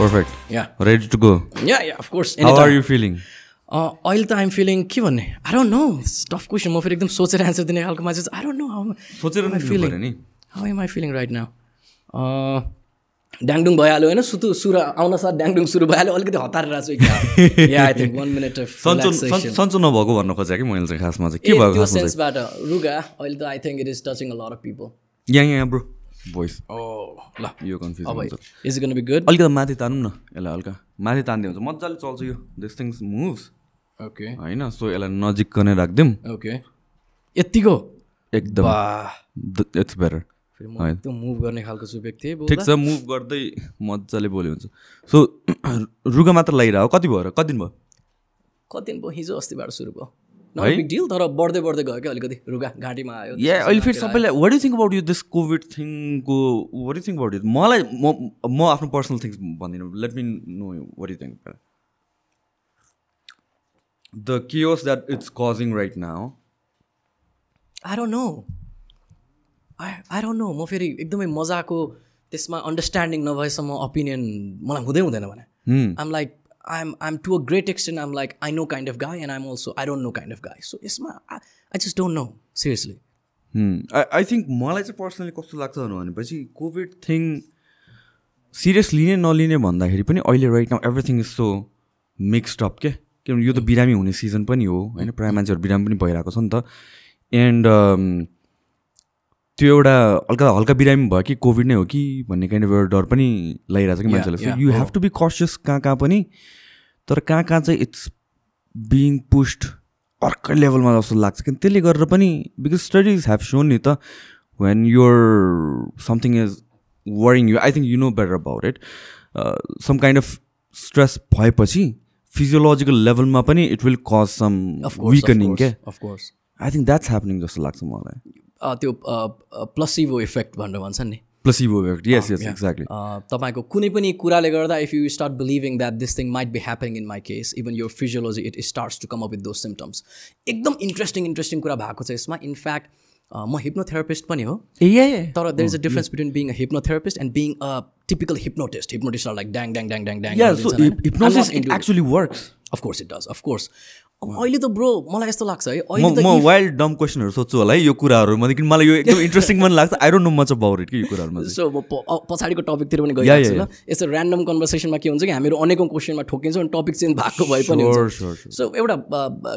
Perfect Yeah. Ready to go yeah, of course. How are. You feeling अहिले त I'm feeling के भन्ने I don't know tough question म फेरि एकदम सोचेर एन्सर दिने खालको मान्छे आई डोन्ट नो हाउ सोचेर I नि how am I feeling right now ड्याङडुङ भइहाल्यो होइन सुतु सुरु आउन साथ ड्याङडुङ सुरु भइहाल्यो अलिकति हतारेर छु क्या I think one minute of सन्चो सन्- सन्चो नभएको भन्न खोजेँ कि मैले चाहिँ खासमा चाहिँ के भएको सेन्सबाट रुगा अहिले त I think it is touching a lot of people यहाँ यहाँ ब्रो भोइस ल यो कन्फ्युज हुन्छ। इज गन बी गुड अलिकति माथि तानौँ न। यसलाई हल्का। माथि तान्दै हुन्छ। मजाले चल्छ यो। दिस थिङ्स मुभ्स ओके होइन? सो यसलाई नजिक नै राखिदिउँ। ओके यत्तिको? एकदम। इट्स बेटर एकदम मुभ गर्ने खालको छु व्यक्ति ठिक छ। मुभ गर्दै मजाले बोल्यो हुन्छ। सो रुगा मात्र लगाइरह कति भयो र? कति दिन भयो? कति दिन भयो? हिजो अस्तिबाट सुरु भयो। बिग डिल तर बढ्दै बढ्दै गयो क्या अलिकति? रुगा घाँटीमा आयो या अहिले फेरि सबैलाई वाट यु थिङ्क अबाउट यो this covid थिङको what you think about it मलाई म म आफ्नो पर्सनल थिङ्स भन्दिनँ। Let me know what you think the chaos that it's causing right now I don't know I I don't know म फेरि एकदमै मजाको त्यसमा अन्डरस्ट्यान्डिङ नभएसम्म ओपिनियन मलाई हुँदै हुँदैन भने। आम like I'm I'm to a great extent um like I know kind of guy and I'm also I don't know kind of guy so यसमा I just don't know seriously I think मलाई चाहिँ personally कस्तो लाग्छ भनेपछि covid thing serious लिने नलिने भन्दाखेरि पनि अहिले right now everything is so mixed up के? किनभने यो त बिरामी हुने सिजन पनि हो होइन? प्रायः मान्छेहरू बिरामी पनि भइरहेको छ नि त। एन्ड त्यो एउटा हल्का हल्का बिरामी भयो कि कोभिड नै हो कि भन्ने काइन्ड अफ एउटा डर पनि लगाइरहेको छ कि मान्छेलाई so you have to be cautious कहाँ कहाँ पनि तर कहाँ कहाँ चाहिँ इट्स बिङ पुस्ड अर्कै लेभलमा जस्तो लाग्छ। किन त्यसले गरेर पनि बिकज स्टडिज हेभ सोन नि त when your something is worrying you I think you know better about it some kind of stress भएपछि फिजियोलोजिकल लेभलमा पनि it will cause some weakening क्या of course I think that's happening जस्तो लाग्छ मलाई। त्यो प्लसिभो इफेक्ट भनेर भन्छ नि। प्लसिभो इफेक्ट यस यस एक्ज्याक्टली तपाईँको कुनै पनि कुराले गर्दा if you start believing that this thing might be happening in my case even your physiology it starts to come up with those symptoms एकदम इन्ट्रेस्टिङ इन्ट्रेस्टिङ कुरा भएको छ यसमा। इनफ्याक्ट म हिप्नोथेरापिस्ट पनि हो। ए तर there is a difference between being a hypnotherapist and being a typical hypnotist hypnotist are like ड्याङ ड्याङ ड्याङ ड्याङ ड्याङ या so hypnosis it actually works of course it does of course अहिले त ब्रो मलाई यस्तो लाग्छ है म अहिले त म वाइल्ड डम क्वेसनहरू सोध्छु होला है यो कुराहरूमा किन मलाई यो एकदम इन्ट्रेस्टिङ पनि लाग्छ। I don't know much about it कि यो कुराहरूमा सो म पछाडिको टपिकतिर पनि गइरहेको छु ल। यस्तो ऱ्यान्डम कन्भर्सेसनमा के हुन्छ कि हामीहरू अनेकौँ क्वेसनमा ठोकिन्छौँ अनि टपिक चेन्ज भएको भए पनि. सो एउटा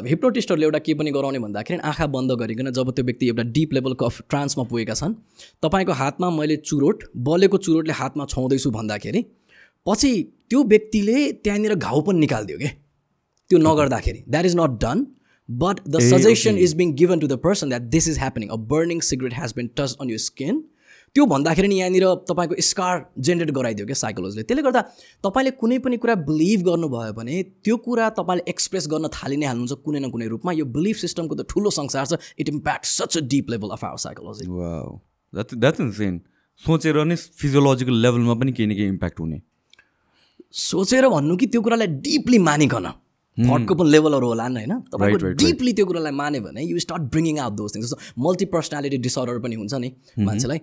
हिप्नोटिस्टहरूले एउटा के पनि गराउने भन्दाखेरि आँखा बन्द गरिकन जब त्यो व्यक्ति एउटा डिप लेभलको अफ ट्रान्समा पुगेका छन् तपाईँको हातमा मैले चुरोट बलेको चुरोटले हातमा छाउँदैछु भन्दाखेरि पछि त्यो व्यक्तिले त्यहाँनिर घाउ पनि निकालिदियो कि? त्यो नगर्दाखेरि. That is not done but the suggestion is being given to the person that this is happening a burning cigarette has been touch on you skin त्यो भन्दाखेरि नि यहाँनिर तपाईँको स्कार जेनेरेट गराइदियो क्या साइकोलोजीले त्यसले गर्दा तपाईँले कुनै पनि कुरा बिलिभ गर्नुभयो भने त्यो कुरा तपाईँले एक्सप्रेस गर्न थालि नै हाल्नुहुन्छ कुनै न कुनै रूपमा। यो बिलिफ सिस्टमको त ठुलो संसार छ। It impact such a deep level of our psychology that that's insane सोचेर नै फिजियोलोजिकल लेभलमा पनि केही न केही इम्प्याक्ट हुने। सोचेर भन्नु कि त्यो कुरालाई डिपली मानिकन। थटको पनि लेभलहरू होला नि होइन? तपाईँको डिपली त्यो कुरालाई मान्यो भने you start bringing out those things जस्तो मल्टी पर्सनालिटी डिसअर्डर पनि हुन्छ नि मान्छेलाई।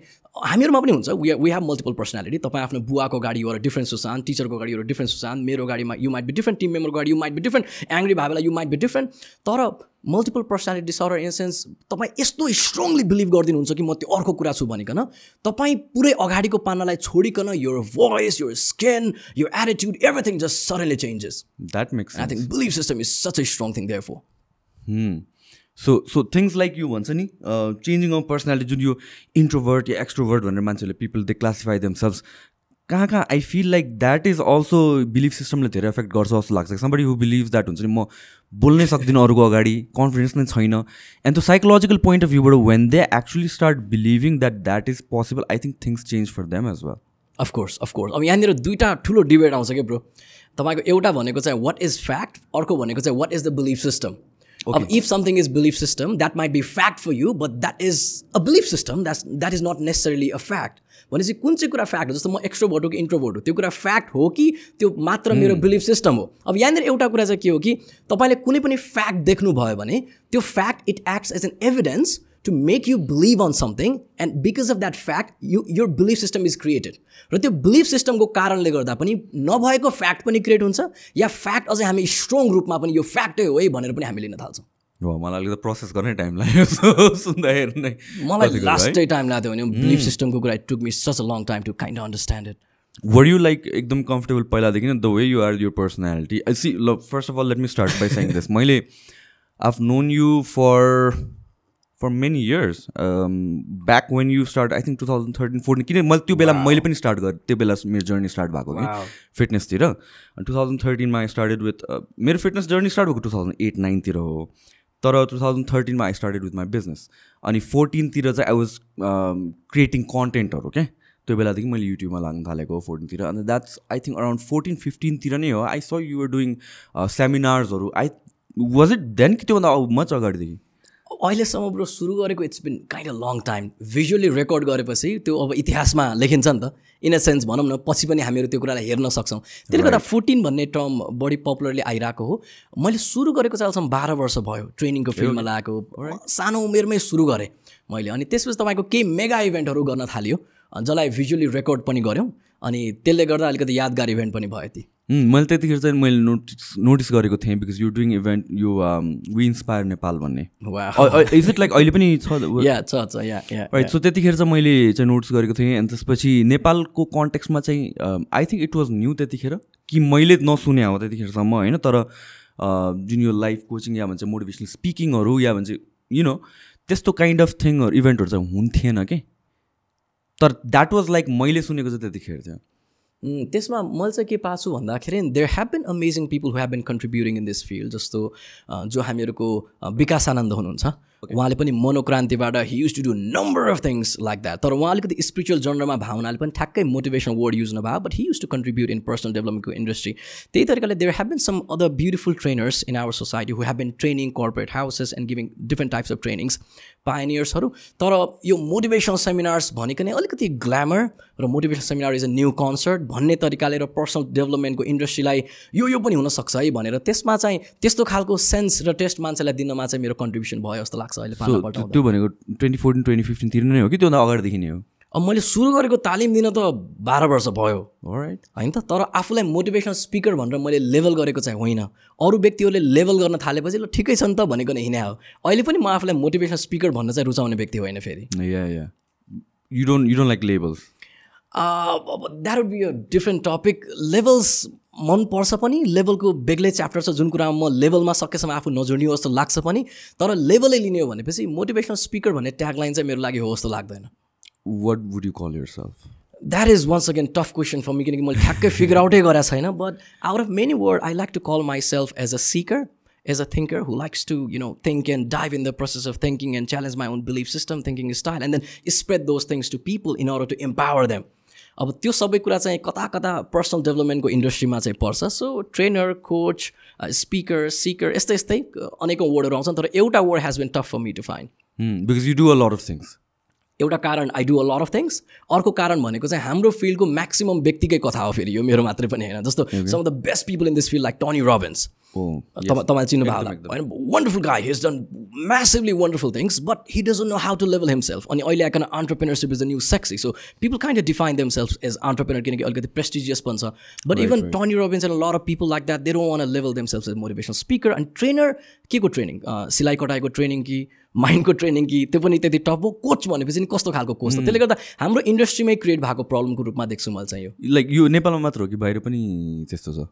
हामीहरूमा पनि हुन्छ। We we have multiple personality तपाईँ आफ्नो बुवाको गाडी एउटा डिफ्रेन्ट सुसान टिचरको गाडी एउटा डिफ्रेन्ट सुसान मेरो गाडीमा you might be different team मेम्बरको गाडी you might be different angry बेला यु माइट बी डिफ्रेन्ट तर multiple personality disorder in sense तपाईँ यस्तो स्ट्रङली बिलिभ गरिदिनुहुन्छ कि म त्यो अर्को कुरा छु भनिकन तपाईँ पुरै अगाडिको पानालाई छोडिकन यो भोइस यो स्किन यो attitude everything just suddenly changes that makes I think belief system is such a strong thing there for so so things like you भन्छ नि चेन्जिङ अफ पर्सनालिटी जुन यो इन्ट्रोभर्ट या एक्सट्रोभर्ट भनेर मान्छेहरूले पिपल दे क्लासिफाई देमसेल्भ्स कहाँ कहाँ I feel like that is also belief सिस्टमले धेरै effect गर्छ जस्तो लाग्छ। समबडी हु बिलिभ द्याट हुन्छ नि म बोल्नै सक्दिनँ अरूको अगाडि कन्फिडेन्स नै छैन। एन्ड त्यो psychological point of भ्यूबाट when they actually start believing that that is possible I think things change for them as well of course of course अब यहाँनिर दुईवटा ठुलो डिबेट आउँछ क्या ब्रो तपाईँको एउटा भनेको चाहिँ वाट इज फ्याक्ट अर्को भनेको चाहिँ what is the belief system अब if something is belief system that might be fact for you but that is a belief system that that is not necessarily a fact भनेपछि कुन चाहिँ कुरा fact हो जस्तो म एक्स्ट्रोभोट हो कि इन्ट्रोभोट हो त्यो कुरा फ्याक्ट हो कि त्यो मात्र मेरो बिलिभ सिस्टम हो अब यहाँनिर एउटा कुरा चाहिँ के हो कि तपाईँले कुनै पनि फ्याक्ट देख्नुभयो भने त्यो fact it acts as an evidence to make you believe on something and because of that fact you your belief system is created र त्यो बिलिफ सिस्टमको कारणले गर्दा पनि नभएको फ्याक्ट पनि क्रिएट हुन्छ या फ्याक्ट अझै हामी स्ट्रङ रूपमा पनि यो फ्याक्टै हो है भनेर पनि हामी लिन थाल्छौँ। हो मलाई अलिकति प्रोसेस गर्नै टाइम लाग्यो सुन्दाखेरि नै मलाई लास्टै टाइम लाग्थ्यो भने बिलिफ सिस्टमको कुरा it took me such a long time to kind understand it were you like एकदम कम्फर्टेबल पहिलादेखि the way you are your personality see ल first of all let me start by saying this मैले have known you for for many years back when you start I think two thousand thirteen fourteen किन मैले त्यो बेला मैले पनि start गरेँ। त्यो बेला मेरो जर्नी स्टार्ट भएको कि फिटनेसतिर टु थाउजन्ड थर्टिनमा आई स्टार्टेड विथ मेरो फिटनेस जर्नी स्टार्ट भएको टु थाउजन्ड एट नाइनतिर हो। तर two thousand थर्टिनमा I started with my business अनि फोर्टिनतिर चाहिँ आई वाज क्रिएटिङ कन्टेन्टहरू क्या त्यो बेलादेखि मैले युट्युबमा लाग्नु थालेको फोर्टिनतिर अन्त that's I think around fourteen फिफ्टिनतिर नै हो। आई स युआर डुइङ सेमिनार्सहरू आई वाज इट देन कि त्योभन्दा मच अगाडिदेखि? अहिलेसम्म ब्रो सुरु गरेको it's been kind a long time visually record गरेपछि त्यो अब इतिहासमा लेखिन्छ नि त. इन अ सेन्स भनौँ न पछि पनि हामीहरू त्यो कुरालाई हेर्न सक्छौँ. त्यसले गर्दा फोर्टिन भन्ने टर्म बढी पपुलरली आइरहेको हो. मैले सुरु गरेको चाहिँ अहिलेसम्म बाह्र वर्ष भयो ट्रेनिङको फिल्डमा लगाएको सानो उमेरमै सुरु गरेँ मैले. अनि त्यसपछि तपाईँको केही मेगा इभेन्टहरू गर्न थाल्यो। जसलाई भिजुअली रेकर्ड पनि गऱ्यौँ। अनि त्यसले गर्दा अलिकति यादगार इभेन्ट पनि भयो ती। मैले त्यतिखेर चाहिँ मैले नोटिस नोटिस गरेको थिएँ बिकज यु डुइङ इभेन्ट यो वी इन्सपायर नेपाल भन्ने। इज इट लाइक अहिले पनि छ? राइट सो त्यतिखेर चाहिँ मैले चाहिँ नोटिस गरेको थिएँ अनि त्यसपछि नेपालको कन्टेक्समा चाहिँ I think it was new त्यतिखेर कि मैले नसुने हो त्यतिखेरसम्म होइन? तर जुन यो लाइफ कोचिङ या भन्छ मोटिभेसनल स्पिकिङहरू या भन्छ यु नो त्यस्तो काइन्ड अफ थिङहरू इभेन्टहरू चाहिँ हुन्थेन कि? तर द्याट वाज लाइक मैले सुनेको चाहिँ त्यतिखेर चाहिँ। त्यसमा मैले चाहिँ के पाएको छु भन्दाखेरि there have been amazing people who have been contributing in this field जस्तो जो हामीहरूको विकास आनन्द हुनुहुन्छ। उहाँले पनि मनोक्रान्तिबाट he used to do number of things like that तर उहाँ अलिकति स्पिरिचुअल जन्डरमा भावनाले पनि ठ्याक्कै motivational word use नभयो but he used to contribute in personal डेभलपमेन्टको industry त्यही तरिकाले there have been some other beautiful trainers in our society who have been training corporate houses and giving different types of trainings पायनियर्सहरू तर यो motivational seminars भनेको नै अलिकति glamour र motivation seminar is a new concert भन्ने तरिकाले र personal डेभलपमेन्टको इन्डस्ट्रीलाई यो यो पनि हुनसक्छ है भनेर त्यसमा चाहिँ त्यस्तो खालको सेन्स र टेस्ट मान्छेलाई दिनमा चाहिँ मेरो कन्ट्रिब्युसन भयो जस्तो लाग्छ अहिले त्यो भनेको ट्वेन्टी फोर्टिन ट्वेन्टी फिफ्टिनतिर नै हो कि त्योभन्दा अगाडिदेखि नै हो? अब मैले सुरु गरेको तालिम दिन त बाह्र वर्ष भयो। राइट होइन त? तर आफूलाई मोटिभेसनल स्पिकर भनेर मैले लेभल गरेको चाहिँ होइन। अरू व्यक्तिहरूले लेभल गर्न थालेपछि ल ठिकै छ नि त भनेको नै हिँडे हो। अहिले पनि म आफूलाई मोटिभेसनल स्पिकर भन्न चाहिँ रुचाउने व्यक्ति होइन फेरि। You don't you don't like labels that would be a different topic labels मनपर्छ पनि लेभलको बेग्लै च्याप्टर छ जुन कुरामा म लेभलमा सकेसम्म आफू नजोडियो जस्तो लाग्छ पनि तर लेभलै लिने हो भनेपछि मोटिभेसनल स्पिकर भन्ने ट्यागलाइन चाहिँ मेरो लागि हो जस्तो लाग्दैन। What would you call self that is once again tough question for me किनकि मैले ठ्याक्कै फिगर आउटै गरेको छैन but out of many word I like to call my self as a seeker as a thinker who likes to you know think and dive in the process of thinking and challenge my own belief system thinking style and then spread those things to people in order to empower them अब त्यो सबै कुरा चाहिँ कता कता personal डेभलपमेन्टको इन्डस्ट्रीमा चाहिँ पर्छ. So trainer coach speaker seeker यस्तै यस्तै अनेकौँ वर्डहरू आउँछन् तर एउटा word has been tough for me to find because you do a lot of things एउटा कारण I do a lot of things अर्को कारण भनेको चाहिँ हाम्रो फिल्डको म्याक्सिमम् व्यक्तिकै कथा हो फेरि यो मेरो मात्रै पनि होइन। जस्तो some of the best people in this field like Tony Robbins तपाईँ चिन्नु भएको होला होइन wonderful guy his done massively wonderful things but he doesn't know how to level himself अनि अहिले icon entrepreneurship is a new sexy so people kind of define them self as entrepreneur किनकि अलिकति prestigious पनि छ but even Tony Robbins and lot of people like that they don't want level them self as motivation speaker and trainer के को training सिलाइ कटाइको training कि माइन्डको training कि त्यो पनि त्यति टप हो कोच भनेपछि नि कस्तो खालको कोच त्यसले गर्दा हाम्रो इन्डस्ट्रीमै क्रिएट भएको प्रब्लमको रूपमा देख्छु मैले चाहिँ यो लाइक यो नेपालमा मात्र हो कि बाहिर पनि त्यस्तो छ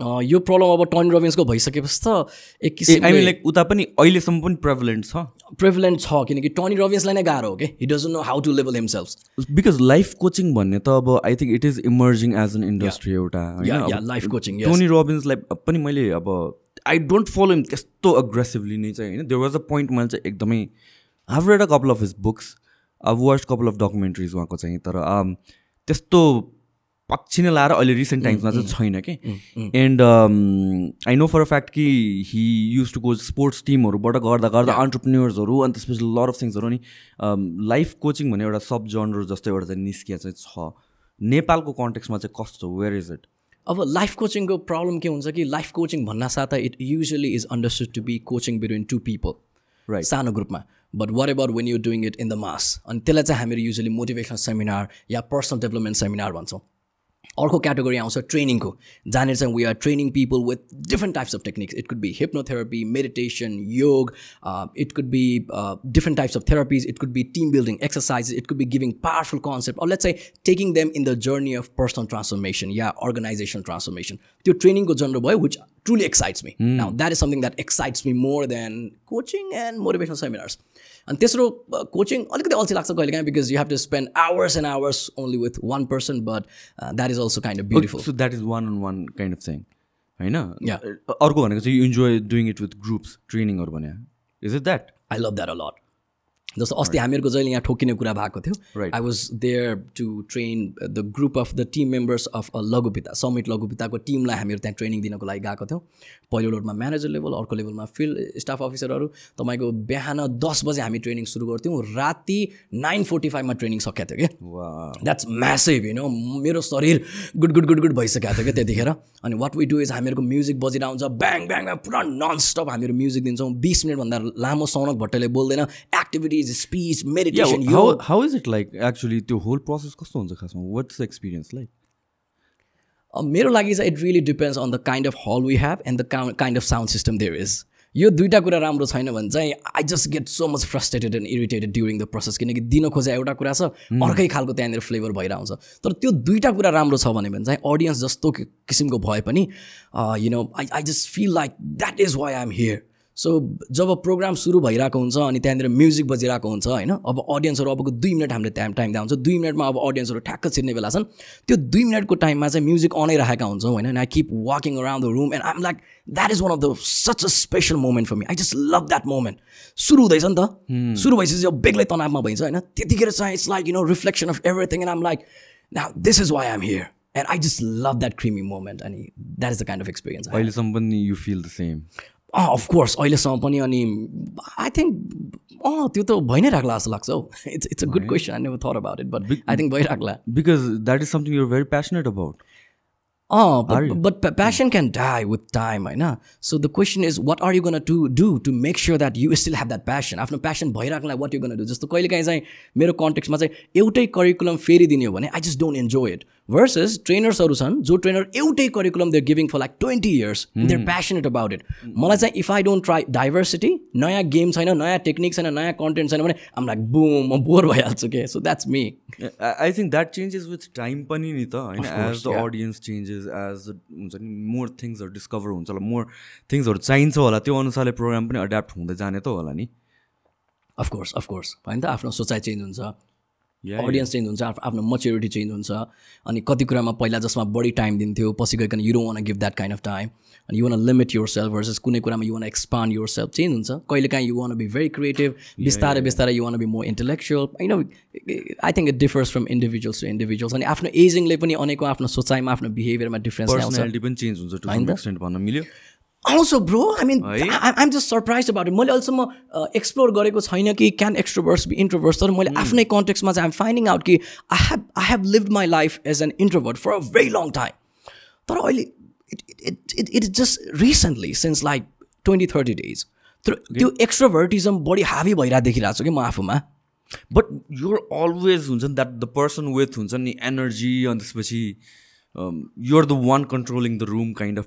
यो प्रब्लम अब टनी रोबिन्सको भइसकेपछि त एक किसिम आई मिन लाइक उता पनि अहिलेसम्म पनि प्रेभलेन्ट छ। प्रेभलेन्ट छ किनकि टनी रोबिन्सलाई नै गाह्रो हो कि? He doesn't know how to level himself because life coaching भन्ने त अब I think it is emerging as an industry एउटा लाइफ कोचिङ टोनी रोबिन्सलाई पनि मैले अब आई डोन्ट फलो हिम त्यस्तो अग्रेसिभली नै चाहिँ होइन? देयर वाज अ पोइन्ट मैले चाहिँ एकदमै have read a couple of his books अब वाच कपाल अफ डकुमेन्ट्रिज उहाँको चाहिँ तर त्यस्तो पछि नै लाएर अहिले रिसेन्ट टाइम्समा चाहिँ छैन कि? And I know for a fact कि he used to coach sports टिमहरूबाट गर्दा गर्दा अन्टरप्रिन्यर्सहरू अनि त्यसपछि लर अफ थिङ्सहरू अनि लाइफ कोचिङ भन्ने एउटा सब जनर जस्तो एउटा चाहिँ निस्किया चाहिँ छ। नेपालको कन्टेक्समा चाहिँ कस्तो? वेयर इज इट अब लाइफ कोचिङको प्रब्लम के हुन्छ कि life coaching भन्नासाथ it usually is understood to be coaching between two people right सानो ग्रुपमा। But what about when you doing it in the mass अनि त्यसलाई चाहिँ हामीहरू युजली मोटिभेसनल सेमिनार या पर्सनल डेभलपमेन्ट सेमिनार भन्छौँ। अर्को क्याटेगोरी आउँछ ट्रेनिङको। जहाँनिर चाहिँ we are training people with different types of techniques it could be hypnotherapy meditation yoga it could be different types of therapies it could be team building exercise it could be giving powerful concept let's चाहिँ taking them in the journey of personal transformation yeah organisation transformation त्यो ट्रेनिङको genre भयो which truly excites me. Now, that is something that excites me more than coaching and motivational seminars. अनि तेस्रो coaching अलिकति अल्छी लाग्छ कहिले काहीँ because you have to spend hours and hours only with one person but that is also kind of beautiful so that is one on one kind of thing होइन. अर्को भनेको चाहिँ you enjoy doing it with groups ट्रेनिङहरू भने is it that I love that a lot जस्तो अस्ति हामीहरूको जहिले यहाँ ठोकिने कुरा भएको थियो. I was there to train the group of the team members of a लघुपिता summit लघुपिताको टिमलाई हामीहरू त्यहाँ ट्रेनिङ दिनको लागि गएको थियौँ। पहिलो लोडमा म्यानेजर लेभल अर्को लेभलमा फिल्ड स्टाफ अफिसरहरू तपाईँको बिहान दस बजे हामी ट्रेनिङ सुरु गर्थ्यौँ राति नाइन फोर्टी फाइभमा ट्रेनिङ सकेको थियो कि द्याट्स म्यासिभ यु नो मेरो शरीर गुड गुड गुड गुड भइसकेको थियो क्या त्यतिखेर। अनि वाट वी डु इज हामीहरूको म्युजिक बजिरहन्छ ब्याङ ब्याङ पुरा नन स्टप हामीहरू म्युजिक दिन्छौँ। बिस मिनटभन्दा लामो सौनक भट्टले बोल्दैन एक्टिभिटिज स्पिच मेडिटेसन यो how is it like actually त्यो होल प्रोसेस कस्तो हुन्छ खासमा वाट्स एक्सपिरियन्स लाइक मेरो लागि चाहिँ it really depends on the kind of hall we have and the kind of sound system there is यो दुइटा कुरा राम्रो छैन भने चाहिँ I just get so much frustrated and irritated during the process किनकि दिन खोजे एउटा कुरा छ अर्कै खालको त्यहाँनिर फ्लेभर भइरहन्छ तर त्यो दुइटा कुरा राम्रो छ भने चाहिँ अडियन्स जस्तो किसिमको भए पनि you know I I just feel like that is why I'm here so job programme सुरु भइरहेको हुन्छ अनि त्यहाँनिर म्युजिक बजिरहेको हुन्छ होइन? अब अडियन्सहरू अबको दुई मिनट हामीले टाइम टाइम दिएको हुन्छ। दुई मिनटमा अब अडियन्सहरू ठ्याक्क छिर्ने बेला छन्। त्यो दुई मिनटको टाइममा चाहिँ म्युजिक अनै राखेका हुन्छौँ होइन? And I keep walking around the room and I'm like that is one of the such a special moment for me I just love that moment सुरु हुँदैछ नि त। सुरु भइसकेपछि अब बेग्लै तनावमा भइन्छ होइन? त्यतिखेर चाहिँ it's like you know reflection of everything and um like this is why I'm here and I just love that creamy moment अनि that is the kind of experience अहिलेसम्म पनि you feel the same of course अहिलेसम्म पनि अनि I think अँ त्यो त भइ नै राख्ला जस्तो लाग्छ हौ। It's it's a good question I never thought about it but I think भइराख्ला। Because that is something you're very passionate about uh but passion can die with time होइन? So the question is what are you gonna to do to make sure that you still have that passion आफ्नो passion भइराख्नलाई what you gonna do जस्तो कहिले काहीँ चाहिँ मेरो कन्टेक्समा चाहिँ एउटै करिकुलम फेरि दिने हो भने I just don't enjoy it versus ट्रेनर्सहरू छन् जो ट्रेनर एउटै curriculum there giving for like twenty years there passionate about it मलाई चाहिँ if I don't try diversity नयाँ गेम छैन नयाँ टेक्निक छैन नयाँ कन्टेन्ट छैन भने आम लाइक बुम म बोर भइहाल्छु के? So that's me I think that changes with time पनि नि त होइन? As the audience changes as हुन्छ नि मोर थिङ्सहरू डिस्कभर हुन्छ होला मोर थिङ्सहरू चाहिन्छ होला त्यो अनुसारले प्रोग्राम पनि एड्याप्ट हुँदै जाने त होला नि? अफकोर्स अफकोर्स होइन त आफ्नो सोचाइ चेन्ज हुन्छ। अडियन्स चेन्ज हुन्छ आफ- आफ्नो मच्योरिटी चेन्ज हुन्छ। अनि कति कुरामा पहिला जसमा बढी टाइम दिन्थ्यो पछि गइकन you want give that kind of time अनि you want limit yourself versus कुनै कुरामा you want expand yourself change हुन्छ। कहिले काहीँ you want be very creative बिस्तारै बिस्तारै you want be more intellectual होइन I think it differs from individuals to individuals अनि आफ्नो एजिङले पनि अनेकको आफ्नो सोचाइमा आफ्नो बिहेभियरमा डिफ्रेन्स पनि चेन्ज हुन्छ आउँछ bro I mean I'm just surprise about मैले अहिलेसम्म एक्सप्लोर गरेको छैन कि क्यान एक्सट्रोभर्स बी इन्ट्रोभर्स तर मैले आफ्नै कन्टेक्समा चाहिँ आइम फाइन्डिङ आउट कि I have I have live my life as an introvert for a very long time तर अहिले it it it it is just recently since like twenty thirty days तर त्यो एक्सट्रोभर्टिजम बढी हावी भइरहेको देखिरहेको छु कि म आफूमा? बट युर अलवेज हुन्छ नि द्याट द पर्सन विथ हुन्छ नि एनर्जी अनि त्यसपछि you're the one controlling the room kind of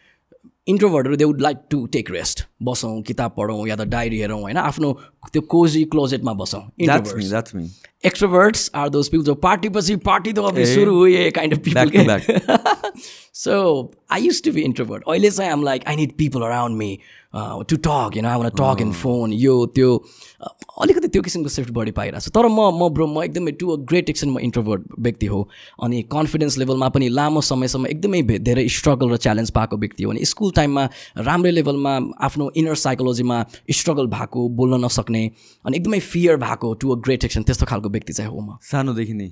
इन्ट्रोभर्टहरू they would like to take rest बसौँ किताब पढौँ या त डायरी हेरौँ होइन? आफ्नो त्यो कोजी क्लोजेटमा बसौँ। एक्सट्रोभर्ट्स आर दोज पिपल जो पार्टीपछि पार्टी त अब सुरु हो ये kind of people so I used to be introvert अहिले चाहिँ आम like I need people around me to talk you know I talk in phone यो त्यो uh, अलिकति त्यो किसिमको सिफ्ट बढी पाइरहेको छु। तर म म ब्रो म एकदमै टु अ ग्रेट एक्सन म इन्ट्रोभर्ट व्यक्ति हो। अनि कन्फिडेन्स लेभलमा पनि लामो समयसम्म एकदमै धेरै स्ट्रगल र च्यालेन्ज पाएको व्यक्ति हो। अनि स्कुल टाइममा राम्रै लेभलमा आफ्नो इनर साइकोलोजीमा स्ट्रगल भएको बोल्न नसक्ने अनि एकदमै फियर भएको टु अ ग्रेट एक्सन त्यस्तो खालको व्यक्ति चाहिँ हो म। सानोदेखि नै?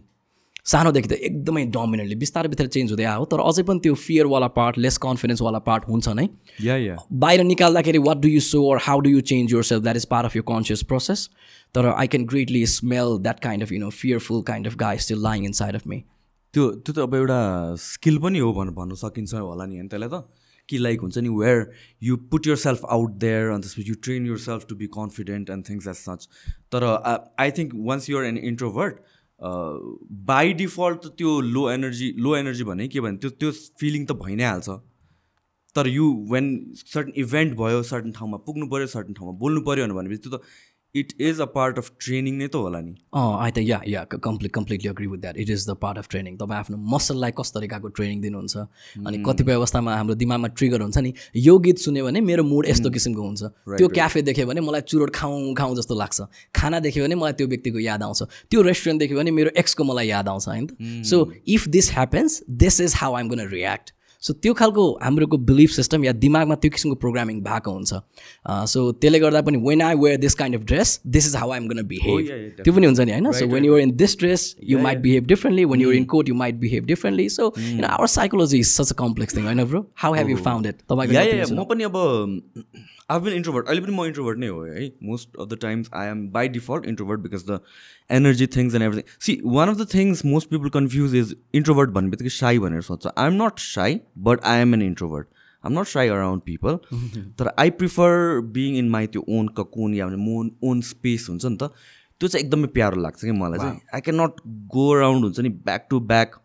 सानोदेखि त एकदमै डोमिनेन्टली बिस्तारै बिस्तारै चेन्ज हुँदै आयो। तर अझै पनि त्यो फियरवाला पार्ट लेस कन्फिडेन्सवाला पार्ट हुन्छ नै। या या बाहिर निकाल्दाखेरि what do you so or how do you change yourself that is part of your conscious process तर I can greatly smell that kind of you know fearful kind of guy still lying inside of me त्यो त्यो त अब एउटा skill पनि हो भनेर भन्नु सकिन्छ होला नि होइन त्यसलाई त। कि लाइक हुन्छ नि where you put yourself out there अनि त्यसपछि you train yourself to be confident and things as such तर I think once you're an introvert by default त त्यो लो एनर्जी लो एनर्जी भने के भने त्यो त्यो फिलिङ त भइ नै हाल्छ। तर यु वेन सर्टन इभेन्ट भयो सर्टन ठाउँमा पुग्नु पऱ्यो सर्टन ठाउँमा बोल्नु पऱ्यो भनेपछि त्यो त it is a part of training नै त होला नि। अँ आई त या या complete completely agree with that it is the part of training तपाईँ आफ्नो मसललाई कस्तो तरिकाको ट्रेनिङ दिनुहुन्छ? अनि कतिपय अवस्थामा हाम्रो दिमागमा ट्रिगर हुन्छ नि यो गीत सुन्यो भने मेरो मुड यस्तो किसिमको हुन्छ। त्यो क्याफे देख्यो भने मलाई चुरोट खाउँ खाउँ जस्तो लाग्छ। खाना देख्यो भने मलाई त्यो व्यक्तिको याद आउँछ। त्यो रेस्टुरेन्ट देख्यो भने मेरो एक्सको मलाई याद आउँछ होइन so if this happens this is how I'm gonna react so त्यो खालको हाम्रोको बिलिफ सिस्टम या दिमागमा त्यो किसिमको प्रोग्रामिङ भएको हुन्छ। सो त्यसले गर्दा पनि when I wear this kind of dress this is how I'm gonna behave त्यो पनि हुन्छ नि होइन? So when you're in this dress you might behave differently when you're in coat you might behave differently so you our psychology is such a complex thing होइन bro how have you found it तपाईँको म पनि अब I been introvert अहिले पनि म introvert नै हो है most of the times I am by default introvert because the energy things and everything see one of the things most people confuse is introvert भन्ने बित्तिकै साई भनेर सोध्छ I am not shy but I am an introvert I am not shy around people तर I prefer being in my त्यो own cocoon या भने मोन own space हुन्छ नि त त्यो चाहिँ एकदमै प्यारो लाग्छ कि मलाई चाहिँ I can not go around हुन्छ नि ब्याक टु ब्याक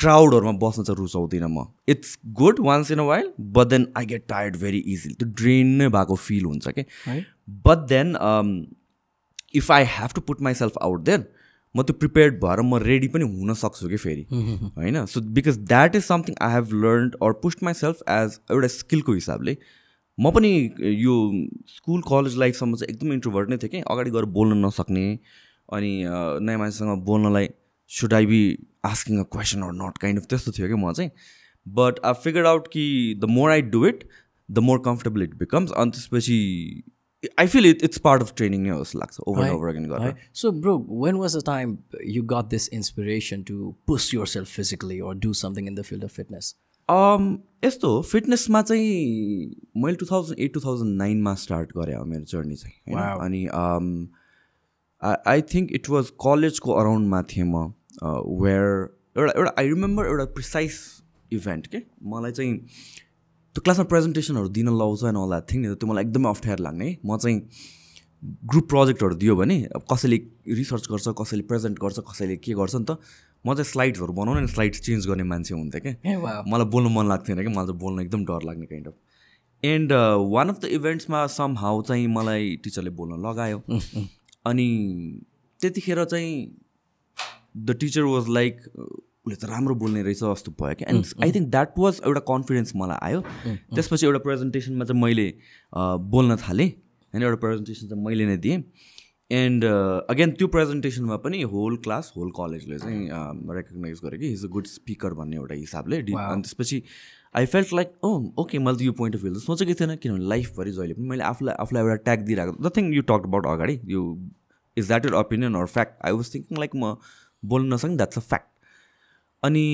क्राउडहरूमा बस्न चाहिँ रुचाउँदिनँ म। It's good once in a while but then I get tired very easily त्यो ड्रेन नै भएको फिल हुन्छ कि? But then if I have to put myself out there म त्यो प्रिपेयर्ड भएर म रेडी पनि हुन सक्छु कि फेरि। होइन? So because that is something I have learn or pushed myself as एउटा स्किलको हिसाबले। म पनि यो स्कुल कलेज लाइफसम्म चाहिँ एकदम इन्ट्रोभर्ट नै थिएँ कि? अगाडि गएर बोल्न नसक्ने अनि नयाँ मान्छेसँग बोल्नलाई should I be asking a question or not kind of त्यस्तो थियो कि म चाहिँ? बट आई फिगर आउट कि the more I do it the more comfortable it becomes अनि त्यसपछि I feel it it's part of training नै जस्तो लाग्छ ओभर ओभर अगेन गरेर So, bro, when was the time you got this inspiration to push yourself physically or do something in the field of fitness? um, यस्तो फिटनेसमा चाहिँ मैले two thousand eight two thousand नाइनमा start गरेँ हो मेरो journey चाहिँ. अनि आई थिङ्क इट वाज कलेजको अराउन्डमा थिएँ म। वेयर एउटा एउटा आई रिमेम्बर एउटा प्रिसाइज इभेन्ट के मलाई चाहिँ त्यो क्लासमा प्रेजेन्टेसनहरू दिन लाउँछ एन्ड अल द्याट थिङ नि त्यो मलाई एकदमै अप्ठ्यारो लाग्ने। है म चाहिँ ग्रुप प्रोजेक्टहरू दियो भने अब कसैले रिसर्च गर्छ कसैले प्रेजेन्ट गर्छ कसैले के गर्छ नि त म चाहिँ स्लाइड्सहरू बनाउनु अनि स्लाइड्स चेन्ज गर्ने मान्छे हुन्थेँ क्या. मलाई बोल्नु मन लाग्थेन कि मलाई चाहिँ बोल्न एकदम डर लाग्ने kind of and one of the इभेन्ट्समा somehow चाहिँ मलाई टिचरले बोल्न लगायो। अनि त्यतिखेर चाहिँ द टिचर वाज लाइक उसले त राम्रो बोल्ने रहेछ जस्तो भयो क्या. And I think that was एउटा कन्फिडेन्स मलाई आयो। त्यसपछि एउटा प्रेजेन्टेसनमा चाहिँ मैले बोल्न थालेँ। होइन एउटा प्रेजेन्टेसन चाहिँ मैले नै दिएँ। एन्ड अगेन त्यो प्रेजेन्टेसनमा पनि होल क्लास होल कलेजले चाहिँ रेकगनाइज गरेँ कि इज अ गुड स्पिकर भन्ने एउटा हिसाबले। डि- अनि त्यसपछि I felt like oh okay मैले त यो पोइन्ट अफ भ्यू त सोचेकै थिएन। किनभने लाइफभरि जहिले पनि मैले आफूलाई आफूलाई एउटा ट्याग दिइरहेको the thing you talk about अगाडि यो is that your opinion or fact I was thinking like म बोल्न नसक्ने द्याट्स अ फ्याक्ट अनि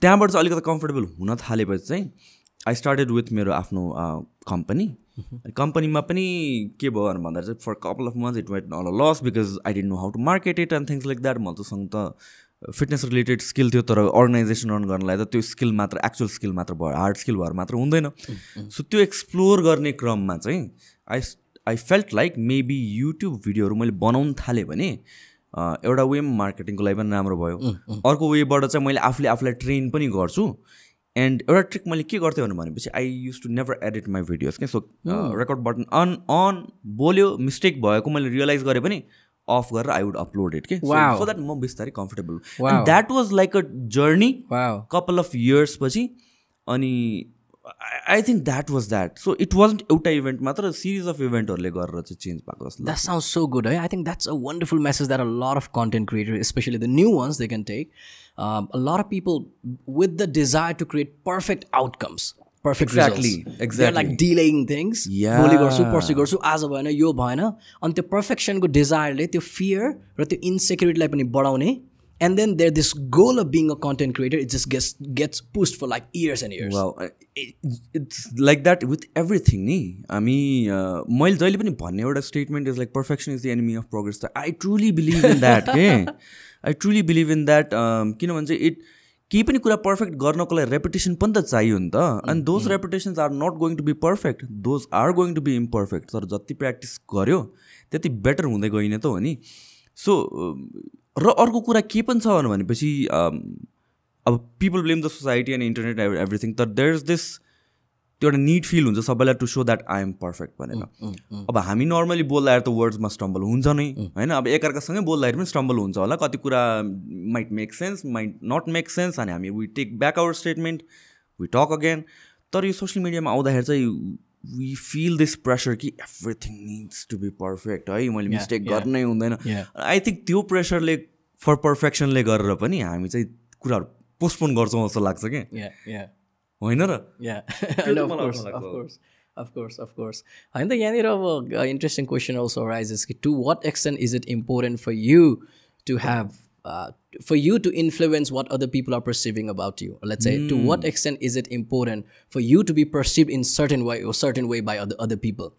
त्यहाँबाट चाहिँ अलिकति कम्फर्टेबल हुन थालेपछि चाहिँ आई स्टार्टेड विथ मेरो आफ्नो कम्पनी कम्पनीमा पनि के भयो भने भन्दा चाहिँ for couple of month it went all lost because I didn't know how to market it and things like that मसँग त फिटनेस रिलेटेड स्किल थियो तर अर्गनाइजेसन रन गर्नलाई त त्यो स्किल मात्र एक्चुअल स्किल मात्र भयो हार्ड स्किल भएर मात्र हुँदैन. सो त्यो एक्सप्लोर गर्ने क्रममा चाहिँ I I felt like maybe YouTube भिडियोहरू मैले बनाउनु थालेँ भने अँ, एउटा वेमा मार्केटिङको लागि पनि राम्रो भयो। अर्को वेबाट चाहिँ मैले आफूले आफूलाई ट्रेन पनि गर्छु। एन्ड एउटा ट्रिक मैले के गर्थेँ भनेपछि I used to never edit my videos क्या? So record button on on बोल्यो मिस्टेक भएको मैले रियलाइज गरेँ पनि अफ गरेर आई वुड अपलोड इट के. सो द्याट म बिस्तारै comfortable. That was like a journey. Couple of years पछि अनि I think that was that so it wasn't एउटा इभेन्ट मात्र सिरिज अफ इभेन्टहरूले गरेर चाहिँ चेन्ज भएको जस्तो That sounds so good. eh? I think that's a wonderful message that a lot of content creators, especially the new ones, they can take. Um, a lot of people with the desire to create perfect outcomes. Perfect Exactly, exactly. Like delaying things. भोलि गर्छु पर्सि गर्छु आज भएन यो भएन अनि त्यो पर्फेक्सनको डिजायरले त्यो फियर र त्यो इन्सेक्युरिटीलाई पनि बढाउने and then there this goal of being a content creator it just gets gets pushed for like years and years Wow, it's like that with everything नि हामी uh, मैले जहिले पनि भन्ने एउटा statement is like perfection is the enemy of progress त I truly believe in that के I truly believe in that किन भन्छ इट केही पनि कुरा पर्फेक्ट गर्नको लागि रेपुटेसन पनि त चाहियो नि त। And those reputations are not going to be perfect those are going to be imperfect तर जति प्र्याक्टिस गर्यो त्यति बेटर हुँदै गइने त हो नि सो र अर्को कुरा के पनि छ भनेपछि अब people blame the society and internet everything तर देयर इज दिस त्यो एउटा निड फिल हुन्छ सबैलाई to show that I am perfect भनेर। अब हामी नर्मली बोल्दाखेरि त वर्ड्समा स्टम्बल हुन्छ नै होइन? अब एकअर्कासँगै बोल्दाखेरि पनि स्टम्बल हुन्छ होला। कति कुरा might make sense might not make sense अनि हामी we take back our statement we talk again तर यो सोसियल मिडियामा आउँदाखेरि चाहिँ वी फिल दिस प्रेसर कि everything needs to be perfect है मैले मिस्टेक. गर्नै हुँदैन. आई थिङ्क त्यो प्रेसरले फर पर्फेक्सनले गरेर पनि हामी चाहिँ कुराहरू पोस्टपोन गर्छौँ जस्तो लाग्छ क्या yeah yeah होइन र Yeah, त्यो no, त of मलाई course, अर्थ of लाग्छ। course, of course, of course. होइन त यहाँनिर अब इन्ट्रेस्टिङ क्वेसन अल्सो arises कि to what extent is it important for you to uh, for you to influence what other people are perceiving about you let's say mm. to what hmm. extent is it important for you to be perceived in certain way or certain way by other, other people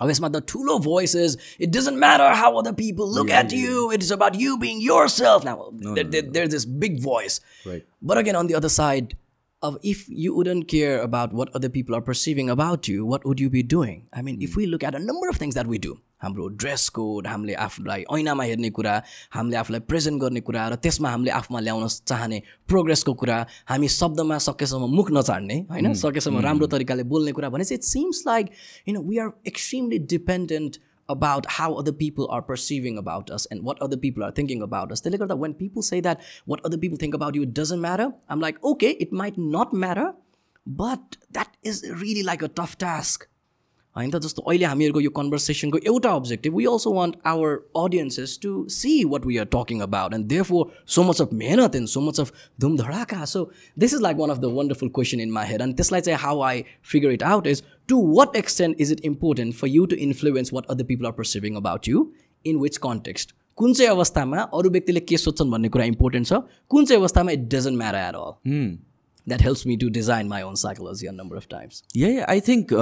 Always the two low voices. It doesn't matter how other people look yeah, at yeah. you. It's about you being yourself. Now no, there, no, no. there's this big voice. Right. But again, on the other side, of if you wouldn't care about what other people are perceiving about you, what would you be doing? I mean, mm. if hmm. we look at a number of things that we do, हाम्रो dress code हामीले आफूलाई ऐनामा हेर्ने कुरा हामीले आफूलाई present गर्ने कुरा र त्यसमा हामीले आफूमा ल्याउन चाहने प्रोग्रेसको कुरा हामी शब्दमा सकेसम्म मुख नचाड्ने होइन सकेसम्म राम्रो तरिकाले बोल्ने कुरा भने चाहिँ it seems like you know we are extremely dependent about how other people are perceiving about us and what other people are thinking about us. त्यसले गर्दा when people say that what other people think about you doesn't matter, I'm like, okay, it might not matter, but that is really like a tough task. होइन त जस्तो अहिले हामीहरूको यो कन्भर्सेसनको एउटा objective we also want our audiences to see what we are talking about and there for so much of मेहनत and so much of Dhumdhadaka so this is like one of the wonderful question in my head अनि त्यसलाई चाहिँ how I figure it out is to what extent is it important for you to influence what other people are perceiving about you in which context कुन चाहिँ अवस्थामा अरू व्यक्तिले के सोध्छन् भन्ने कुरा इम्पोर्टेन्ट छ? कुन चाहिँ अवस्थामा it doesn't matter at all that helps me to design my own psychology a number of times yeah I think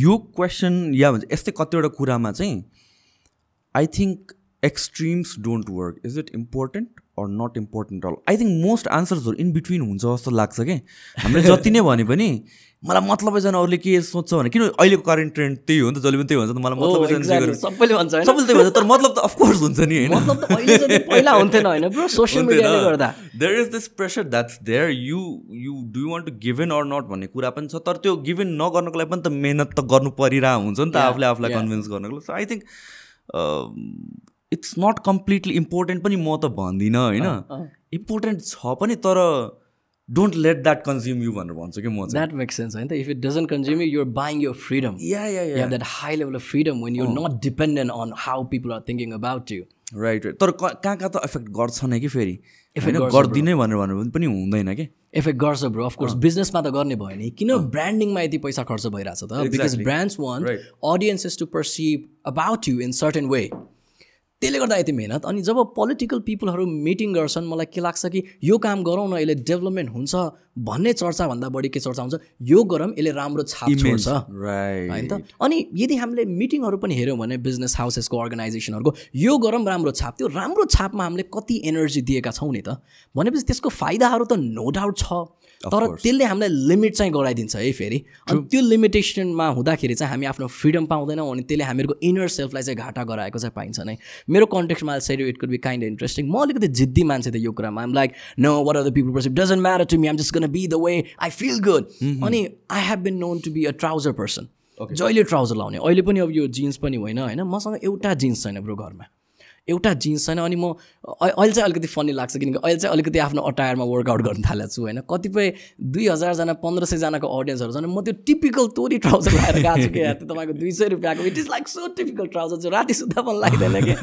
यो क्वेसन या भन्छ यस्तै कतिवटा कुरामा चाहिँ I think extremes don't work is it important or not important all I think most आन्सर्सहरू in between हुन्छ जस्तो लाग्छ कि? हामीले जति नै भने पनि मलाई मतलबै जान अरूले के सोध्छ भने। किन अहिलेको करेन्ट ट्रेन्ड त्यही हो नि त? जहिले पनि त्यही भन्छ त मलाई मतलबै गर्यो। सबैले भन्छ सबैले त्यही भन्छ तर मतलब त अफकोर्स हुन्छ नि होइन। मतलब त अहिले जति पहिला हुन्थेन होइन ब्रो सोसियल मिडियाले गर्दा। There is this pressure that's there you you do want to given or not भन्ने कुरा पनि छ तर त्यो गिभन नगर्नको लागि पनि त मेहनत त गर्नु परिरहेको हुन्छ नि त आफूले आफूलाई. कन्भिन्स गर्नको लागि। So I think it's not completely important पनि म त भन्दिनँ होइन? इम्पोर्टेन्ट छ पनि तर don't let that consume you भनेर भन्छु कि म द्याट मेक सेन्स होइन त? If it doesn't consume you're buying your freedom yeah yeah that high level of freedom when you're not dependent on how people are thinking about you. Right right तर कहाँ कहाँ त effect गर्छ नै कि फेरि? गर्छ, गरिदिनै भनेर भनेर पनि हुँदैन कि? इफेक्ट गर्छ ब्रो अफकोर्स बिजनेसमा त गर्ने भयो नि। किन ब्रान्डिङमा यति पैसा खर्च भइरहेछ त? Because. Brands want Right. Audiences to perceive about you in certain way त्यसले गर्दा यति मेहनत अनि जब पोलिटिकल पिपलहरू मिटिङ गर्छन् मलाई के लाग्छ कि यो काम गरौँ न यसले डेभलपमेन्ट हुन्छ भन्ने चर्चाभन्दा बढी के चर्चा हुन्छ? यो गरौँ यसले राम्रो छाप छोड्छ। होइन त? अनि यदि हामीले मिटिङहरू पनि हेऱ्यौँ भने बिजनेस हाउसेसको अर्गनाइजेसनहरूको यो गरौँ राम्रो छाप त्यो राम्रो छापमा हामीले कति एनर्जी दिएका छौँ नि त? भनेपछि त्यसको फाइदाहरू त नो डाउट छ। तर त्यसले हामीलाई लिमिट चाहिँ गराइदिन्छ है फेरि। अनि त्यो लिमिटेसनमा हुँदाखेरि चाहिँ हामी आफ्नो फ्रिडम पाउँदैनौँ अनि त्यसले हामीहरूको इनर सेल्फलाई चाहिँ घाटा गराएको चाहिँ पाइन्छ नै। मेरो कन्टेक्स्टमा said it could be kind interesting म अलिकति जिद्दी मान्छे त यो कुरामा। आम like no what are the people person doesn't matter to me um just gonna be the way I feel good अनि I have been known to be a trouser person जहिले trouser लाउने अहिले पनि अब यो जिन्स पनि होइन होइन? मसँग एउटा जिन्स छैन ब्रो घरमा। एउटा जिन्स छैन अनि म अहिले चाहिँ अलिकति फनी लाग्छ किनकि अहिले चाहिँ अलिकति आफ्नो अटायरमा वर्कआउट गर्न थालेको छु होइन? कतिपय दुई हजारजना पन्ध्र सयजनाको अडियन्सहरू छन् म त्यो टिपिकल तोरी ट्राउजर लगाएर गएको छु कि यार त्यो तपाईँको दुई सय रुपियाँको it is like so typical trouser चाहिँ राति सुत्दा पनि लाग्दैन कि।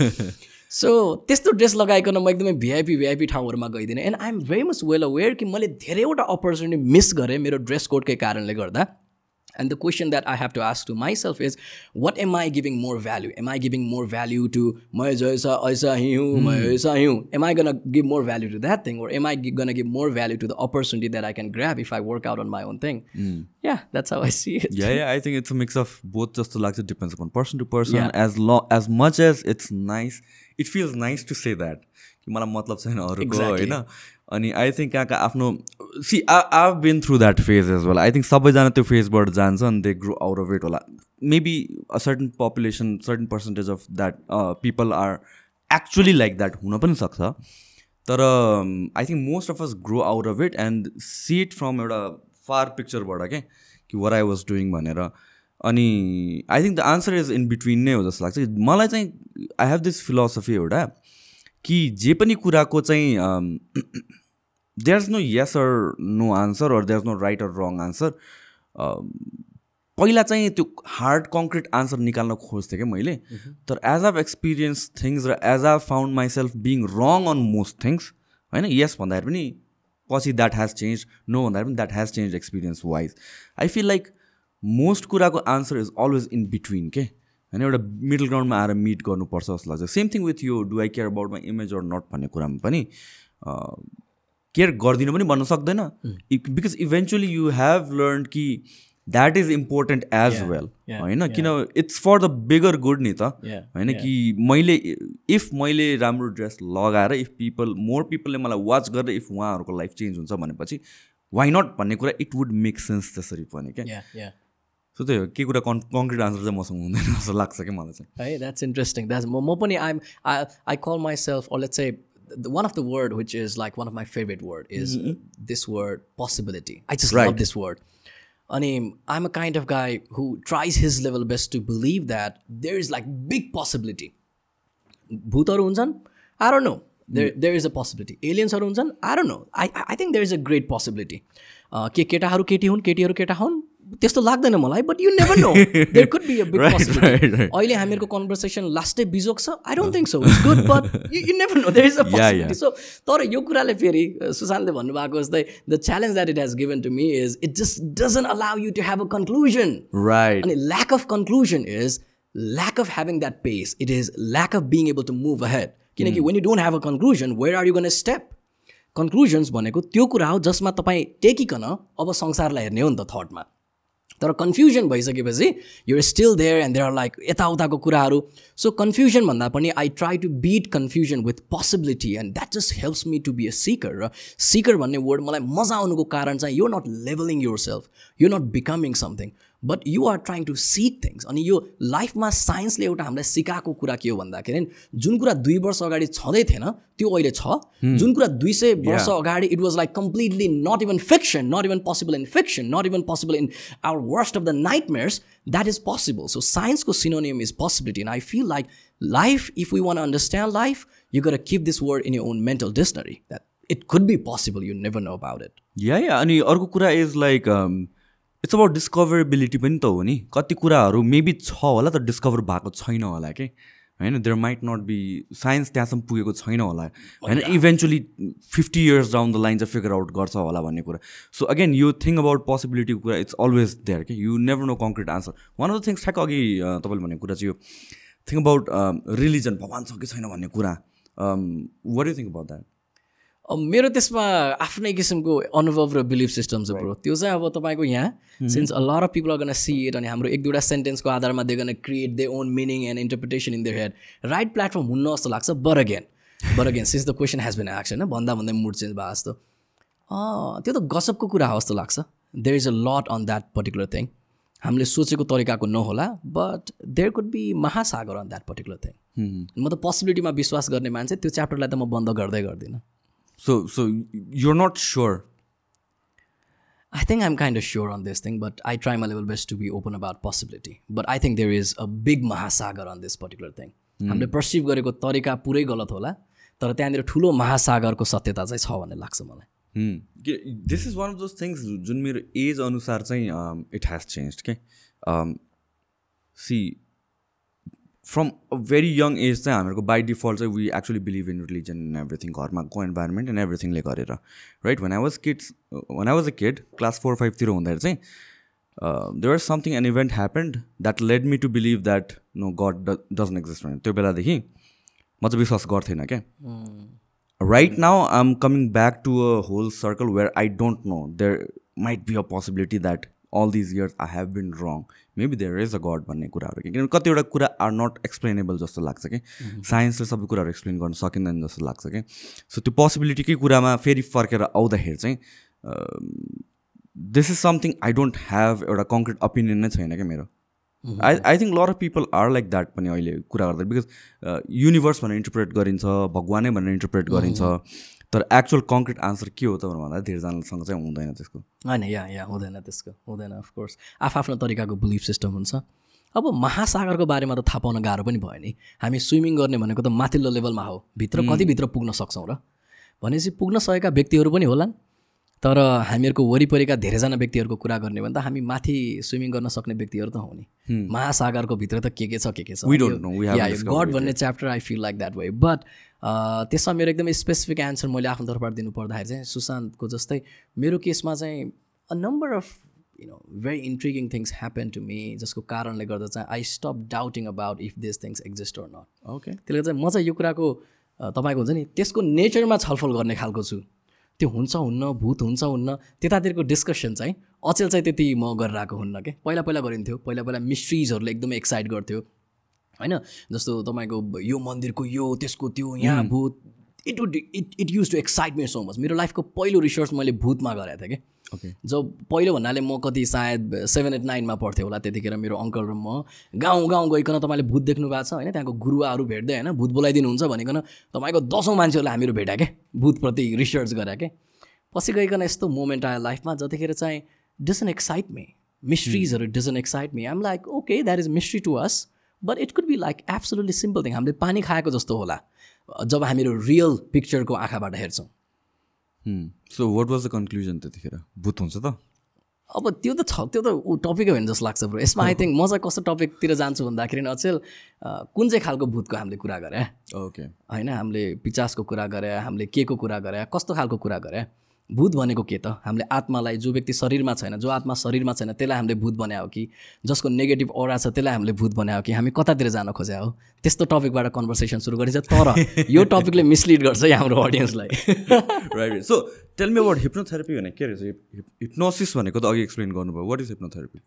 सो त्यस्तो ड्रेस लगाइकन म एकदमै भिआइपी भिआइपी ठाउँहरूमा गइदिनँ। And I am very much well aware कि मैले धेरैवटा अपर्च्युनिटी मिस गरेँ मेरो ड्रेस कोडकै कारणले गर्दा। And the question that I have to ask to myself is what am I giving more value am I giving more value to म जैसा ऐसा हिउँ म ऐसा हिउँ am I gonna give more value to that thing or am I gonna give more value to the opportunity that I can grab if I work out on my own thing yeah that's how I see it Yeah, yeah, I think it's a mix of both just like it depends upon person to person. Yeah. As long as much as it's nice, it feels nice to say that. कि मलाई मतलब छैन अरूको Exactly. होइन अनि I think कहाँका आफ्नो see I been through that phase as well I think सबैजना त्यो फेजबाट जान्छ अनि they grow out of it होला। Maybe a certain population certain percentage of that people are actually like that हुन पनि सक्छ। तर I think most of us grow out of it and see it from एउटा far पिक्चरबाट क्या कि वर I was doing भनेर। अनि I think the answer is in between नै हो जस्तो लाग्छ। मलाई चाहिँ आई हेभ दिस फिलोसफी एउटा। कि जे पनि कुराको चाहिँ there is no yes or no answer or there is no right or wrong answer पहिला चाहिँ त्यो हार्ड कङ्क्रिट आन्सर निकाल्न खोज्थेँ क्या मैले। तर एज आभ एक्सपिरियन्स थिङ्स र as I've found myself being wrong on most things होइन yes भन्दाखेरि पनि पछि द्याट हेज चेन्ज नो भन्दाखेरि पनि that has change experience wise I feel like most कुराको answer is always in between के होइन एउटा मिडल ग्राउन्डमा आएर मिट गर्नुपर्छ जस्तो लाग्छ। सेम थिङ विथ यो do I care about my image or not भन्ने कुरामा पनि केयर गरिदिनु पनि भन्न सक्दैन। Because eventually you have learn कि that is important as well होइन? किन it's for the bigger good नि त होइन कि मैले इफ मैले राम्रो ड्रेस लगाएर इफ पिपल मोर पिपलले मलाई वाच गरेर इफ उहाँहरूको लाइफ चेन्ज हुन्छ भनेपछि वाइ नट भन्ने कुरा इट वुड मेक सेन्स त्यसरी पनि क्या. सो त्यही हो के कुरा कन् कङ्क्रिट आन्सर चाहिँ मसँग हुँदैन जस्तो लाग्छ कि मलाई चाहिँ Hey, that's interesting. That's म पनि call myself or let's say the, one of the word which is like one of my favorite word is uh, this word possibility. I just love Right. this word. Ani, I'm a kind of guy who tries his level best to believe that there is like big possibility. भूतहरू हुन्छन् I don't know there there is a possibility एलियन्सहरू हुन्छन् I don't know I I think there is a great possibility के केटाहरू केटी हुन् केटीहरू केटा हुन्? त्यस्तो लाग्दैन मलाई but you never know there could be a big. अहिले हामीहरूको कन्भर्सेसन लास्टै बिजोक छ I don't think so it's good but you never know there is a possibility so तर यो कुराले फेरि अ, सुशान्तले भन्नुभएको जस्तै the challenge that it has given to me is it just doesn't allow you to have a conclusion right अनि lack of conclusion is lack of having that pace. It is lack of being able to move ahead. किनकि you don't have a conclusion, where are you going to step? Conclusions भनेको त्यो कुरा हो जसमा तपाईँ टेकिकन अब संसारलाई हेर्ने हो नि त थटमा तर कन्फ्युजन भइसकेपछि you're still there and there are like यताउताको कुराहरू। सो कन्फ्युजन भन्दा पनि I try to beat confusion with possibility and that just helps me to be a seeker र सिकर भन्ने वर्ड मलाई मजा आउनुको कारण चाहिँ यो नट लेभलिङ युर सेल्फ यो not becoming something but you are trying to seek things अनि यो लाइफमा साइन्सले एउटा हामीलाई सिकाएको कुरा के हो भन्दाखेरि जुन कुरा दुई वर्ष अगाडि छँदै थिएन त्यो अहिले छ। जुन कुरा दुई सय वर्ष अगाडि it was like completely not even fiction not even possible in fiction not even possible in our worst of the nightmares that is possible so साइन्सको synonym is possibility and I feel like life if we want understand life you gotta keep this word in your own mental dictionary that it could be possible you never know about it yeah yeah अनि अर्को कुरा is like it's about discoverability पनि त हो नि. कति कुराहरू maybe छ होला तर डिस्कभर भएको छैन होला कि? होइन there might not be science त्यहाँसम्म पुगेको छैन होला। होइन eventually fifty years down the line चाहिँ फिगर आउट गर्छ होला भन्ने कुरा। सो अगेन यो थिङ अबाउट पोसिबिलिटीको कुरा इट्स अलवेज देयर कि you never know concrete answer one of the things ठ्याक्क अघि तपाईँले भनेको कुरा चाहिँ यो थिङ अबाउट रिलिजन भगवान् छ कि छैन भन्ने कुरा। What you think about that मेरो त्यसमा आफ्नै किसिमको अनुभव र बिलिफ सिस्टम छ ब्रो त्यो चाहिँ अब तपाईँको यहाँ since a lot of people are gonna see it अनि हाम्रो एक दुईवटा सेन्टेन्सको आधारमा they gonna create their own meaning and interpretation in their head right platform हुन्न जस्तो लाग्छ but again but again since the question has been x होइन? भन्दा भन्दै मुड चेन्ज भयो जस्तो। त्यो त गसपको कुरा हो जस्तो लाग्छ। There is a lot on that particular thing हामीले सोचेको तरिकाको नहोला बट देयर कुड बी महासागर अन द्याट पर्टिकुलर थिङ म त पोसिबिलिटीमा विश्वास गर्ने मान्छे त्यो च्याप्टरलाई त म बन्द गर्दै गर्दिनँ। So so you're not sure I think I'm kind of sure on this thing, but I try my level best to be open about possibility. But I think there is a big mahasagar on this particular thing. हामीले perceive गरेको तरिका पुरै गलत होला तर त्यहाँनिर ठुलो महासागरको सत्यता चाहिँ छ भन्ने लाग्छ मलाई this is one of those things जुन मेरो एज अनुसार चाहिँ इट हेज चेन्ज के see from a very young age चाहिँ हामीहरूको बाई डिफल्ट चाहिँ we actually believe in religion and everything घरमा को इन्भाइरोमेन्ट एन्ड एभ्रिथिङले गरेर right when I was kids when I was a kid class four फाइभतिर हुँदाखेरि चाहिँ there are something an event happened that led me to believe that no god doesn't exist भनेर त्यो बेलादेखि म चाहिँ विश्वास गर्थेन क्या? Right now i'm coming back to a whole circle where i don't know. There might be a possibility that all these years i have been wrong. Maybe there is a god भन्ने कुराहरू कि किनभने कतिवटा कुरा are not explainable जस्तो लाग्छ कि। साइन्सले सबै कुराहरू एक्सप्लेन गर्न सकिँदैन जस्तो लाग्छ कि। सो त्यो पोसिबिलिटीकै कुरामा फेरि फर्केर आउँदाखेरि चाहिँ this is something I don't have एउटा कङ्क्रिट ओपिनियन नै छैन क्या मेरो। I I think lot of people are like that पनि अहिले कुरा गर्दा। बिकज युनिभर्स भनेर इन्टरप्रेट गरिन्छ भगवानै भनेर इन्टरप्रेट गरिन्छ। तर एक्चुअल कङ्क्रिट आन्सर के हो त भन्दा धेरैजनासँग चाहिँ हुँदैन त्यसको। होइन या या हुँदैन त्यसको हुँदैन अफकोर्स आफ्नो तरिकाको बिलिफ सिस्टम हुन्छ। अब महासागरको बारेमा त थाहा पाउन गाह्रो पनि भयो नि। हामी स्विमिङ गर्ने भनेको त माथिल्लो लेभलमा हो। भित्र कतिभित्र पुग्न सक्छौँ र। भनेपछि पुग्न सकेका व्यक्तिहरू पनि होलान्। तर हामीहरूको वरिपरिका धेरैजना व्यक्तिहरूको कुरा गर्ने भने त हामी माथि स्विमिङ गर्न सक्ने व्यक्तिहरू त हौ नि महासागरको भित्र त के के छ के के छ? गड भन्ने chapter I feel like that way but त्यसमा मेरो एकदमै स्पेसिफिक एन्सर मैले आफ्नो तर्फबाट दिनु पर्दाखेरि चाहिँ सुशान्तको जस्तै मेरो केसमा चाहिँ a number of you know very intriguing things happen to me जसको कारणले गर्दा चाहिँ I stop doubting about if this things exist or not okay त्यसले चाहिँ म चाहिँ यो कुराको तपाईँको हुन्छ नि त्यसको नेचरमा छलफल गर्ने खालको छु। त्यो हुन्छ हुन्न भूत हुन्छ हुन्न त्यतातिरको डिस्कसन चाहिँ अचेल चाहिँ त्यति म गरेर आएको हुन्न क्या पहिला पहिला गरिन्थ्यो पहिला पहिला मिस्ट्रिजहरूले एकदमै एक्साइट गर्थ्यो। होइन? जस्तो तपाईँको यो मन्दिरको यो त्यसको त्यो यहाँ भूत it would it it use to excite me so much मेरो लाइफको पहिलो रिसर्च मैले भूतमा गरेको थिएँ कि। ओके जब पहिलो भन्नाले म कति सायद सेभेन एट नाइनमा पढ्थेँ होला त्यतिखेर मेरो अङ्कल र म गाउँ गाउँ गइकन तपाईँले भूत देख्नु भएको छ होइन? त्यहाँको गुरुवाहरू भेट्दै होइन? भूत बोलाइदिनुहुन्छ भनिकन तपाईँको दसौँ मान्छेहरूलाई हामीहरू भेट्या क्या भूतप्रति रिसर्च गरे क्या पछि गइकन यस्तो मोमेन्ट आयो लाइफमा जतिखेर चाहिँ doesn't excite me मिस्ट्रिजहरू doesn't excite me um like okay that is mystery to us but it could be like absolutely simple thing हामीले पानी खाएको जस्तो होला। जब हामीहरू रियल पिक्चरको आँखाबाट हेर्छौँ। So what was the conclusion त्यतिखेर? भूत हुन्छ त। अब त्यो त छ त्यो त ऊ टपिकै होइन जस्तो लाग्छ ब्रो यसमा आई थिङ्क म चाहिँ कस्तो टपिकतिर जान्छु भन्दाखेरि अचेल कुन चाहिँ खालको भूतको हामीले कुरा गरे? ओके होइन हामीले पिचासको कुरा गरे हामीले के को कुरा गरे कस्तो खालको कुरा गरे? भूत भनेको के त? हामीले आत्मालाई जो व्यक्ति शरीरमा छैन जो आत्मा शरीरमा छैन त्यसलाई हामीले भूत बनायो कि? जसको नेगेटिभ ओरा छ त्यसलाई हामीले भूत बनायो कि? हामी कतातिर जान खोज्या हो? त्यस्तो टपिकबाट कन्भर्सेसन सुरु गरिन्छ। तर यो टपिकले मिसलिड गर्छ है हाम्रो अडियन्सलाई right so tell me about hypnotherapy भने के रहेछ? हिप्नोसिस भनेको त अघि एक्सप्लेन गर्नुभयो। वाट इज हिप्नोथेरापी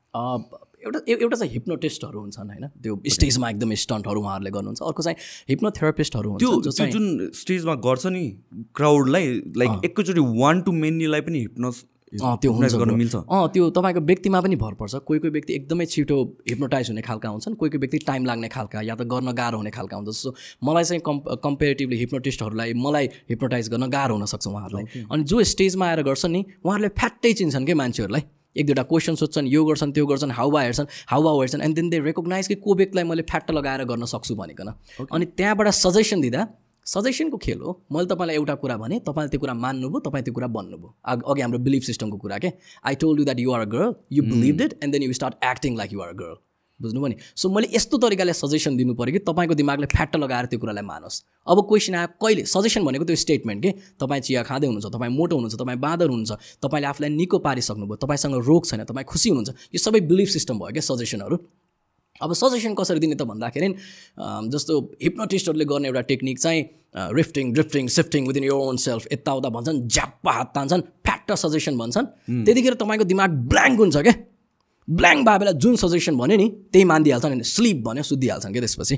एउटा एउटा चाहिँ हिप्नोटिस्टहरू हुन्छन् होइन? त्यो स्टेजमा एकदम स्टन्टहरू उहाँहरूले गर्नुहुन्छ। अर्को चाहिँ हिप्नोथेरापिस्टहरू त्यो हुन्छ जुन स्टेजमा गर्छ नि क्राउडलाई लाइक एकैचोटि वान टु मेनीलाई पनि हिप्नोस अँ, त्यो हुन्छ. मिल्छ। अँ त्यो तपाईँको व्यक्तिमा पनि भर पर्छ। कोही कोही व्यक्ति एकदमै छिटो हिप्नोटाइज हुने खालका हुन्छन् कोही कोही व्यक्ति टाइम लाग्ने खालका या त गर्न गाह्रो हुने खालका हुन्छ जस्तो मलाई चाहिँ कम् कम्पेरिटिभली हिप्नोटिस्टहरूलाई मलाई हिप्नोटाइज गर्न गाह्रो हुनसक्छ उहाँहरूलाई। अनि जो स्टेजमा आएर गर्छन् नि उहाँहरूले फ्याट्टै चिन्छन् कि मान्छेहरूलाई? एक दुईवटा क्वेसन सोध्छन् यो गर्छन् त्यो गर्छन् हावा हेर्छन् हावा हेर्छन् एन्ड देन दे रेकगनाइज कि को व्यक्तिलाई मैले फ्याट्ट लगाएर गर्न सक्छु भनिकन अनि त्यहाँबाट सजेसन दिँदा सजेसनको खेल हो मैले तपाईँलाई एउटा कुरा भने तपाईँले त्यो कुरा मान्नुभयो तपाईँ त्यो कुरा बन्नुभयो। अघ- अघि हाम्रो बिलिफ सिस्टमको कुरा के I told you that you are a girl you believe it and then you start acting like you are girl बुझ्नुभयो नि? सो मैले यस्तो तरिकाले सजेसन दिनु पऱ्यो कि तपाईँको दिमागले फ्याट्ट लगाएर त्यो कुरालाई मानोस्। अब क्वेसन आयो कहिले? सजेसन भनेको त्यो स्टेटमेन्ट के? तपाईँ चिया खाँदै हुनुहुन्छ तपाईँ मोटो हुनुहुन्छ तपाईँ बाँदर हुनुहुन्छ तपाईँले आफूलाई निको पारिसक्नुभयो तपाईँसँग रोग छैन तपाईँ खुसी हुनुहुन्छ यो सबै बिलिफ सिस्टम भयो क्या सजेसनहरू अब सजेसन कसरी दिने त भन्दाखेरि जस्तो हिप्नोटिस्टहरूले गर्ने एउटा टेक्निक चाहिँ rifting drifting shifting within your own self यताउता भन्छन् झ्याप्पा हात तान्छन् फ्याक्ट सजेसन भन्छन्। त्यतिखेर तपाईँको दिमाग ब्ल्याङ्क हुन्छ क्या। ब्ल्याङ्क बेला जुन सजेसन भन्यो नि त्यही मानिदिइहाल्छन् अनि स्लिप भन्यो सुत्दिहाल्छन् क्या त्यसपछि।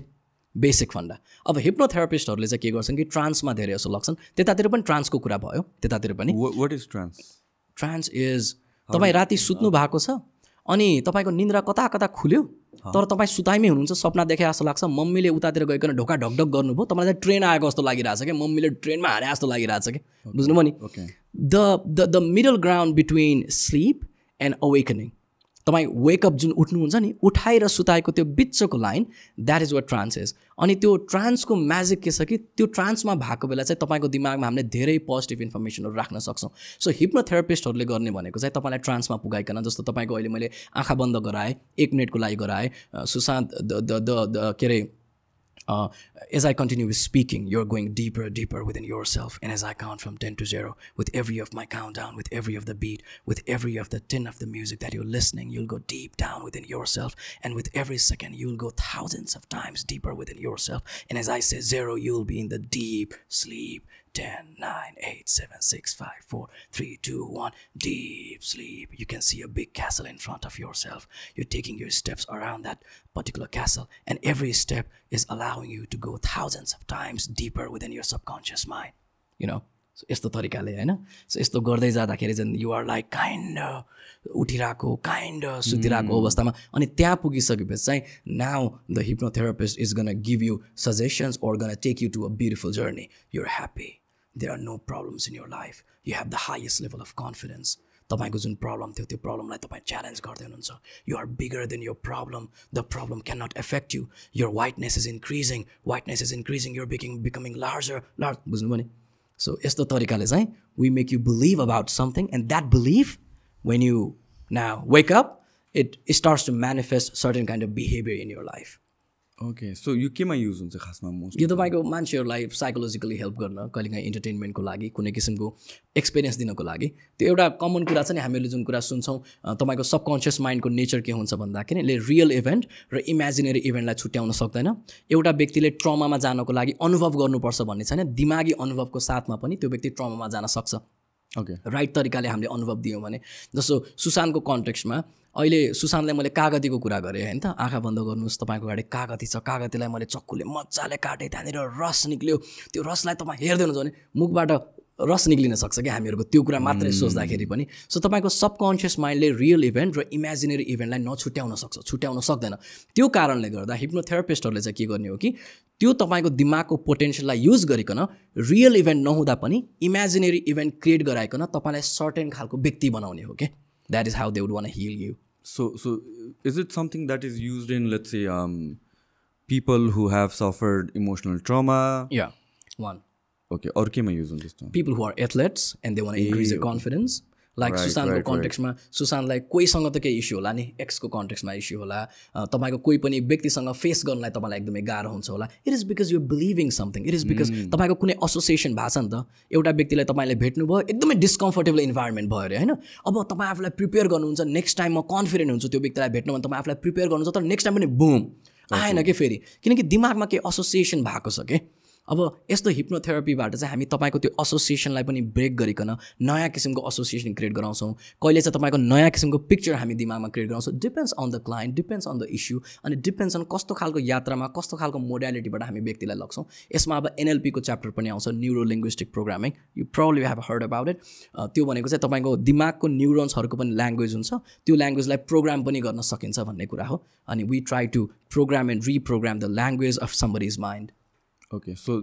Basic funda. अब हिप्नोथेरापिस्टहरूले चाहिँ के गर्छन् कि ट्रान्समा धेरै जस्तो लाग्छन्। त्यतातिर पनि ट्रान्सको कुरा भयो त्यतातिर पनि। What is trance trance is तपाईँ राति सुत्नु भएको छ अनि तपाईँको निन्द्रा कता कता खुल्यो तर तपाईँ सुताइमै हुनुहुन्छ सपना देखे जस्तो लाग्छ। मम्मीले उतातिर गइकन ढोका ढकढक गर्नुभयो। तपाईँलाई चाहिँ ट्रेन आएको जस्तो लागिरहेछ क्या। मम्मीले ट्रेनमा हाने जस्तो लागिरहेछ क्या। बुझ्नुभयो नि? The the the middle ground between sleep and awakening तपाईँ वेकअप जुन उठ्नुहुन्छ नि उठाएर सुताएको त्यो बिचको line that is what trance is अनि त्यो ट्रान्सको म्याजिक के छ कि त्यो ट्रान्समा भएको बेला चाहिँ तपाईँको दिमागमा हामीले धेरै पोजिटिभ इन्फर्मेसनहरू राख्न सक्छौँ। सो हिप्नोथेरापिस्टहरूले गर्ने भनेको चाहिँ तपाईँलाई ट्रान्समा पुगाइकन जस्तो तपाईँको अहिले मैले आँखा बन्द गराएँ एक मिनटको लागि गराएँ सुशान्त द के अरे uh, as I continue with speaking, you're going deeper, deeper within yourself. And as I count from 10 to 0, with every of my countdown, with every of the beat, with every of the tin of the music that you're listening, you'll go deep down within yourself. And with every second, you'll go thousands of times deeper within yourself. And as I say zero, you'll be in the deep sleep. 10, 9, 8, 7, 6, 5, 4, 3, 2, 1. Deep sleep. You can see a big castle in front of yourself. You're taking your steps around that particular castle, and every step is allowing you to go thousands of times deeper within your subconscious mind. You know? So यस्तो तरिकाले होइन so यस्तो गर्दै जाँदाखेरि चाहिँ you're like kind उठिरहेको kind सुतिरहेको अवस्थामा अनि त्यहाँ पुगिसकेपछि चाहिँ now the hypnotherapist is gonna give you suggestions or gonna take you to a beautiful journey you're happy there are no problems in your life you have the highest level of confidence तपाईँको जुन problem थियो त्यो प्रब्लमलाई तपाईँ challenge गर्दै हुनुहुन्छ you are bigger than your problem the problem can not affect you your whiteness is increasing whiteness is increasing your biking becoming larger large बुझ्नुभयो नि so यस्तो तरिकाले चाहिँ we make you believe about something and that believe when you now wake up it starts to manifest certain kind of behaviour in your life okay so यो केमा use हुन्छ खासमा most यो तपाईँको मान्छेहरूलाई साइकोलोजिकली हेल्प गर्न कहिलेकाहीँ इन्टरटेन्मेन्टको लागि कुनै किसिमको एक्सपिरियन्स दिनको लागि त्यो एउटा कमन कुरा छ नि हामीहरूले जुन कुरा सुन्छौँ तपाईँको सबकन्सियस माइन्डको नेचर के हुन्छ भन्दाखेरि यसले रियल इभेन्ट र इमेजिनेरी इभेन्टलाई छुट्याउन सक्दैन। एउटा व्यक्तिले ट्रमामा जानको लागि अनुभव गर्नुपर्छ भन्ने छैन दिमागी अनुभवको साथमा पनि त्यो व्यक्ति ट्रमामा जान सक्छ। ओके राइट तरिकाले हामीले अनुभव दियौँ भने जस्तो सुशान्तको कन्टेक्स्टमा अहिले सुशान्तलाई मैले कागतीको कुरा गरेँ होइन त? आँखा बन्द गर्नुहोस् तपाईँको अगाडि कागती छ। कागतीलाई मैले चक्कुले मजाले काटेँ त्यहाँनिर रस निक्ल्यो। त्यो रसलाई तपाईँ हेर्दै हुनुहुन्छ भने मुखबाट रस निक्लिन सक्छ कि हामीहरूको त्यो कुरा मात्रै सोच्दाखेरि पनि। सो तपाईँको सबकन्सियस माइन्डले रियल इभेन्ट र इमेजिनेरी इभेन्टलाई नछुट्याउन सक्छ छुट्याउन सक्दैन। त्यो कारणले गर्दा हिप्नोथेरापिस्टहरूले चाहिँ के गर्ने हो कि त्यो तपाईँको दिमागको पोटेन्सियललाई युज गरिकन रियल इभेन्ट नहुँदा पनि इमेजिनेरी इभेन्ट क्रिएट गराइकन तपाईँलाई सर्टेन खालको व्यक्ति बनाउने हो कि that is how they would one heal you is it something that is used in, let's say, um, people who have suffered emotional trauma? या वान Okay, or केमा use हुन्छ त्यस्तो who are athletes and they want to increase their confidence. Like सुशान्तको. कन्टेक्समा सुशान्तलाई कोहीसँग त केही issue होला नि? एक्सको कन्टेक्समा इस्यु होला। तपाईँको कोही पनि व्यक्तिसँग फेस गर्नलाई तपाईँलाई एकदमै गाह्रो हुन्छ होला। It is because you believing something it is because तपाईँको कुनै एसोसिएसन भएको छ नि त एउटा व्यक्तिलाई तपाईँले भेट्नुभयो एकदमै डिस्कम्फर्टेबल इन्भाइरोमेन्ट भयो अरे होइन? अब तपाईँ आफूलाई प्रिपेयर गर्नुहुन्छ नेक्स्ट टाइम म कन्फिडेन्ट हुन्छु त्यो व्यक्तिलाई भेट्नु भने तपाईँ आफूलाई प्रिपेयर गर्नुहुन्छ तर नेक्स्ट टाइम पनि बुम आएन कि फेरि? किनकि दिमागमा केही एसोसिएसन भएको छ कि? अब यस्तो हिप्नोथेरापीबाट चाहिँ हामी तपाईँको त्यो एसोसिएसनलाई पनि ब्रेक गरिकन नयाँ किसिमको एसोसिएसन क्रिएट गराउँछौँ। कहिले चाहिँ तपाईँको नयाँ किसिमको पिक्चर हामी दिमागमा क्रिएट गराउँछौँ। Depends on the client depends on the issue अनि डिपेन्ड्स अन कस्तो खालको यात्रामा कस्तो खालको मोडालिटीबाट हामी व्यक्तिलाई लग्छौँ। यसमा अब एनएलपीको च्याप्टर पनि आउँछ neuro linguistic programming you probably have heard about it त्यो भनेको चाहिँ तपाईँको दिमागको न्युरोन्सहरूको पनि ल्याङ्ग्वेज हुन्छ। त्यो ल्याङ्ग्वेजलाई प्रोग्राम पनि गर्न सकिन्छ भन्ने कुरा हो। अनि we try to program and reprogram the language of somebody is mind okay so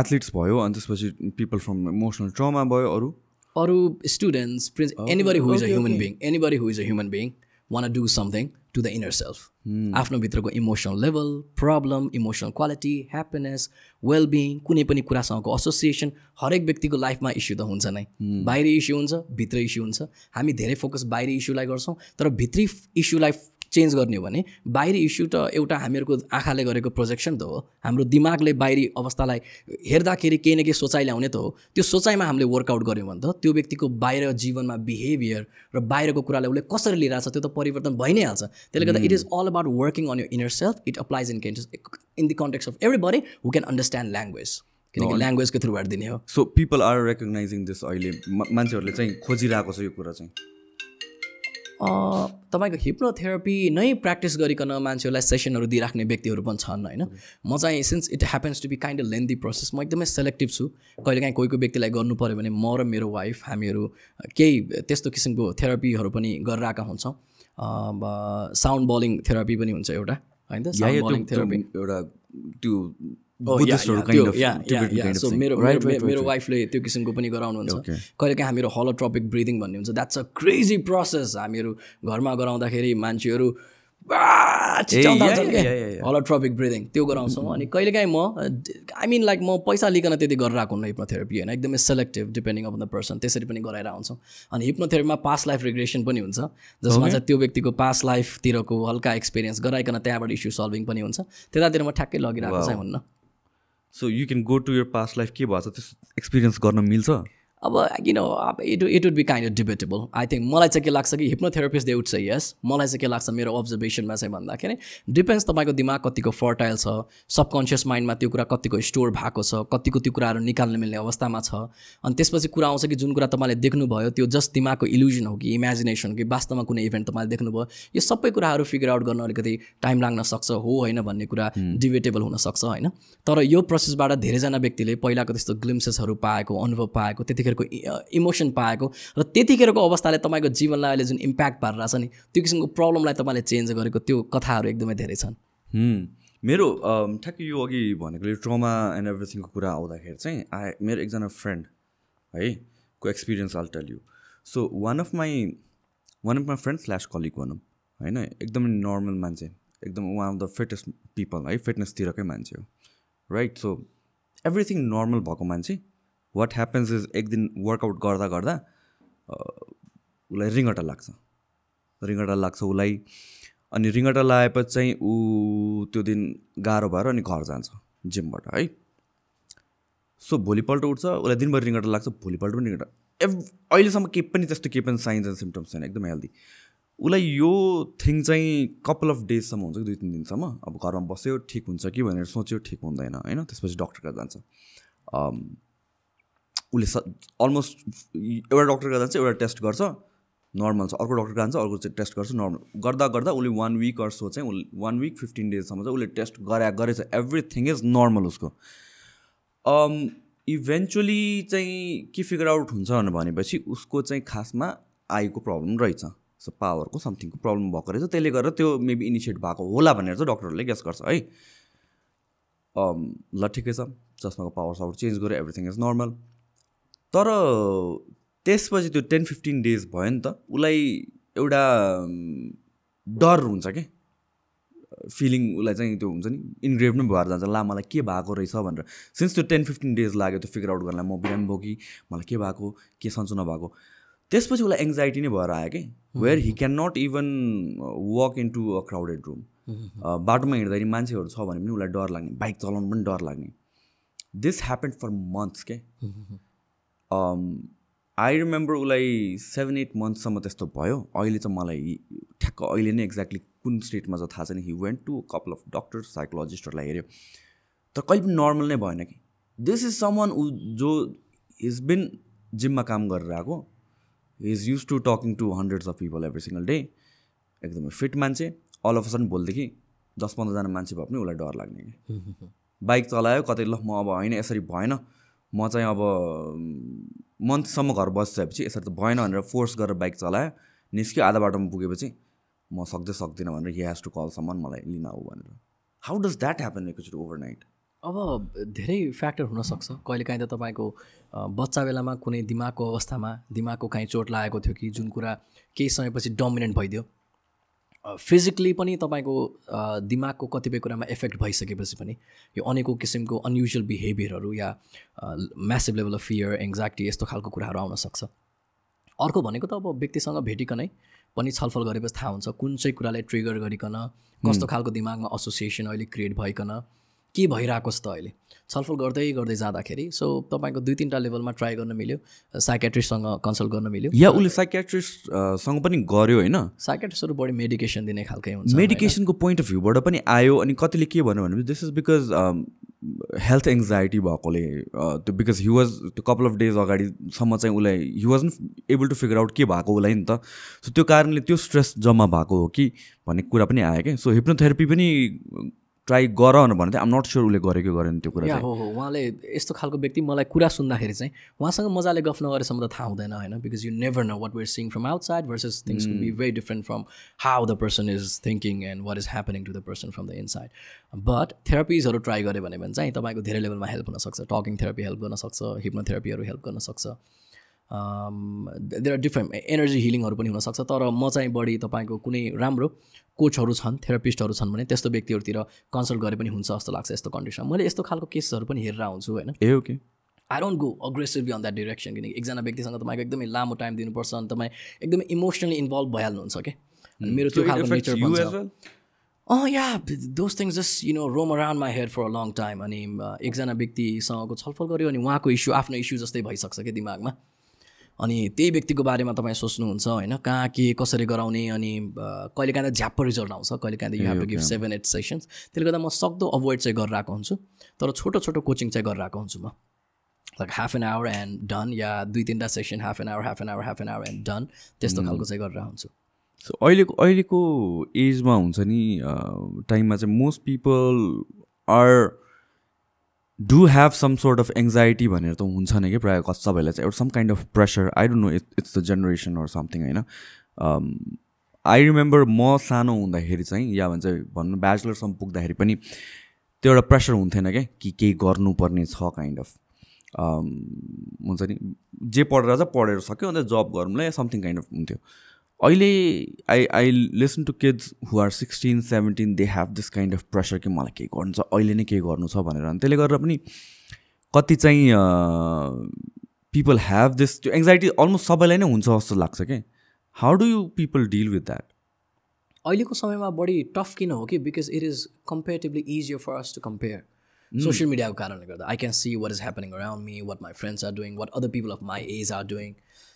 athletes भयो अनि त्यसपछि पिपल फ्रम इमोसनल ट्रमा भयो अरू? अरू students prince anybody who is a human being anybody who is a human being want do something to the inner self आफ्नो भित्रको emotional level problem emotional quality happiness wellbeing कुनै पनि कुरासँगको association हरेक व्यक्तिको लाइफमा इस्यु त हुन्छ नै। बाहिरी इस्यु हुन्छ भित्र इस्यु हुन्छ। हामी धेरै फोकस बाहिरी इस्युलाई गर्छौँ तर भित्री इस्युलाई चेन्ज गर्ने हो भने बाहिरी इस्यु त एउटा हामीहरूको आँखाले गरेको प्रोजेक्सन त हो। हाम्रो दिमागले बाहिरी अवस्थालाई हेर्दाखेरि केही न केही सोचाइ ल्याउने त हो। त्यो सोचाइमा हामीले वर्कआउट गऱ्यौँ भने त त्यो व्यक्तिको बाहिर जीवनमा बिहेभियर र बाहिरको कुरालाई उसले कसरी लिइरहेको छ त्यो त परिवर्तन भइ नै हाल्छ। त्यसले गर्दा it is all about working on your inner self it applies in cases in the context of everybody who can understand language किनकि ल्याङ्ग्वेजको थ्रुबाट दिने हो। So people are recognizing this अहिले। मान्छेहरूले चाहिँ खोजिरहेको छ यो कुरा चाहिँ। तपाईँको हिप्नोथेरापी नै प्र्याक्टिस गरिकन मान्छेहरूलाई सेसनहरू दिइराख्ने व्यक्तिहरू पनि छन् होइन? म चाहिँ since it happens to be kind a lengthy process म एकदमै सेलेक्टिभ छु। कहिलेकाहीँ कोही कोही व्यक्तिलाई गर्नु पऱ्यो भने म र मेरो वाइफ हामीहरू केही त्यस्तो किसिमको थेरापीहरू पनि गरेर आएका हुन्छौँ साउन्ड बलिङ थेरापी पनि हुन्छ एउटा होइन? साउन्ड बलिङ थेरापी एउटा त्यो मेरो. वाइफले त्यो किसिमको पनि गराउनुहुन्छ. कहिलेकाहीँ हामीहरू हलोट्रोपिक ब्रिदिङ भन्ने हुन्छ। द्याट्स अ क्रेजी प्रोसेस हामीहरू घरमा गराउँदाखेरि मान्छेहरू. होलोट्रोपिक ब्रिदिङ त्यो गराउँछौँ अनि कहिलेकाहीँ म आई मिन लाइक म पैसा लिकन त्यति गरेर आएको हुन्न हिप्नोथेरापी होइन। एकदमै selective depending on the person त्यसरी पनि गराएर आउँछौँ अनि हिप्नोथेरापीमा पास्ट लाइफ रिग्रेसन पनि हुन्छ। जसमा चाहिँ त्यो व्यक्तिको पास्ट लाइफतिरको हल्का एक्सपिरियन्स गराइकन त्यहाँबाट इस्यु सल्भिङ पनि हुन्छ। त्यतातिर म ठ्याक्कै लगिरहेको चाहिँ हुन्न। So you can go to your past life के भएछ? त्यस्तो एक्सपिरियन्स गर्न मिल्छ? अब किन अब it it would be kind of debatable I think मलाई चाहिँ के लाग्छ कि हिप्नोथेरापिस्ट दे वुड चाहिँ यस मलाई चाहिँ के लाग्छ मेरो अब्जर्भेसनमा चाहिँ भन्दाखेरि डिपेन्ड्स तपाईँको दिमाग कतिको फर्टाइल छ सबकन्सियस माइन्डमा त्यो कुरा कतिको स्टोर भएको छ कतिको त्यो कुराहरू निकाल्न मिल्ने अवस्थामा छ। अनि त्यसपछि कुरा आउँछ कि जुन कुरा तपाईँले देख्नुभयो त्यो जस्ट दिमागको इल्युजन हो कि इमेजिनेसन हो कि वास्तवमा कुनै इभेन्ट तपाईँले देख्नुभयो यो सबै कुराहरू फिगर आउट गर्न अलिकति टाइम लाग्न सक्छ हो होइन भन्ने कुरा डिबेटेबल हुनसक्छ होइन। तर यो प्रोसेसबाट धेरैजना व्यक्तिले पहिलाको त्यस्तो ग्लिम्सेसहरू पाएको अनुभव पाएको त्यतिखेरको इमोसन पाएको र त्यतिखेरको अवस्थाले तपाईँको जीवनलाई अहिले जुन इम्प्याक्ट पारिरहेको छ नि त्यो किसिमको प्रब्लमलाई तपाईँले चेन्ज गरेको त्यो कथाहरू एकदमै धेरै छन्. मेरो ठ्याक्कै यो अघि भनेको ट्रमा एन्ड एभ्रिथिङको कुरा आउँदाखेरि चाहिँ आई मेरो एकजना फ्रेन्ड है को experience I'll tell you so one of my one of my friend slash colleague भनौँ होइन एकदमै नर्मल मान्छे एकदम one of the fittest people है फिटनेसतिरकै मान्छे हो राइट सो एभ्रिथिङ नर्मल भएको मान्छे वाट ह्यापन्स इज एक दिन वर्कआउट गर्दा गर्दा उसलाई रिङ्गटा लाग्छ। रिङ्गटा लाग्छ उसलाई अनि रिङ्गटा लगाएपछि चाहिँ ऊ त्यो दिन गाह्रो भएर अनि घर जान्छ जिमबाट है। सो भोलिपल्ट उठ्छ उसलाई दिनभरि रिङ्गटा लाग्छ भोलिपल्ट पनि रिङ्गटा। एभ अहिलेसम्म केही पनि त्यस्तो केही पनि साइन्स एन्ड सिम्टम्स छैन एकदम हेल्दी उसलाई यो थिङ चाहिँ कपाल अफ डेजसम्म हुन्छ कि दुई तिन दिनसम्म? अब घरमा बस्यो ठिक हुन्छ कि भनेर सोच्यो ठिक हुँदैन होइन? त्यसपछि डक्टर कहाँ जान्छ। उसले स अलमोस्ट एउटा डक्टर कहाँ जान्छ एउटा टेस्ट गर्छ नर्मल छ। अर्को डक्टर जान्छ अर्को चाहिँ टेस्ट गर्छ नर्मल गर्दा गर्दा उसले वान विक अर्सो चाहिँ उसले वान विक फिफ्टिन डेजसम्म चाहिँ उसले टेस्ट गरे गरेछ। एभ्रिथिङ इज नर्मल उसको। इभेन्चुली चाहिँ के फिगर आउट हुन्छ भनेपछि उसको चाहिँ खासमा आईको प्रब्लम रहेछ। सो पावरको समथिङको प्रब्लम भएको रहेछ। त्यसले गर्दा त्यो मेबी इनिसिएट भएको होला भनेर चाहिँ डक्टरहरूले गेस गर्छ है। अम, ल ठिकै छ। चस्माको पावर सावर चेन्ज गऱ्यो एभ्रिथिङ इज नर्मल तर त्यसपछि त्यो टेन फिफ्टिन डेज भयो नि त उसलाई एउटा डर हुन्छ क्या फिलिङ उसलाई चाहिँ त्यो हुन्छ नि इन्ग्रेभ नै भएर जान्छ। ला मलाई के भएको रहेछ भनेर। सिन्स त्यो टेन फिफ्टिन डेज लाग्यो त्यो फिगर आउट गर्नलाई म बिरामी भयो कि? मलाई के भएको? के सन्चो नभएको? त्यसपछि उसलाई एङ्जाइटी नै भएर आयो कि? Where he can not even walk into a crowded room बाटोमा हिँड्दाखेरि मान्छेहरू छ भने पनि उसलाई डर लाग्ने बाइक चलाउनु पनि डर लाग्ने। दिस ह्यापन फर मन्थ्स के? आई रिमेम्बर उसलाई सेभेन एट मन्थसम्म त्यस्तो भयो। अहिले चाहिँ मलाई ठ्याक्क अहिले नै एक्ज्याक्टली कुन स्टेटमा छ थाहा छैन। He went to couple of doctor साइकोलोजिस्टहरूलाई हेऱ्यो। तर कहिले पनि नर्मल नै भएन कि। दिस इज सम वान जो इज बिन जिममा काम गरेर आएको is use to talking to hundreds of people every single day एकदमै फिट मान्छे। अल अफ सडन भोलिदेखि दस पन्ध्रजना मान्छे भए पनि उसलाई डर लाग्ने कि। बाइक चलायो कतै ल म अब होइन यसरी भएन। म चाहिँ अब मन्थसम्म घर बसिसकेपछि यसरी त भएन भनेर फोर्स गरेर बाइक चलायो निस्क्यो आधा बाटोमा पुगेपछि म सक्दै सक्दिनँ भनेर हि हेज टु कलसम्म मलाई लिन आऊ भनेर। हाउ डज द्याट ह्यापन एकचोटि ओभरनाइट अब धेरै फ्याक्टर हुनसक्छ। कहिलेकाहीँ त तपाईँको बच्चा बेलामा कुनै दिमागको अवस्थामा दिमागको काहीँ चोट लागेको थियो कि जुन कुरा केही समयपछि डोमिनेन्ट भइदियो। फिजिकली पनि तपाईँको दिमागको कतिपय कुरामा इफेक्ट भइसकेपछि पनि यो अनेकौँ किसिमको अनयुजुअल बिहेभियरहरू या massive level of fear anxiety यस्तो खालको कुराहरू आउन सक्छ। अर्को भनेको त अब व्यक्तिसँग भेटिकनै पनि छलफल गरेपछि थाहा हुन्छ कुन चाहिँ कुरालाई ट्रिगर गरिकन कस्तो खालको दिमागमा एसोसिएसन अहिले क्रिएट भइकन के भइरहेको छ त अहिले? छलफल गर्दै गर्दै जाँदाखेरि सो तपाईँको दुई तिनवटा लेभलमा ट्राई गर्न मिल्यो साइकेट्रिस्टसँग कन्सल्ट गर्न मिल्यो। या उसले साइकेट्रिस्टसँग पनि गऱ्यो होइन? साइकेट्रिस्टहरू बढी मेडिकेसन दिने खालकै हुन्छ मेडिकेसनको पोइन्ट अफ भ्यूबाट पनि आयो अनि कतिले के भन्यो भने this is because health anxiety भएकोले त्यो बिकज हि वाज त्यो कपाल अफ डेज अगाडिसम्म चाहिँ उसलाई he was able to figure out के भएको उसलाई नि त। सो त्यो कारणले त्यो स्ट्रेस जम्मा भएको हो कि भन्ने कुरा पनि आयो क्या। सो हिप्नोथेरापी पनि ट्राई गर भने चाहिँ आम नट स्योर उसले गरेको गरेन त्यो कुरा हो हो। उहाँले यस्तो खालको व्यक्ति मलाई कुरा सुन्दाखेरि चाहिँ उहाँसँग मजाले गफ नगरेसम्म त थाहा हुँदैन होइन? Because you never know what we're seeing from outside versus things be very different from how the person is thinking and what is happening to the person from the inside but थेरापिजहरू try गऱ्यो भने चाहिँ तपाईँको धेरै लेभलमा help हुनसक्छ talking therapy help गर्न सक्छ हिप्नोथेरापीहरू help गर्न सक्छ। देयर आर डिफ्रेन्ट एनर्जी हिलिङहरू पनि हुनसक्छ तर म चाहिँ बढी तपाईँको कुनै राम्रो कोचहरू छन् थेरापिस्टहरू छन् भने त्यस्तो व्यक्तिहरूतिर कन्सल्ट गरे पनि हुन्छ जस्तो लाग्छ यस्तो कन्डिसनमा मैले यस्तो खालको केसहरू पनि हेरेर आउँछु होइन? ए okay I don't go aggressively on that direction किनकि एकजना व्यक्तिसँग तपाईँको एकदमै लामो टाइम दिनुपर्छ अनि तपाईँ एकदमै इमोसनली इन्भल्भ भइहाल्नुहुन्छ क्या अनि मेरो त्यो खालको नेचर अँ या those things just you know roam around my head for a long time अनि एकजना व्यक्तिसँगको छलफल गऱ्यो अनि उहाँको इस्यु आफ्नो इस्यु जस्तै भइसक्छ क्या दिमागमा। अनि त्यही व्यक्तिको बारेमा तपाईँ सोच्नुहुन्छ होइन? कहाँ के कसरी गराउने अनि uh, कहिलेकाहीँ त झ्याप्प रिजल्ट आउँछ कहिलेकाहीँ you have to give seven eight sessions त्यसले गर्दा म सक्दो अभोइड चाहिँ गरेर आएको हुन्छु तर छोटो छोटो कोचिङ चाहिँ गरेर आएको हुन्छु म। Like half an hour and done या दुई तिनवटा session half an hour half an hour half an hour and done त्यस्तो खालको चाहिँ गरेर हुन्छु। सो अहिलेको अहिलेको एजमा हुन्छ नि टाइममा चाहिँ most people are do have some sort of anxiety भनेर त हुन्छ नै कि प्रायः सबैलाई चाहिँ एउटा some kind of pressure I don't know it it's the generation or something होइन? आई रिमेम्बर म सानो हुँदाखेरि चाहिँ या भन्छ भन्नु ब्याचलरसम्म पुग्दाखेरि पनि त्यो एउटा प्रेसर हुन्थेन क्या कि केही गर्नुपर्ने छ काइन्ड अफ हुन्छ नि? जे पढेर चाहिँ पढेर सक्यो अन्त जब गरौँला समथिङ काइन्ड अफ हुन्थ्यो। अहिले I I listen to kids who are sixteen seventeen they have this kind of pressure कि मलाई केही गर्नु छ अहिले नै केही गर्नु छ भनेर। अनि त्यसले गर्दा पनि कति चाहिँ पिपल ह्याभ दिस त्यो एङ्जाइटी अलमोस्ट सबैलाई नै हुन्छ जस्तो लाग्छ कि? How do you people deal with that अहिलेको समयमा बढी टफ किन हो कि? Because it is comparatively easier for us to compare social मिडियाको कारणले गर्दा। I can see what is happening around me what my friends are doing what other people of my age are doing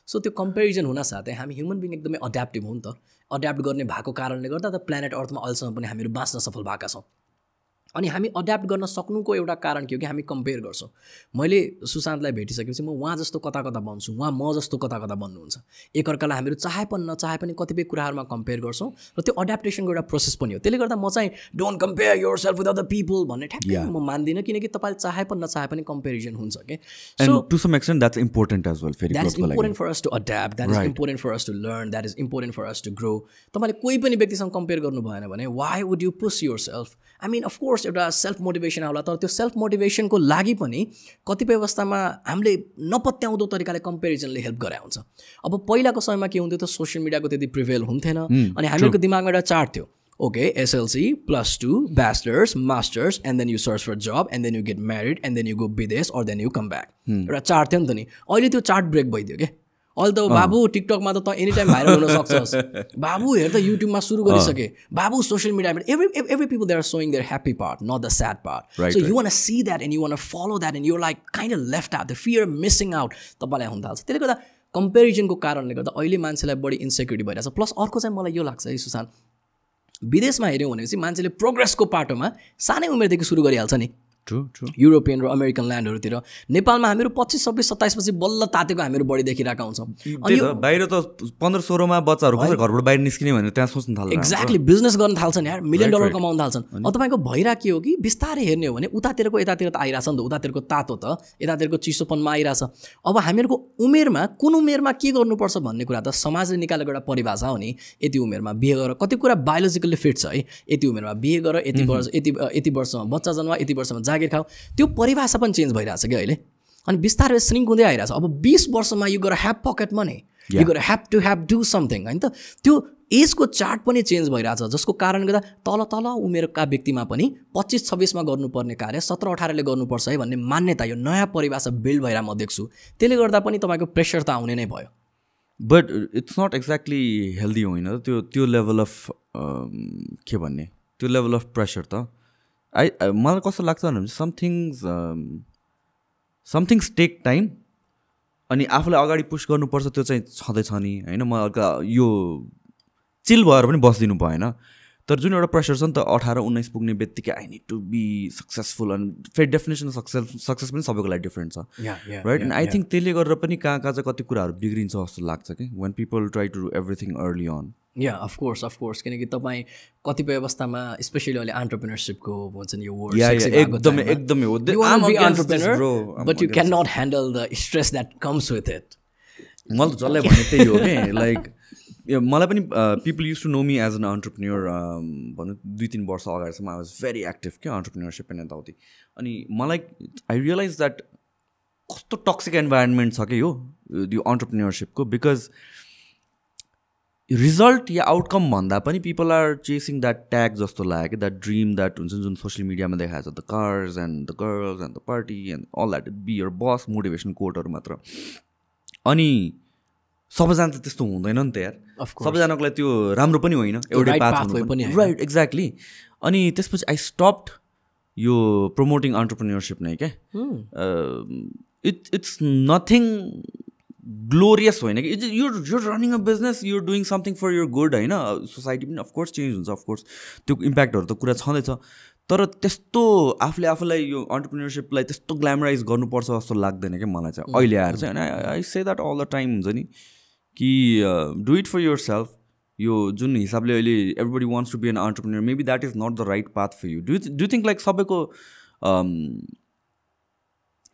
so त्यो comparison हुनसाथै हामी human being एकदमै अड्याप्टिभ हो नि त। अड्याप्ट गर्ने भएको कारणले गर्दा त प्लानेट अर्थमा अहिलेसम्म पनि हामीहरू बाँच्न सफल भएका छौँ। अनि हामी अड्याप्ट गर्न सक्नुको एउटा कारण के हो कि हामी कम्पेयर गर्छौँ। मैले सुशान्तलाई भेटिसकेपछि म उहाँ जस्तो कता कता बन्छु उहाँ म जस्तो कता कता बन्नुहुन्छ एकअर्कालाई हामीहरू चाहे पनि नचाहे पनि कतिपय कुराहरूमा कम्पेयर गर्छौँ र त्यो अड्याप्टेसनको एउटा प्रोसेस पनि हो। त्यसले गर्दा म चाहिँ don't compare yourself with other people भन्ने ठ्याक्कै म मान्दिनँ किनकि तपाईँले चाहे पनि नचाहे पनि कम्पेरिजन हुन्छ कि। So to some extent that's important as well फेरि that is important for us to adapt that is important for us to learn that is important for us to grow तपाईँले कोही पनि व्यक्तिसँग कम्पेयर गर्नु भएन भने why would you push yourself I mean of course एउटा self motivation आउला। तर त्यो सेल्फ मोटिभेसनको लागि पनि कतिपय अवस्थामा हामीले नपत्याउँदो तरिकाले कम्पेरिजनले हेल्प गरे हुन्छ। अब पहिलाको समयमा के हुन्थ्यो त सोसियल मिडियाको त्यति प्रिभेल हुन्थेन। अनि हामीहरूको दिमागमा एउटा चार्ट थियो। Okay SLC plus two bachelors masters and then you search for job and then you get married and then you go विदेश or then you come back एउटा चार्ट थियो नि त नि। अहिले त्यो चार्ट ब्रेक भइदियो क्या अहिले त बाबु टिकटकमा त त एनी टाइम भाइरल हुन सक्छस् बाबु हेर त युट्युबमा सुरु गरिसके। बाबु सोसियल मिडियामा every every people they are showing their happy part not the sad part so you want see that and you want follow that and you like kind of left out the fear missing out तपाईँलाई हुन थाल्छ। त्यसले गर्दा कम्पेरिजनको कारणले गर्दा अहिले मान्छेलाई बढी इन्सेक्युरिटी भइरहेछ। प्लस अर्को चाहिँ मलाई यो लाग्छ है सुशान्त। विदेशमा हेऱ्यौँ भनेपछि मान्छेले प्रोग्रेसको पाटोमा सानै उमेरदेखि सुरु गरिहाल्छ नि। ट्रु ट्रु युरोपियन र अमेरिकन ल्यान्डहरूतिर नेपालमा हामीहरू पच्चिस छब्बिस सत्ताइसपछि बल्ल तातेको हामीहरू बढी देखिरहेका हुन्छौँ। बाहिर त पन्ध्र सोह्रमा बच्चाहरू घरबाट बाहिर निस्किने भनेर त्यहाँ सोच्नु थाल्छ एक्ज्याक्टली बिजनेस गर्न थाल्छन् यार। मिलियन डलर कमाउन थाल्छन्। अब तपाईँको भइरहेको के हो कि बिस्तारै हेर्ने हो भने उतातिरको यतातिर त आइरहेछ नि त उतातिरको तातो त यतातिरको चिसोपनमा आइरहेछ। अब हामीहरूको उमेरमा कुन उमेरमा के गर्नुपर्छ भन्ने कुरा त समाजले निकालेको एउटा परिभाषा हो नि। यति उमेरमा बिहे गर कति कुरा बायोलोजिकल्ली फिट छ है। यति उमेरमा बिहे गर यति वर्ष यति यति वर्षमा बच्चा जन्म यति वर्षमा जागिर खाऊ त्यो परिभाषा पनि चेन्ज भइरहेछ कि अहिले। अनि बिस्तारै श्रिङ्क हुँदै आइरहेछ। अब बिस वर्षमा you gotta have pocket money you gotta have to have do something होइन त? त्यो एजको चार्ट पनि चेन्ज भइरहेछ जसको कारणले गर्दा तल तल उमेरका व्यक्तिमा पनि पच्चिस छब्बिसमा गर्नुपर्ने कार्य सत्र अठारले गर्नुपर्छ है भन्ने मान्यता यो नयाँ परिभाषा बिल्ड भएर म देख्छु। त्यसले गर्दा पनि तपाईँको प्रेसर त आउने नै भयो। But it's not exactly healthy होइन त्यो त्यो लेभल अफ के भन्ने? त्यो लेभल अफ प्रेसर त। आई मलाई कस्तो लाग्छ भने समथिङ्स समथिङ्स टेक टाइम अनि आफूलाई अगाडि पुस गर्नुपर्छ त्यो चाहिँ छँदैछ नि होइन? म अर्का यो चिल भएर पनि बसिदिनु भएन। तर जुन एउटा प्रेसर छ नि त अठार उन्नाइस पुग्ने बित्तिकै I need to be successful अनि फेरि डेफिनेसन सक्सेस सक्सेस पनि सबैको लागि डिफ्रेन्ट छ। राइट एन्ड आई थिङ्क त्यसले गरेर पनि कहाँ कहाँ चाहिँ कति कुराहरू बिग्रिन्छ जस्तो लाग्छ कि? When people try to do everything early on yeah of course of course किनकि तपाईँ कतिपय अवस्थामा स्पेसली अहिले अन्टरप्रिनरसिपको भन्छ नि यो वर्ड एकदमै एकदमै but you can not handle the stress that comes with it मैले त जसलाई भने त्यही हो कि? लाइक मलाई पनि people used to know me as an entrepreneur भनौँ दुई तिन वर्ष अगाडिसम्म आई वाज भेरी एक्टिभ क्या अन्टरप्रिन्यरसिप एन्ड यताउति अनि मलाई आई रियलाइज द्याट कस्तो टक्सिक इन्भाइरोमेन्ट छ कि यो यो अन्टरप्रिनियरसिपको बिकज रिजल्ट या आउटकम भन्दा पनि people are chasing that tag जस्तो लाग्यो कि द्याट ड्रिम द्याट हुन्छ जुन सोसियल मिडियामा देखाएको छ the cars and the girls and the party and all that be your boss motivation कोटहरू मात्र। अनि सबैजना त त्यस्तो हुँदैन नि त यार. सबैजनाको लागि त्यो राम्रो पनि होइन एउटै। राइट एक्ज्याक्टली अनि त्यसपछि आई स्टप्ड यो प्रमोटिङ अन्टरप्रिनियरसिप नै क्या इट इट्स नथिङ ग्लोरियस होइन कि it's your you're running a business you're doing something for your good होइन। सोसाइटी पनि अफकोर्स चेन्ज हुन्छ अफकोर्स त्यो इम्प्याक्टहरू त कुरा छँदैछ। तर त्यस्तो आफूले आफूलाई यो अन्टरप्रिनियरसिपलाई त्यस्तो ग्ल्यामराइज गर्नुपर्छ जस्तो लाग्दैन क्या मलाई चाहिँ। अहिले आएर चाहिँ होइन I say that all the time हुन्छ नि कि do it for yourself यो जुन हिसाबले अहिले everybody wants to be an entrepreneur maybe that is not the right path for you do do think like सबैको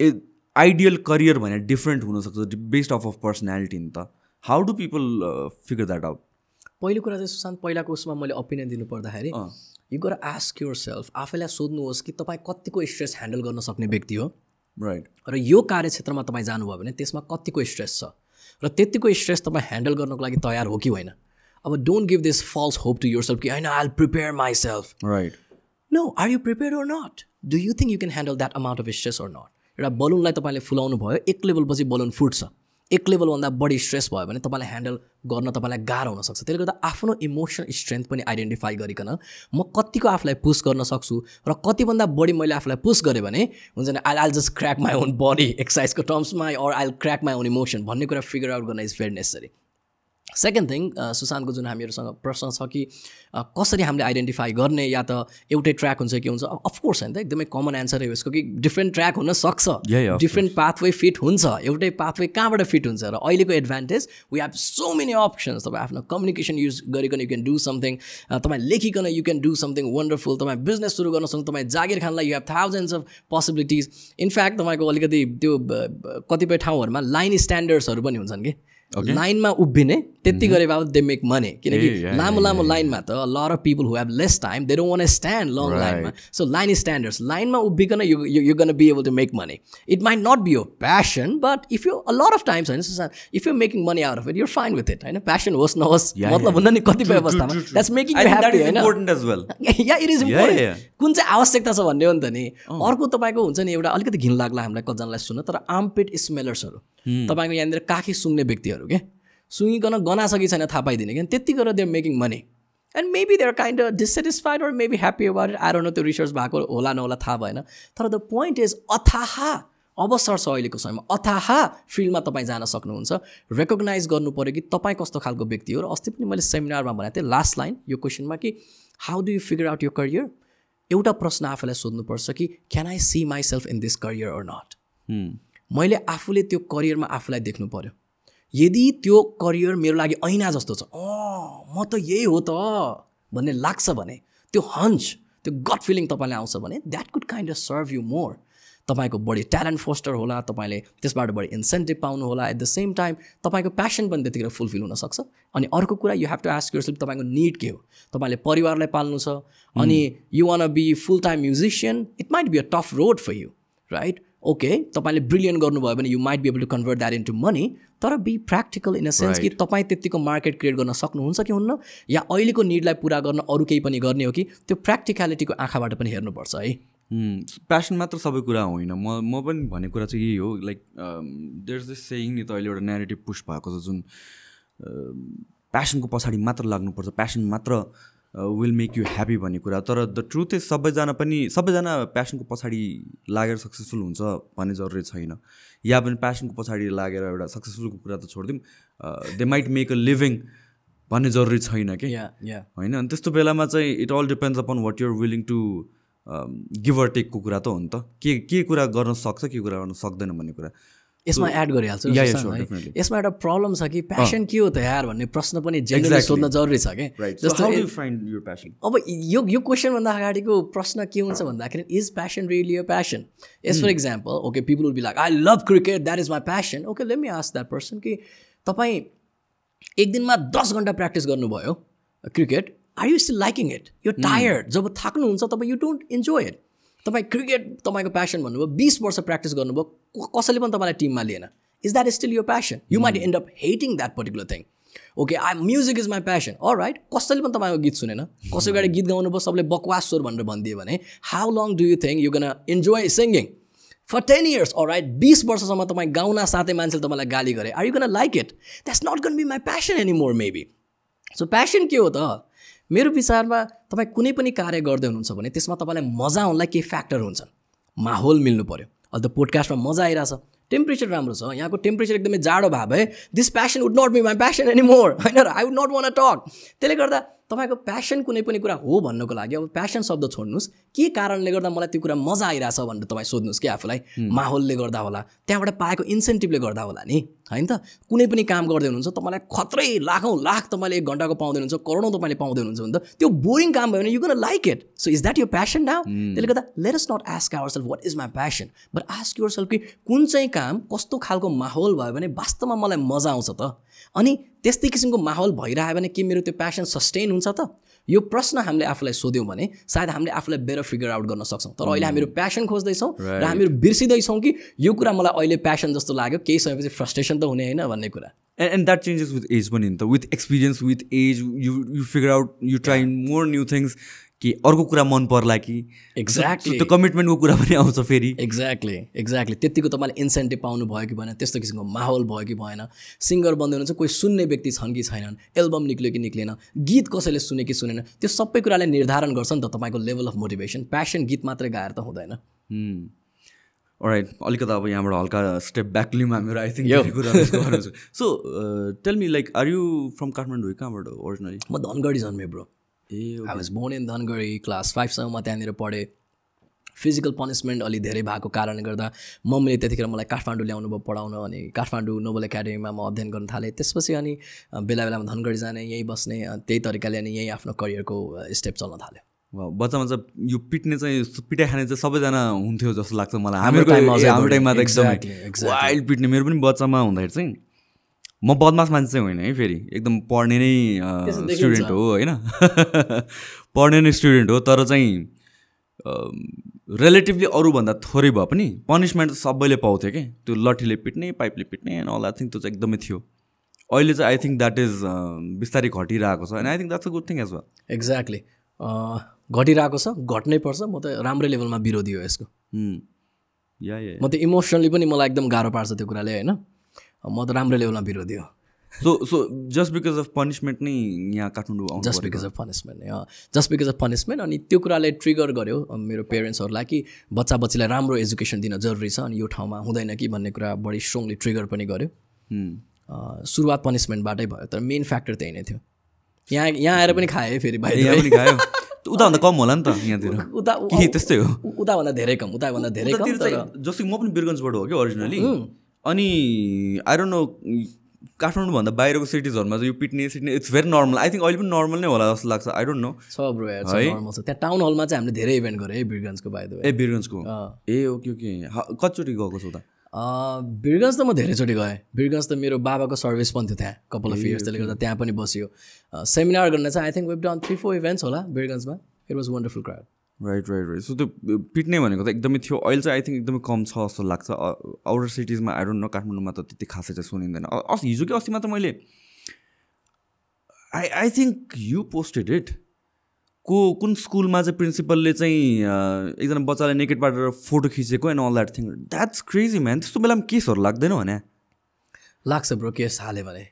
ए आइडियल करियर भने different हुनसक्छ बेस्ड अफ अफ पर्सनालिटी नि त. How do people figure that out पहिलो कुरा चाहिँ सुशान्त पहिलाको उसमा मैले ओपिनियन दिनु पर्दाखेरि। यु गर आस्क युर सेल्फ आफैलाई सोध्नुहोस् कि तपाईँ कतिको स्ट्रेस ह्यान्डल गर्न सक्ने व्यक्ति हो? राइट र यो कार्यक्षेत्रमा तपाईँ जानुभयो भने त्यसमा कतिको स्ट्रेस छ? र त्यतिको स्ट्रेस तपाईँ ह्यान्डल गर्नको लागि तयार हो कि होइन? अब don't give this false hope to yourself कि होइन I prepare myself right no are you prepare or not do you think you can handle that amount of stress or not एउटा बलुनलाई तपाईँले फुलाउनु भयो एक लेभलपछि बलुन फुट्छ। एक लेभलभन्दा बढी स्ट्रेस भयो भने तपाईँलाई ह्यान्डल गर्न तपाईँलाई गाह्रो हुनसक्छ त्यसले गर्दा आफ्नो इमोसनल स्ट्रेन्थ पनि आइडेन्टिफाई गरिकन म कतिको आफूलाई पुस गर्न सक्छु र कतिभन्दा बढी मैले आफूलाई पुस गरेँ भने हुन्छ नि I all just crack my own body एक्सर्साइजको टर्म्समा or I crack my own emotion भन्ने कुरा फिगर आउट गर्न is very necessary second thing सुशान्तको जुन हामीहरूसँग प्रश्न छ कि अ, कसरी हामीले आइडेन्टिफाई गर्ने या त एउटै ट्र्याक हुन्छ कि हुन्छ अफकोर्स होइन त एकदमै कमन एन्सर हो यसको कि डिफ्रेन्ट ट्र्याक हुन सक्छ। डिफ्रेन्ट पाथवे फिट हुन्छ एउटै पाथवे कहाँबाट फिट हुन्छ र अहिलेको advantage we have so many options तपाईँ आफ्नो कम्युनिकेसन युज गरिकन यु क्यान डु समथिङ तपाईँ लेखिकन you can do something wonderful तपाईँ बिजनेस सुरु गर्न सक्नु तपाईँ जागिर खानलाई you have thousands of possibilities in fact तपाईँको अलिकति त्यो ब- कतिपय ठाउँहरूमा लाइन स्ट्यान्डर्ड्सहरू पनि हुन्छन् कि। लाइनमा उभिने त्यति गरे बाबत दे मेक मनी किनकि लामो लामो लाइनमा त lot of people who have less time they don't want stand long लाइनमा सो लाइन स्ट्यान्डर्ड्स लाइनमा उभिकन you you gonna be able to make money it might not be your passion but if you a lot of times होइन if you making money out of it you're fine with it होइन passion होस् नहोस् मतलब हुन्न नि कतिपय अवस्थामा. That's making you. Yeah it is important. कुन चाहिँ आवश्यकता छ भन्ने हो नि त नि? अर्को तपाईँको हुन्छ नि एउटा अलिकति घिन लाग्ला हामीलाई कतिजनालाई सुन्न तर आमपेट स्मेलर्सहरू तपाईँको यहाँनिर काखी सुँग्ने व्यक्तिहरू। के सुँगिकन गना छ कि छैन थाहा पाइदिने क्या? त्यति गरेर they're making money and maybe they're kind of dissatisfied or maybe happy about it आएर त्यो रिसर्च भएको होला नहोला थाहा भएन। तर द पोइन्ट इज अथाहा अवसर छ अहिलेको समयमा। अथाहा फिल्डमा तपाईँ जान सक्नुहुन्छ। रेकग्नाइज गर्नु पऱ्यो कि तपाईँ कस्तो खालको व्यक्ति हो र अस्ति पनि मैले सेमिनारमा भनेको थिएँ लास्ट लाइन यो क्वेसनमा कि how do you figure out यो करियर एउटा प्रश्न आफूलाई सोध्नुपर्छ कि can I see myself in this career or not. मैले आफूले त्यो करियरमा आफूलाई देख्नु पऱ्यो यदि त्यो करियर मेरो लागि ऐना जस्तो छ अँ म त यही हो त भन्ने लाग्छ भने त्यो हन्च त्यो गट फिलिङ तपाईँलाई आउँछ भने that could kind of serve you more तपाईँको बढी ट्यालेन्ट फोस्टर होला तपाईँले त्यसबाट बढी इन्सेन्टिभ पाउनु होला एट द सेम टाइम तपाईँको प्यासन पनि त्यतिखेर फुलफिल हुनसक्छ अनि अर्को कुरा you have to ask your तपाईँको निड के हो? तपाईँले परिवारलाई पाल्नु छ अनि you want be full time musician it might be a tough road for you right okay तपाईँले ब्रिलियन्ट गर्नुभयो भने you might be able to convert that into money तर be practical in a sense कि तपाईँ त्यत्तिको market create गर्न सक्नुहुन्छ कि हुन्न? या अहिलेको निडलाई पुरा गर्न अरू केही पनि गर्ने हो कि त्यो प्र्याक्टिकलिटीको आँखाबाट पनि हेर्नुपर्छ है? प्यासन मात्र सबै कुरा होइन। म म पनि भन्ने कुरा चाहिँ यही हो लाइक देयर दिस सेयिङ नि त अहिले एउटा नेगेटिभ पुस भएको छ जुन प्यासनको पछाडि मात्र लाग्नुपर्छ। प्यासन मात्र विल मेक यु ह्याप्पी भन्ने कुरा। तर द ट्रुथ इज सबैजना पनि सबैजना प्यासनको पछाडि लागेर सक्सेसफुल हुन्छ भन्ने जरुरी छैन। या पनि प्यासनको पछाडि लागेर एउटा सक्सेसफुलको कुरा त छोडिदिउँ। They might make a living भन्ने जरुरी छैन कि? होइन? अनि त्यस्तो बेलामा चाहिँ it all depends upon what you're willing to give or टेकको कुरा त हो नि त। के के कुरा गर्न सक्छ के कुरा गर्न सक्दैन भन्ने कुरा। यसमा एड गरिहाल्छु. यसमा एउटा प्रब्लम छ कि प्यासन के हो त यार भन्ने प्रश्न पनि जेनरली. सोध्न जरुरी छ कि? जस्तो अब यो यो क्वेसनभन्दा अगाडिको प्रश्न के हुन्छ भन्दाखेरि is passion really a passion as for example okay people will be like I love cricket that is my passion okay let me ask that person कि तपाईँ एक दिनमा दस घन्टा प्र्याक्टिस गर्नुभयो cricket are you still liking it यो tired जब थाक्नुहुन्छ तपाईँ यु डोन्ट इन्जोय इट तपाईँ क्रिकेट तपाईँको प्यासन भन्नुभयो बिस वर्ष प्र्याक्टिस गर्नुभयो कसैले पनि तपाईँलाई टिममा लिएन। इज द्याट स्टिल यो passion you might end up hating that particular thing okay I music is my passion all right कसैले पनि तपाईँको गीत सुनेन। कसैको गाडी गीत गाउनुभयो सबले बकवास स्वर भनेर भनिदियो भने how long do you think you gonna enjoy singing for ten years all right बिस वर्षसम्म तपाईँ गाउन साथै मान्छेले तपाईँलाई गाली गरे। Are you gonna like it that's not gonna be my passion any more maybe so passion के हो त? मेरो विचारमा तपाईँ कुनै पनि कार्य गर्दै हुनुहुन्छ भने त्यसमा तपाईँलाई मजा आउनलाई केही फ्याक्टर हुन्छन्। माहौल मिल्नु पऱ्यो अहिले त पोडकास्टमा मजा आइरहेछ। टेम्परेचर राम्रो छ। यहाँको टेम्परेचर एकदमै जाडो भयो भए this passion would not be my passion any more होइन र I would not want a talk त्यसले गर्दा तपाईँको प्यासन कुनै पनि कुरा हो भन्नको लागि अब प्यासन शब्द छोड्नुहोस्। के कारणले गर्दा मलाई त्यो कुरा मजा आइरहेछ भनेर तपाईँ सोध्नुहोस् कि आफूलाई? माहौलले गर्दा होला। त्यहाँबाट पाएको इन्सेन्टिभले गर्दा होला नि। होइन त? कुनै पनि काम गर्दै हुनुहुन्छ तपाईँलाई खत्रै लाखौँ लाख तपाईँले एक घन्टाको पाउँदै हुनुहुन्छ करोडौँ तपाईँले पाउँदै हुनुहुन्छ भने त त्यो बोरिङ काम भयो भने you gonna like it so is that यो प्यासन नाउ त्यसले गर्दा let is not ask ourself what is my passion but ask yourself कि कुन चाहिँ काम कस्तो खालको माहौल भयो भने वास्तवमा मलाई मजा आउँछ त? अनि त्यस्तै किसिमको माहौल भइरह्यो भने के मेरो त्यो प्यासन सस्टेन हुन्छ त? यो प्रश्न हामीले आफूलाई सोध्यौँ भने सायद हामीले आफूलाई बेटर फिगर आउट गर्न सक्छौँ। तर अहिले हामीहरू प्यासन खोज्दैछौँ र हामीहरू बिर्सिँदैछौँ कि यो कुरा मलाई अहिले प्यासन जस्तो लाग्यो। केही समयपछि फ्रस्ट्रेसन त हुने होइन भन्ने कुरा। And and that changes with age पनि नि त। With experience with age you you figure out you try more new things कि अर्को कुरा मन पर्ला कि Exactly. त्यो कमिटमेन्टको कुरा पनि आउँछ फेरि। एक्ज्याक्टली एक्ज्याक्टली त्यतिको तपाईँले इन्सेन्टिभ पाउनु भयो कि भएन त्यस्तो किसिमको माहौल भयो कि भएन। सिङ्गर बन्दै हुनुहुन्छ कोही सुन्ने व्यक्ति छन् कि छैनन् एल्बम निक्ल्यो कि निक्लेन गीत कसैले सुने कि सुनेन त्यो सबै कुराले निर्धारण गर्छ नि त तपाईँको लेभल अफ मोटिभेसन प्यासन गीत मात्रै गाएर त हुँदैन। राइट अलिकति अब यहाँबाट हल्का स्टेप ब्याक लिउँ हामीहरू I think so tell me like are you from Kathmandu कहाँबाट ओरिजिनली म Dhangadhi जन्मेँ bro ah I was born in Dhangadhi class फाइभसम्म म त्यहाँनिर पढेँ. फिजिकल पनिसमेन्ट अलि धेरै भएको कारणले गर्दा मम्मीले त्यतिखेर मलाई काठमाडौँ ल्याउनु भयो पढाउन अनि काठमाडौँ नोबल एकाडेमीमा म अध्ययन गर्न थालेँ. त्यसपछि अनि बेला बेलामा धनगढी जाने यहीँ बस्ने त्यही तरिकाले अनि यहीँ आफ्नो करियरको स्टेप चल्न थाल्यो. बच्चामा चाहिँ यो पिट्ने चाहिँ पिटाइ खाने चाहिँ सबैजना हुन्थ्यो जस्तो लाग्छ मलाई. हाम्रो टाइममा त एकदमै. वाइल्ड पिट्ने मेरो पनि बच्चामा हुँदाखेरि चाहिँ म बदमास मान्छे चाहिँ होइन है फेरि। एकदम पढ्ने नै। स्टुडेन्ट हो होइन? पढ्ने नै स्टुडेन्ट हो तर चाहिँ रिलेटिभली अरूभन्दा थोरै भए पनि पनिसमेन्ट त सबैले पाउँथ्यो कि? त्यो लट्ठीले पिट्ने पाइपले पिट्ने एन्ड अल आई थिङ्क त्यो चाहिँ एकदमै थियो। अहिले चाहिँ आई थिङ्क द्याट इज बिस्तारै घटिरहेको छ and I think that's a good thing as well exactly घटिरहेको छ घट्नै पर्छ म त राम्रै लेभलमा विरोधी हो यसको। या या म त इमोसनली पनि मलाई एकदम गाह्रो पार्छ त्यो कुराले होइन? म त राम्रो लेभलमा विरोधी हो। So so just because of punishment नै यहाँ Kathmandu just because of punishment just because of punishment अनि त्यो कुराले ट्रिगर गर्यो मेरो पेरेन्ट्सहरूलाई कि बच्चा बच्चीलाई राम्रो एजुकेसन दिन जरुरी छ अनि यो ठाउँमा हुँदैन कि भन्ने कुरा बढी स्ट्रङली ट्रिगर पनि गर्यो। Hmm. सुरुवात पनिसमेन्टबाटै भयो तर मेन फ्याक्टर त्यही नै थियो। यहाँ यहाँ आएर पनि खाएँ फेरि भाइ पनि खायो? उताभन्दा कम होला नि त यहाँतिर। उता त्यस्तै हो? उताभन्दा धेरै कम उताभन्दा धेरै कम जस्तो म पनि बिरगन्जबाट हो कि ओरिजिनली अनि आई डोन्ट नो काठमाडौँभन्दा बाहिरको सिटिजहरूमा चाहिँ यो पिट्ने सिट्ने it's very normal I think अहिले पनि नर्मल नै होला जस्तो लाग्छ आई डोन्ट नो छ ब्रो छ। त्यहाँ टाउन हलमा चाहिँ हामीले धेरै इभेन्ट गऱ्यो है बिरगन्जको वे ए बिरगन्जको ए ओके ओके। हा- कतिचोटि गएको छ उता बिरगन्ज त म धेरैचोटि गएँ। बिरगन्ज त मेरो बाबाको सर्भिस पनि थियो त्यहाँ कपाल अफ इयर्स त्यसले गर्दा त्यहाँ पनि बसियो। सेमिनार गर्न चाहिँ I think we've done three four events होला बिरगन्जमा it was wonderful crowd right right right so त्यो पिट्ने भनेको त एकदमै थियो। अहिले चाहिँ आई थिङ्क एकदमै कम छ जस्तो लाग्छ। आउटर सिटिजमा आई डोन्ट नो काठमाडौँमा त त्यति खासै चाहिँ सुनिँदैन। अस्ति हिजो कि अस्ति मात्र मैले I I think you posted it को कुन स्कुलमा चाहिँ प्रिन्सिपलले चाहिँ एकजना बच्चालाई नेकेट पारेर फोटो खिचेको and all that thing that's crazy man त्यस्तो बेलामा केसहरू लाग्दैन भने। लाग्छ ब्रो केस हाल्यो भने।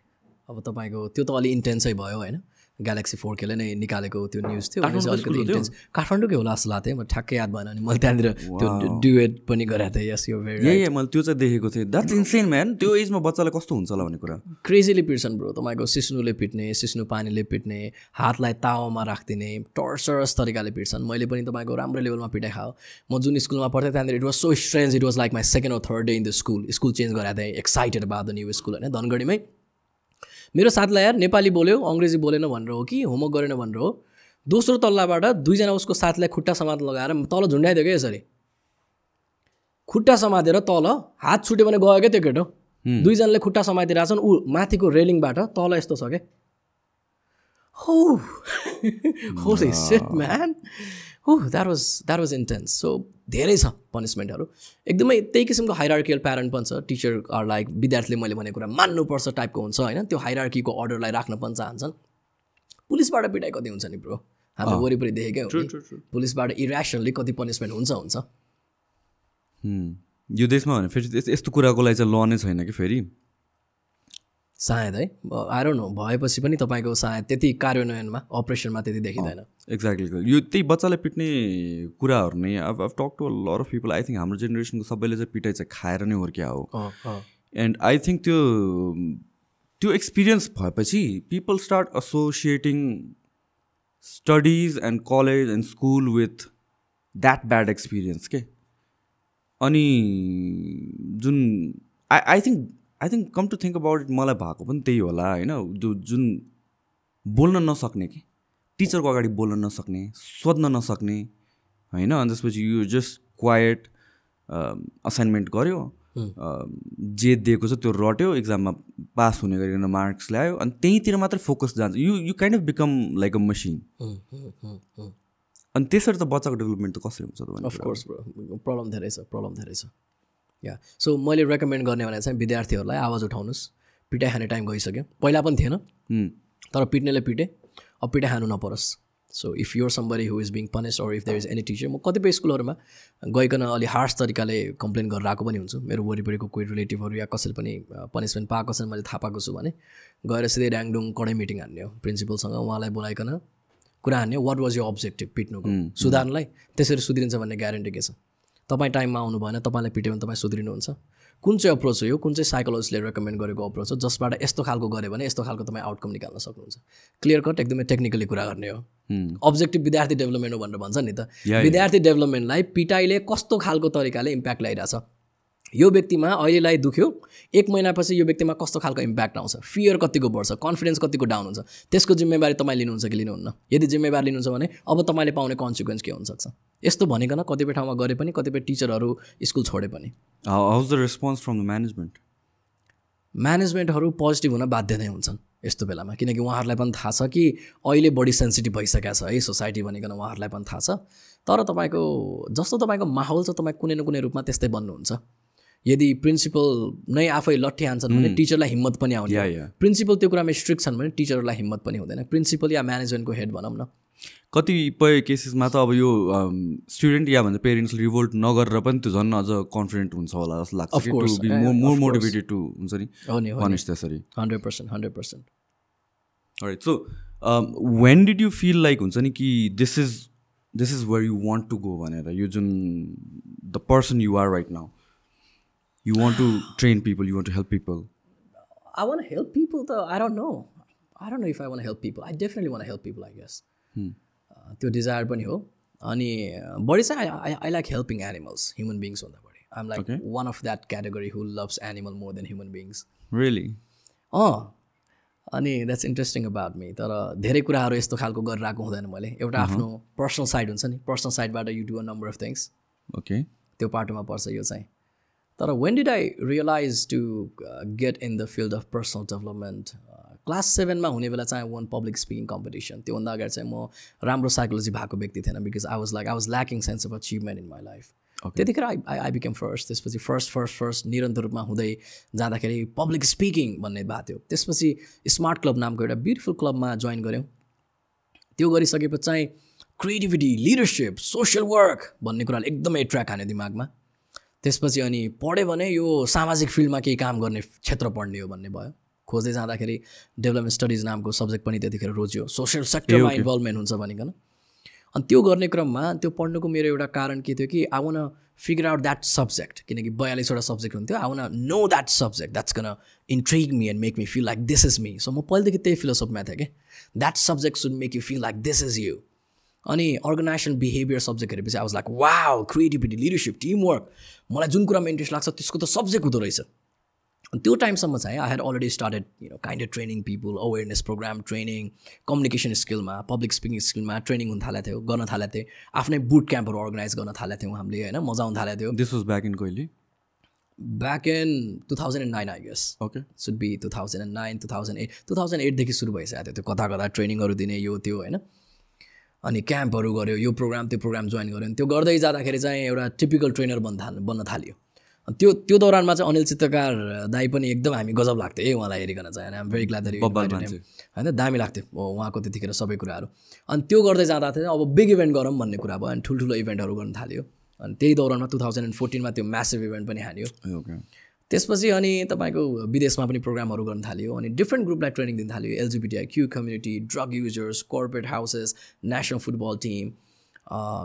अब तपाईँको त्यो त अलि इन्टेन्सै भयो होइन? ग्यालेक्सी फोर केले नै निकालेको त्यो न्युज थियो। अलिकति इन्टेन्स काठमाडौँकै होला जस्तो लाग्थ्यो म ठ्याक्कै याद भएन अनि मैले त्यहाँनिर त्यो ड्युएट पनि गरेको थिएँ। यस यो भेरी मैले त्यो चाहिँ देखेको थिएँ। द्याट्स इन्सेन म्यान त्यो एजमा बच्चालाई कस्तो हुन्छ होला भन्ने कुरा? क्रेजीले पिट्छन् ब्रो तपाईँको सिस्नुले पिट्ने सिस्नु पानीले पिट्ने हातलाई तावामा राखिदिने टर्चरस तरिकाले पिट्छन् मैले पनि तपाईँको राम्रो लेभलमा पिटाइ खायो म जुन स्कुलमा पढ्थेँ त्यहाँनिर it was so strange it was like my second or third day in the school school change गराएको थिएँ। एक्साइटेड द न्यू स्कुल होइन? धनगढीमै। मेरो साथीलाई यार नेपाली बोल्यो अङ्ग्रेजी बोलेन भनेर हो कि होमवर्क गरेन भनेर हो। दोस्रो तल्लाबाट दुईजना उसको साथीलाई खुट्टा समात लगाएर तल झुन्डाइदियो क्या यसरी। खुट्टा समातेर तल हात छुट्यो भने गयो क्या त्यो केटो। दुईजनाले खुट्टा समातिरहेको छन् ऊ माथिको रेलिङबाट तल यस्तो छ क्या। हो। सेट म्यान हो that was that was intense so धेरै छ पनिसमेन्टहरू एकदमै त्यही किसिमको हाइरार्कियल प्यारेन्ट पनि छ. टिचर आर लाइक विद्यार्थीले मैले भनेको कुरा मान्नुपर्छ टाइपको हुन्छ होइन। त्यो हाइरार्कीको अर्डरलाई राख्न पनि चाहन्छन्। पुलिसबाट पिटाइ कति हुन्छ नि ब्रो हाम्रो वरिपरि देखेकै हो नि। पुलिसबाट इरेसनली कति पनिसमेन्ट हुन्छ हुन्छ. यो देशमा भने फेरि यस- यस्तो कुराको लागि चाहिँ ल नै छैन कि फेरि? सायद है। आएर नो भएपछि पनि तपाईँको सायद त्यति कार्यान्वयनमा अपरेसनमा त्यति देखिँदैन। एक्ज्याक्टली यो त्यही बच्चालाई पिट्ने कुराहरू नै अब अब talk to lot of people I think हाम्रो जेनेरेसनको सबैले चाहिँ पिटाइ चाहिँ खाएर नै हुर्क्या हो। एन्ड आई थिङ्क त्यो त्यो एक्सपिरियन्स भएपछि people start associating studies and college and school with that bad experience के अनि जुन I I think I think come to think about it मलाई भएको पनि त्यही होला होइन? जो जुन बोल्न नसक्ने कि? टिचरको अगाडि बोल्न नसक्ने सोध्न नसक्ने होइन? अनि त्यसपछि यो जस्ट क्वाइट असाइनमेन्ट गऱ्यो अ, जे दिएको छ त्यो रट्यो इक्जाममा पास हुने गरिकन मार्क्स ल्यायो। अनि त्यहीँतिर मात्रै फोकस जान्छ। You you kind of become like a machine. अनि त्यसरी त बच्चाको डेभलपमेन्ट त कसरी हुन्छ त अफकोर्स प्रब्लम धेरै छ प्रब्लम धेरै छ। या सो मैले रेकमेन्ड गर्ने भने चाहिँ विद्यार्थीहरूलाई आवाज उठाउनुहोस् पिटाइ खाने टाइम गइसक्यो। पहिला पनि थिएन। तर पिट्नेले पिटे। अब पिटाइ खानु नपरोस्। So if you're somebody who is being punished or if there is any teacher म कतिपय स्कुलहरूमा गइकन अलि हार्स तरिकाले कम्प्लेन गरेर आएको पनि हुन्छु। मेरो वरिपरिको कोही रिलेटिभहरू या कसैले पनि पनिसमेन्ट पाएको छन् मैले थाहा पाएको छु भने गएर सिधै ड्याङडुङ कडै मिटिङ हान्ने हो। प्रिन्सिपलसँग उहाँलाई बोलाइकन कुरा हान्ने वाट वाज यो अब्जेक्टिभ पिट्नुको। सुधार्नलाई त्यसरी सुध्रिन्छ भन्ने ग्यारेन्टी के छ? तपाईँ टाइममा आउनु भएन तपाईँलाई पिट्यो भने तपाईँ सुध्रिनुहुन्छ। कुन चाहिँ अप्रोच हो यो? कुन चाहिँ साइकोलोजीले रेकमेन्ड गरेको अप्रोच हो? जसबाट यस्तो खालको गऱ्यो भने यस्तो खालको तपाईँ आउटकम निकाल्न सक्नुहुन्छ। क्लियर कट एकदमै टेक्निकली कुरा गर्ने हो। अब्जेक्टिभ विद्यार्थी डेभलपमेन्ट हो भनेर भन्छ नि त। विद्यार्थी डेभलपमेन्टलाई पिटाइले कस्तो खालको तरिकाले इम्प्याक्ट ल्याइरहेछ? यो व्यक्तिमा अहिलेलाई दुख्यो। एक महिनापछि यो व्यक्तिमा कस्तो खालको इम्प्याक्ट आउँछ? फियर कतिको बढ्छ? कन्फिडेन्स कतिको डाउन हुन्छ? त्यसको जिम्मेवारी तपाईँ लिनुहुन्छ कि लिनुहुन्न? यदि जिम्मेवारी लिनुहुन्छ भने अब तपाईँले पाउने कन्सिक्वेन्स के हुनसक्छ यस्तो भनिकन कतिपय ठाउँमा गरे पनि कतिपय टिचरहरू स्कुल छोडे पनि। How's the response from the management म्यानेजमेन्टहरू पोजिटिभ हुन बाध्य नै हुन्छन् यस्तो बेलामा। किनकि उहाँहरूलाई पनि थाहा छ कि अहिले बढी सेन्सिटिभ भइसकेको छ है सोसाइटी भनिकन उहाँहरूलाई पनि थाहा छ। तर तपाईँको जस्तो तपाईँको माहौल छ तपाईँ कुनै न कुनै रूपमा त्यस्तै बन्नुहुन्छ। यदि प्रिन्सिपल नै आफै लट्ठी हान्छन् भने टिचरलाई हिम्मत पनि आउने। या प्रिन्सिपल त्यो कुरामा स्ट्रिक्ट छन् भने टिचरहरूलाई हिम्मत पनि हुँदैन। प्रिन्सिपल या म्यानेजमेन्टको हेड भनौँ न। कतिपय केसेसमा त अब यो स्टुडेन्ट या भन्छ पेरेन्ट्सले रिभोल्ट नगरेर पनि त्यो झन् अझ कन्फिडेन्ट हुन्छ होला जस्तो लाग्छ मोर. मोटिभेटेड टु हुन्छ नि त्यसरी। Hundred percent hundred percent right so when did you feel like हुन्छ नि कि this is this is where you want to go भनेर? यो जुन the person you are right now you want to train people you want to help people I want to help people though. I don't know. I don't know if I want to help people. I definitely want to help people, I guess. Uh, त्यो desire पनि हो. अनि बढी चाहिँ I I like helping animals human beings भन्दा बढी I'm like. One of that category who loves animal more than human beings really uh अनि that's interesting about me तर धेरै कुराहरू यस्तो खालको गरेर आएको हुँदैन मैले. एउटा आफ्नो पर्सनल साइड हुन्छ नि. पर्सनल साइडबाट you do a number of things okay त्यो पाटोमा पर्छ यो चाहिँ. तर when did I realise to get in the field of personal development class सेभेनमा हुने बेला चाहिँ वान पब्लिक स्पिकिङ कम्पिटिसन त्योभन्दा अगाडि चाहिँ म राम्रो साइकोलोजी भएको व्यक्ति थिएन because I was like I was lacking sense of achievement in my life त्यतिखेर I I I became first त्यसपछि फर्स्ट फर्स्ट फर्स्ट निरन्तर रूपमा हुँदै जाँदाखेरि पब्लिक स्पिकिङ भन्ने भएको थियो. त्यसपछि स्मार्ट क्लब नामको एउटा ब्युटिफुल क्लबमा जोइन गऱ्यौँ। त्यो गरिसकेपछि चाहिँ क्रिएटिभिटी लिडरसिप सोसियल वर्क भन्ने कुराले एकदमै ट्र्याक हान्यो दिमागमा। त्यसपछि अनि पढ्यो भने यो सामाजिक फिल्डमा केही काम गर्ने क्षेत्र पढ्ने हो भन्ने भयो। खोज्दै जाँदाखेरि डेभलपमेन्ट स्टडिज नामको सब्जेक्ट पनि त्यतिखेर रोज्यो। सोसियल सेक्टरमा इन्भल्भमेन्ट हुन्छ भनिकन। अनि त्यो गर्ने क्रममा त्यो पढ्नुको मेरो एउटा कारण के थियो कि I want figure out that subject किनकि बयालिसवटा सब्जेक्ट हुन्थ्यो। I want know that subject that's can intrigue me and make me feel like this is me so म पहिलेदेखि त्यही फिलोसफीमा थिएँ कि। That subject should make you feel like this is you अनि अर्गनाइजेसन बिहेभियर सब्जेक्ट हेरेपछि I was like wow creativity leadership teamwork मलाई जुन कुरामा इन्ट्रेस्ट लाग्छ त्यसको त सब्जेक्ट हुँदो रहेछ। अनि त्यो टाइमसम्म चाहिँ I had already started you know kind of training people awareness programme training communication स्किलमा public speaking स्किलमा ट्रेनिङ हुन थालेको थियो गर्न थालेको थिएँ। आफ्नै बुट क्याम्पहरू अर्गनाइज गर्न थालेको थियौँ हामीले होइन? मजा आउनु थालेको थियो। दिस वाज ब्याक इन कहिले? Back in two thousand and nine I guess okay should be two thousand and nine two thousand eight two thousand एटदेखि सुरु भइसकेको थियो त्यो कता कता ट्रेनिङहरू दिने यो त्यो होइन? अनि क्याम्पहरू गऱ्यो यो प्रोग्राम त्यो प्रोग्राम जोइन गऱ्यो अनि त्यो गर्दै जाँदाखेरि चाहिँ एउटा टिपिकल ट्रेनर बन्न थाल्नु बन्न थाल्यो। अनि त्यो त्यो दौरानमा चाहिँ अनिल चित्रकार दाई पनि एकदम हामी गजब लाग्थ्यो ए उहाँलाई हेरिकन चाहिँ होइन भेरी मान्छे। होइन दामी लाग्थ्यो उहाँको त्यतिखेर सबै कुराहरू। अनि त्यो गर्दै जाँदाखेरि चाहिँ अब बिग इभेन्ट गरौँ भन्ने कुरा भयो अनि ठुल्ठुलो इभेन्टहरू गर्न थाल्यो। अनि त्यही दौरानमा टु थाउजन्ड एन्ड फोर्टिनमा त्यो म्यासिभ इभेन्ट पनि ओके त्यसपछि अनि तपाईँको विदेशमा पनि प्रोग्रामहरू गर्न थाल्यो अनि डिफ्रेन्ट ग्रुपलाई ट्रेनिङ दिन थाल्यो LGBTI Q community drug users corporate houses national football team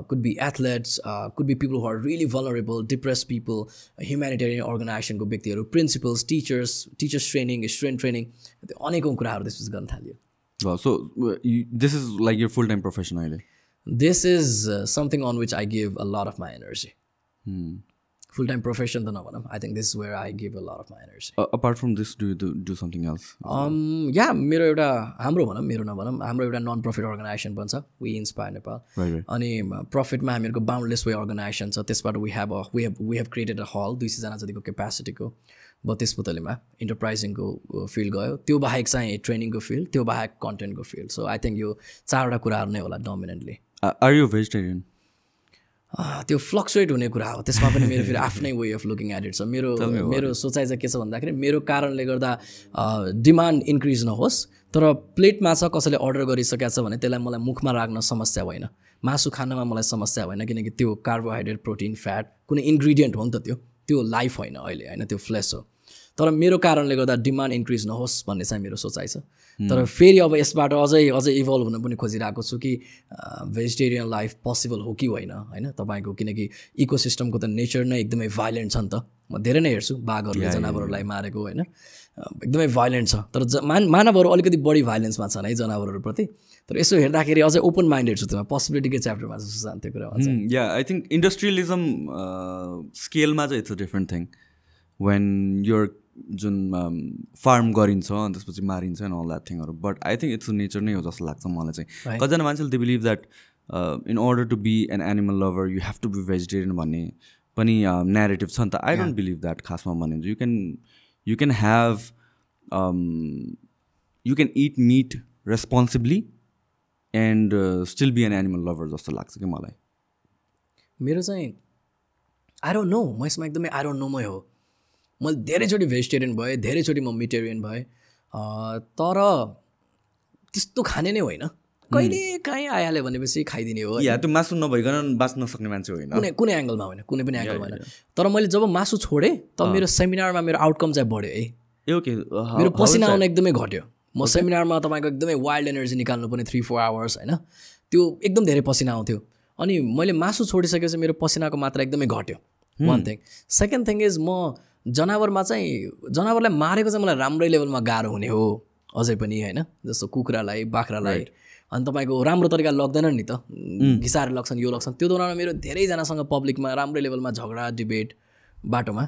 could be athletes could be people who are really vulnerable depress people humanitarian अर्गनाइजेसनको व्यक्तिहरू principals teachers teachers training student training त्यो अनेकौँ कुराहरू त्यसपछि गर्न थाल्यो। So this is like your full time profession अहिले? This is something on which I give a lot of my energy. Full time profession त नभनौँ I think this where I give a lot of my energy apart from this do do something else um, या मेरो एउटा हाम्रो भनौँ मेरो नभनौँ हाम्रो एउटा नन प्रफिट अर्गनाइजेसन पनि छ वी इन्सपायर नेपाल अनि प्रफिटमा हामीहरूको बााउन्डलेस वे अर्गनाइजेसन छ। त्यसबाट we have a we have we have created a hall दुई सयजना जतिको क्यापेसिटीको बत्तिस पुतलीमा इन्टरप्राइजिङको फिल्ड गयो। त्यो बाहेक चाहिँ ट्रेनिङको फिल्ड त्यो बाहेक कन्टेन्टको फिल्ड सो आई थिङ्क यो चारवटा कुराहरू नै होला डोमिनेन्टली आर यु भेजिटेरियन त्यो फ्लक्चुएट हुने कुरा हो। त्यसमा पनि मेरो फेरि आफ्नै way of looking at it छ। मेरो मेरो सोचाइ चाहिँ के छ भन्दाखेरि मेरो कारणले गर्दा डिमान्ड इन्क्रिज नहोस् तर प्लेटमा छ कसैले अर्डर गरिसकेको छ भने त्यसलाई मलाई मुखमा राख्न समस्या होइन मासु खानमा मलाई समस्या होइन किनकि त्यो कार्बोहाइड्रेट प्रोटिन फ्याट कुनै इन्ग्रिडियन्ट हो नि त त्यो। त्यो लाइफ होइन अहिले होइन? त्यो फ्लेस हो। तर मेरो कारणले गर्दा डिमान्ड इन्क्रिज नहोस् भन्ने चाहिँ मेरो सोचाइ छ। तर फेरि अब यसबाट अझै अझै इभल्भ हुन पनि खोजिरहेको छु कि भेजिटेरियन लाइफ पोसिबल हो कि होइन होइन? तपाईँको किनकि इकोसिस्टमको त नेचर नै एकदमै भाइलेन्ट छ नि त। म धेरै नै हेर्छु बाघहरूले जनावरहरूलाई मारेको होइन? एकदमै भाइलेन्ट छ। तर ज मान मानवहरू अलिकति बढी भाइलेन्समा छन् है जनावरहरूप्रति। तर यसो हेर्दाखेरि अझै ओपन माइन्डेड छु त्यसमा पोसिबिलिटीकै च्याप्टरमा छ सुशान्त त्यो कुरामा चाहिँ? या आई थिङ्क इन्डस्ट्रियलिजम स्केलमा चाहिँ it's a different thing when your जुन फार्म गरिन्छ अनि त्यसपछि मारिन्छ and all that थिङहरू but I think it's nature नै हो जस्तो लाग्छ मलाई चाहिँ. कतिजना मान्छेले they believe that in order to be an animal lover you have to be vegetarian भन्ने पनि नेरेटिभ छ नि त। आई डोन्ट बिलिभ द्याट खासमा भने you can you can have you can eat meat responsibly and still be an an animal जस्तो लाग्छ कि मलाई। मेरो चाहिँ आइरो नो म यसमा एकदमै आइरो नोमै हो। मैले धेरैचोटि भेजिटेरियन भएँ धेरैचोटि म मिटेरियन भएँ तर त्यस्तो खाने नै होइन। कहिले काहीँ आइहाल्यो भनेपछि खाइदिने हो या त्यो मासु नभइकन बाँच्न सक्ने मान्छे होइन। कुनै कुनै एङ्गलमा होइन कुनै पनि एङ्गलमा होइन। तर मैले जब मासु छोडेँ तब मेरो सेमिनारमा मेरो आउटकम चाहिँ बढ्यो है। ओके। मेरो पसिना आउन एकदमै घट्यो। म सेमिनारमा तपाईँको एकदमै वाइल्ड एनर्जी निकाल्नु पनि थ्री फोर आवर्स होइन। त्यो एकदम धेरै पसिना आउँथ्यो। अनि मैले मासु छोडिसकेपछि मेरो पसिनाको मात्रा एकदमै घट्यो। One thing second thing is म जनावरमा चाहिँ जनावरलाई मारेको चाहिँ मलाई राम्रै लेभलमा गाह्रो हुने हो। अझै पनि होइन? जस्तो कुखुरालाई बाख्रालाई। अनि तपाईँको राम्रो तरिकाले लग्दैन नि त। घिसाएर लग्छन् यो लग्छन्। त्यो दौरानमा मेरो धेरैजनासँग पब्लिकमा राम्रै लेभलमा झगडा डिबेट बाटोमा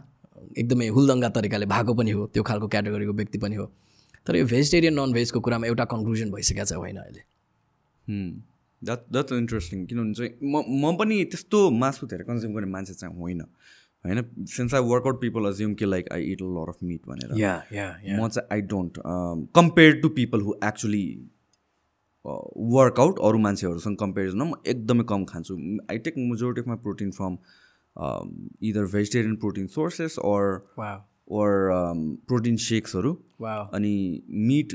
एकदमै हुलदङ्गा तरिकाले भएको पनि हो। त्यो खालको क्याटेगोरीको व्यक्ति पनि हो। तर यो भेजिटेरियन नन भेजको कुरामा एउटा कन्क्लुजन भइसकेको छ होइन अहिले। द्याट द्याट्स इन्ट्रेस्टिङ किनभने चाहिँ म म पनि त्यस्तो मासु धेरै कन्ज्युम गर्ने मान्छे चाहिँ होइन। होइन? Since I work out people assume कि like I eat a lot of meat भनेर। या या म चाहिँ I don't compare to people who actually work out अरू मान्छेहरूसँग कम्पेरिजनमा म एकदमै कम खान्छु। I take majority of my protein from either vegetarian protein sources or or protein सेक्सहरू अनि मिट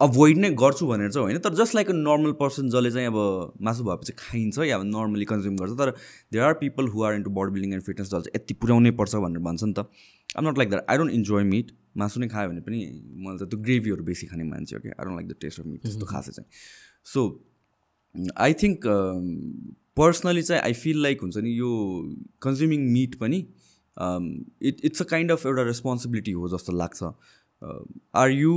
अभोइड नै गर्छु भनेर चाहिँ होइन तर just like a normal person जसले चाहिँ अब मासु भएपछि खाइन्छ या नर्मली कन्ज्युम गर्छ तर there are people who are into body building and fitness जसले चाहिँ यति पुऱ्याउनै पर्छ भनेर भन्छ नि त। I'm not like that I don't enjoy meat मासु नै खायो भने पनि मैले त त्यो ग्रेभीहरू बेसी खाने मान्छे हो कि I don't like the taste of meat त्यस्तो खासै चाहिँ। सो आई थिङ्क पर्सनली चाहिँ आई फिल लाइक हुन्छ नि यो कन्ज्युमिङ मिट पनि it it's a kind of एउटा रेस्पोन्सिबिलिटी हो जस्तो लाग्छ। Are you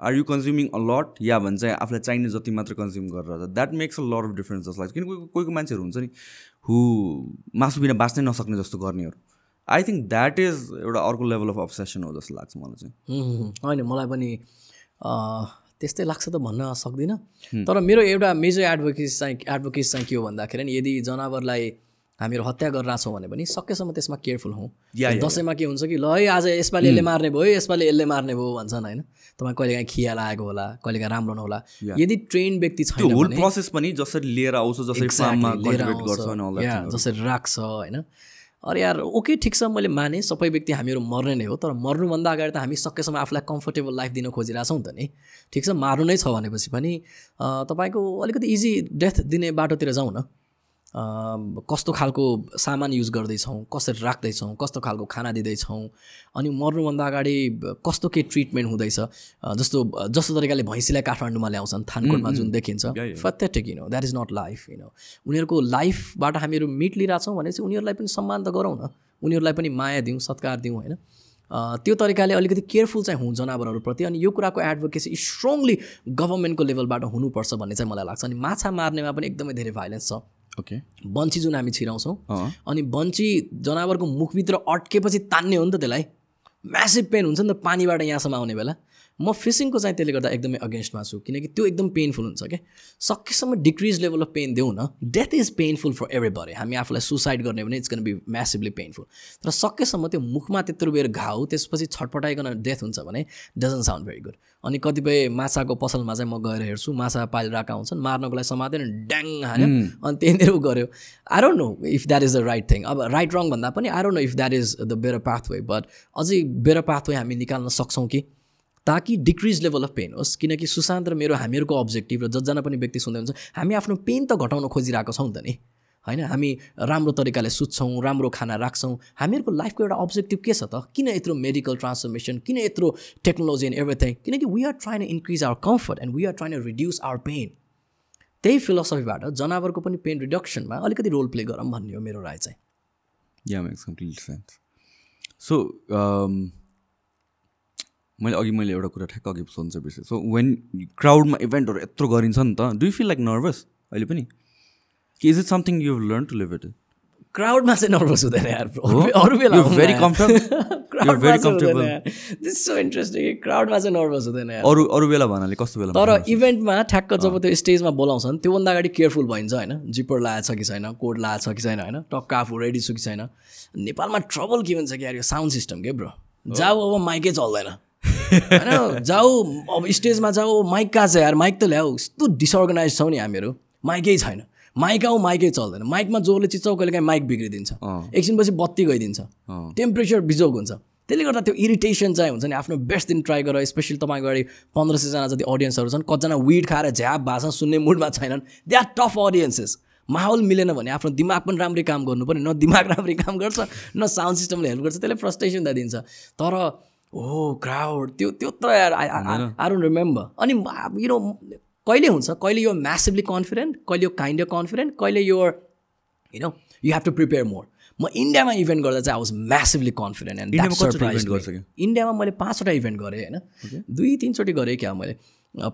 are you consuming a lot या भने चाहिँ आफूलाई चाहिने जति मात्र कन्ज्युम गरेर that makes a lot of difference जस्तो लाग्छ किन कोही कोहीको मान्छेहरू हुन्छ नि हु मासु बिना बाँच्नै नसक्ने जस्तो गर्नेहरू। आई थिङ्क द्याट इज एउटा अर्को लेभल अफ अब्सेसन हो जस्तो लाग्छ मलाई चाहिँ। होइन मलाई पनि त्यस्तै लाग्छ त भन्न सक्दिनँ। तर मेरो एउटा मेजर एडभोकेसी चाहिँ एडभोकेसी चाहिँ के हो भन्दाखेरि नि यदि जनावरलाई हामीहरू हत्या गरेर छौँ भने पनि सकेसम्म त्यसमा केयरफुल हौँ। दसैँमा के हुन्छ कि ल है आज यसपालि यसले मार्ने भयो यसपालि यसले मार्ने भयो भन्छन् होइन? तपाईँ कहिलेकाहीँ खिया लागेको होला कहिलेकाहीँ राम्रो नहोला। यदि ट्रेन व्यक्ति छैन होल प्रोसेस पनि जसरी लिएर आउँछ जसरी। जसरी राख्छ होइन? अरे यार ओके ठिक छ मैले माने सबै व्यक्ति हामीहरू मर्ने नै हो तर मर्नुभन्दा अगाडि त हामी सकेसम्म आफूलाई कम्फर्टेबल लाइफ दिन खोजिरहेछौँ त नि। ठिक छ मार्नु नै छ भनेपछि पनि तपाईँको अलिकति इजी डेथ दिने बाटोतिर जाउँ न। कस्तो खालको सामान युज गर्दैछौँ कसरी राख्दैछौँ कस्तो खालको खाना दिँदैछौँ अनि मर्नुभन्दा अगाडि कस्तो के ट्रिटमेन्ट हुँदैछ जस्तो जस्तो तरिकाले भैँसीलाई काठमाडौँमा ल्याउँछन् थानकोटमा जुन देखिन्छ। You know that is not life you know उनीहरूको लाइफबाट हामीहरू मिट लिइरहेछौँ भनेपछि उनीहरूलाई पनि सम्मान त गरौँ न। उनीहरूलाई पनि माया दिउँ सत्कार दिउँ होइन। त्यो तरिकाले अलिकति केयरफुल चाहिँ हुँ जनावरहरूप्रति अनि यो कुराको एडभोकेसी स्ट्रङली गभर्मेन्टको लेभलबाट हुनुपर्छ भन्ने चाहिँ मलाई लाग्छ। अनि माछा मार्नेमा पनि एकदमै धेरै भाइलेन्स छ। ओके। बन्ची जुन हामी छिराउँछौँ। अनि बन्ची जनावरको मुखभित्र अड्केपछि तान्ने हो नि त त्यसलाई। म्यासिभ पेन हुन्छ नि त पानीबाट यहाँसम्म आउने बेला। म फिसिङको चाहिँ त्यसले गर्दा एकदमै अगेन्स्टमा छु किनकि त्यो एकदम पेनफुल हुन्छ क्या सकेसम्म डिक्रिज लेभल अफ पेन देऊ न death is painful for everybody हामी आफूलाई सुसाइड गर्ने भने it's gonna be massively painful तर सकेसम्म त्यो मुखमा त्यत्रो बेर घाउ त्यसपछि छटपटाइकन डेथ हुन्छ भने डजन्ट साउन्ड भेरी गुड अनि कतिपय माछाको पसलमा चाहिँ म गएर हेर्छु माछा पालिरहेका हुन्छन् मार्नको लागि समातेन ड्याङ हान्यो अनि त्यहीँनिर ऊ गऱ्यो। I don't know if that is the right thing अब राइट रङ भन्दा पनि I don't know if that is the better pathway but अझै बेटर पाथवे हामी निकाल्न सक्छौँ कि? ताकि डिक्रिज लेभल अफ पेन होस्। किनकि सुशान्त र मेरो हामीहरूको अब्जेक्टिभ र जसजना पनि व्यक्ति सुन्दै हुन्छ हामी आफ्नो पेन त घटाउन खोजिरहेको छौँ त नि। होइन? हामी राम्रो तरिकाले सुत्छौँ राम्रो खाना राख्छौँ। हामीहरूको लाइफको एउटा अब्जेक्टिभ के छ त? किन यत्रो मेडिकल ट्रान्सफर्मेसन किन यत्रो टेक्नोलोजी एन्ड एभ्रिथिङ किनकि we are trying to increase our comfort and we are trying to reduce our pain त्यही फिलोसफीबाट जनावरको पनि पेन रिडक्सनमा अलिकति रोल प्ले गरौँ भन्ने हो मेरो राय चाहिँ। सो मैले अघि मैले एउटा कुरा ठ्याक्क अघि सोध्छ बिर्सेँ सो वेन क्राउडमा इभेन्टहरू यत्रो गरिन्छ नि त do you feel like nervous अहिले पनि? कि is it something you learn to live it क्राउडमा चाहिँ नर्भस हुँदैन यार? अरू बेला. You're very comfortable. This so interesting क्राउडमा चाहिँ नर्भस हुँदैन यार। अरू अरू बेला भन्नाले कस्तो बेला तर इभेन्टमा ठ्याक्क जब त्यो स्टेजमा बोलाउँछन् त्योभन्दा अगाडि केयरफुल भइन्छ होइन? जिपर लाएको छ कि छैन कोड लाएको छ कि छैन होइन? टक्क आफू रेडी छु कि छैन। नेपालमा ट्रबल के हुन्छ कि यार यो साउन्ड सिस्टम के ब्रो जाऊ अब माइकै चल्दैन। होइन जाऊ अब स्टेजमा जाऊ माइक कहाँ छ यार? माइक त ल्याऊ। यस्तो डिसअर्गनाइज छौँ नि हामीहरू। माइकै छैन। माइक आऊ माइकै चल्दैन। माइकमा जोरले चिच्चाउ कहिले काहीँ माइक बिग्रिदिन्छ। एकछिनपछि बत्ती गइदिन्छ। टेम्परेचर बिजोग हुन्छ। त्यसले गर्दा त्यो इरिटेसन चाहिँ हुन्छ नि आफ्नो बेस्ट दिन ट्राई गर। स्पेसली तपाईँको अगाडि पन्ध्र सयजना जति अडियन्सहरू छन् कतिजना विड खाएर झ्याप भाषा सुन्ने मुडमा छैनन्। दे आर टफ अडियन्सेस माहौल मिलेन भने आफ्नो दिमाग पनि राम्ररी काम गर्नु पऱ्यो न दिमाग राम्ररी काम गर्छ न साउन्ड सिस्टमले हेल्प गर्छ। त्यसले फ्रस्ट्रेसन त दिन्छ। तर हो क्राउड त्यो त्यो त आई डोन्ट रिमेम्बर अनि यु नो कहिले हुन्छ? कहिले यो म्यासिभली कन्फिडेन्ट कहिले यो काइन्ड अफ कन्फिडेन्ट कहिले यो you know you have to prepare more म इन्डियामा इभेन्ट गर्दा चाहिँ I was massively confident and इन्डियामा मैले पाँचवटा इभेन्ट गरेँ होइन? दुई तिनचोटि गरेँ क्या मैले।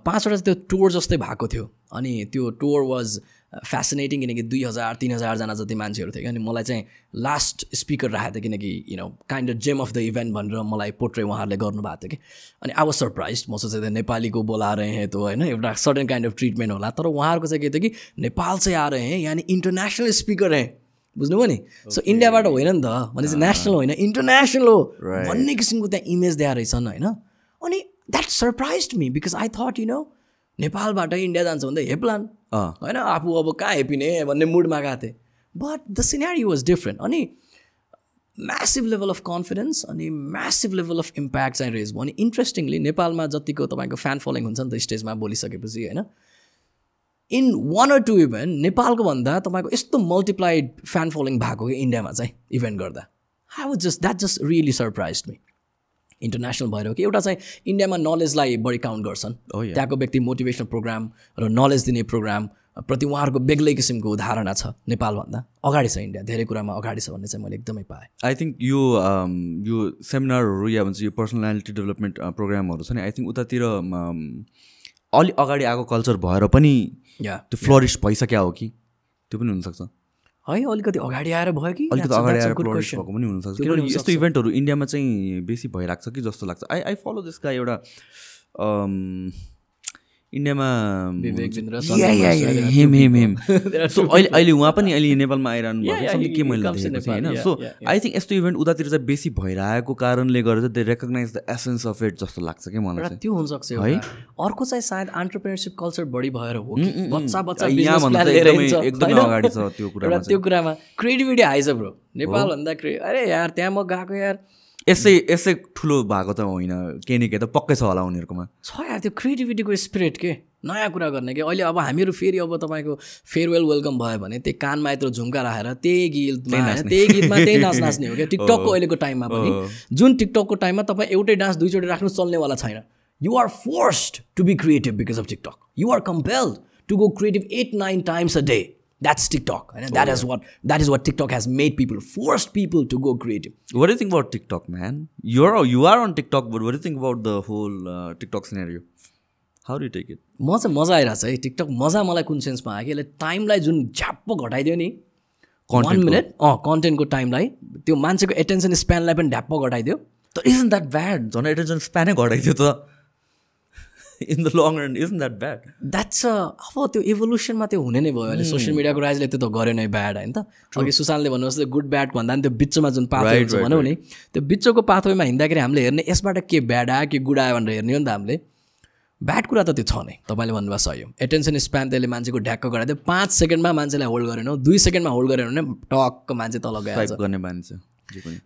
पाँचवटा त्यो टुर जस्तै भएको थियो। अनि त्यो टुर वाज फेसिनेटिङ किनकि दुई हजार तिन हजारजना जति मान्छेहरू थियो क्या अनि मलाई चाहिँ लास्ट स्पिकर राखेको थियो किनकि you know kind of gem of the event भनेर मलाई पोट्रे उहाँहरूले गर्नुभएको थियो कि। अनि आई वाज सरप्राइज म सोचेको थिएँ नेपालीको बोला रहे हैं तो होइन एउटा सर्टन काइन्ड अफ ट्रिटमेन्ट होला। तर उहाँहरूको चाहिँ के थियो कि नेपाल चाहिँ आ रहे हैं यानि इन्टरनेसनल स्पिकर हैं। बुझ्नुभयो नि? सो इन्डियाबाट होइन नि त भनेपछि नेसनल होइन इन्टरनेसनल हो. भन्ने किसिमको त्यहाँ इमेज दिएर रहेछन् होइन। अनि that surprise me because I thought you know नेपालबाट इन्डिया जान्छ भन्दा हेप्लान होइन आफू अब कहाँ हेपिने भन्ने मुडमा गएको थिएँ। But the scenery was different अनि म्यासिभ लेभल अफ कन्फिडेन्स अनि म्यासिभ लेभल अफ इम्प्याक्ट चाहिँ रेज भयो। अनि इन्ट्रेस्टिङली नेपालमा जतिको तपाईँको फ्यान फलोइङ हुन्छ नि त स्टेजमा बोलिसकेपछि होइन in one or two event नेपालको भन्दा तपाईँको यस्तो मल्टिप्लाइड फ्यान फलोइङ भएको कि इन्डियामा चाहिँ इभेन्ट गर्दा। I was just that just really surprise me international भएर हो कि एउटा चाहिँ इन्डियामा नलेजलाई बढी काउन्ट गर्छन्। Oh. त्यहाँको व्यक्ति मोटिभेसनल प्रोग्राम र नलेज दिने प्रोग्राम प्रति उहाँहरूको बेग्लै किसिमको धारणा छ नेपालभन्दा। अगाडि छ इन्डिया धेरै कुरामा अगाडि छ भन्ने चाहिँ मैले एकदमै पाएँ। आई थिङ्क यो um, यो सेमिनारहरू या भन्छ यो पर्सनालिटी डेभलपमेन्ट प्रोग्रामहरू छ नि आई थिङ्क उतातिर um, अलि अगाडि आएको कल्चर भएर पनि या त्यो फ्लरिस भइसक्यो हो कि? त्यो पनि हुनसक्छ। है अलिकति अगाडि आएर भयो कि अलिकति अगाडि आएर. भएको पनि हुनसक्छ किनभने यस्तो। इभेन्टहरू इन्डियामा चाहिँ बेसी भइरहेको छ कि जस्तो लाग्छ I I follow this guy एउटा इन्डियामा हिम हिम हिम सो अहिले अहिले उहाँ पनि अहिले नेपालमा आइरहनु भएको के मैले देखेको थिएँ होइन सो. आई थिङ्क यस्तो इभेन्ट उतातिर चाहिँ बेसी भइरहेको कारणले गर्दा they recognise the essence of it जस्तो लाग्छ क्या मलाई चाहिँ। त्यो हुनसक्छ है? अर्को चाहिँ सायद अन्टरप्रेनरसिप कल्चर बढी भएर हो उम्, कि उम्, बच्चा. बच्चा एकदमै-? अगाडि छ त्यो कुरामा त्यो कुरामा क्रिएटिभिटी आइज ब्रो नेपाल भन्दा क्रिए अरे यार त्यहाँ म गएको यार। यसै यसै ठुलो भएको त होइन। केही न केही त पक्कै छ होला उनीहरूकोमा। छ यार त्यो क्रिएटिभिटीको स्पिरिट के? नयाँ कुरा गर्ने कि? अहिले अब हामीहरू फेरि अब तपाईँको फेयरवेल वेलकम भयो भने त्यही कानमा यत्रो झुम्का राखेर त्यही गीतमा त्यही गीतमा त्यही नाच नाच्ने हो क्या? टिकटकको अहिलेको टाइममा पनि। जुन टिकटकको टाइममा तपाईँ एउटै डान्स दुईचोटि राख्नु चल्नेवाला छैन। You are forced to be creative because of TikTok you are compelled to go creative at nine times a day that's TikTok होइन that is what that is what TikTok has made people forced people to go creative What do you think about TikTok, man? You're you are on TikTok, but what do you think about the whole uh, TikTok scenario? How do you take it? म चाहिँ मजा आइरहेको छ है TikTok मजा मलाई कुन सेन्समा आयो कि यसले टाइमलाई जुन झ्याप्प घटाइदियो नि वान मिनट अँ कन्टेन्टको टाइमलाई त्यो मान्छेको एटेन्सन स्प्यानलाई पनि ढ्याप्प घटाइदियो त isn't that bad? झन् एटेन्सन स्प्यानै घटाइदियो त in the long run isn't that bad? That's अब त्यो इभोल्युसनमा त्यो हुने नै भयो अहिले सोसियल मिडियाको राइजले त्यो त गर्यो नै ब्याड होइन त? अघि सुशान्तले भन्नुहोस् गुड ब्याड भन्दा पनि त्यो बिचमा जुन पाथवे हुन्छ भनौँ नि त्यो बिचको पाथवेमा हिँड्दाखेरि हामीले हेर्ने यसबाट के ब्याड आयो के गुड आयो भनेर हेर्ने हो नि त हामीले। ब्याड कुरा त त्यो छ नै तपाईँले भन्नुभयो सही हो। एटेन्सन स्प्यान त्यसले मान्छेको ढ्याक्क गराइदियो पाँच सेकेन्डमा मान्छेलाई होल्ड गरेन दुई सेकेन्डमा होल्ड गरेन भने टक्क मान्छे तल गएर गर्ने मान्छे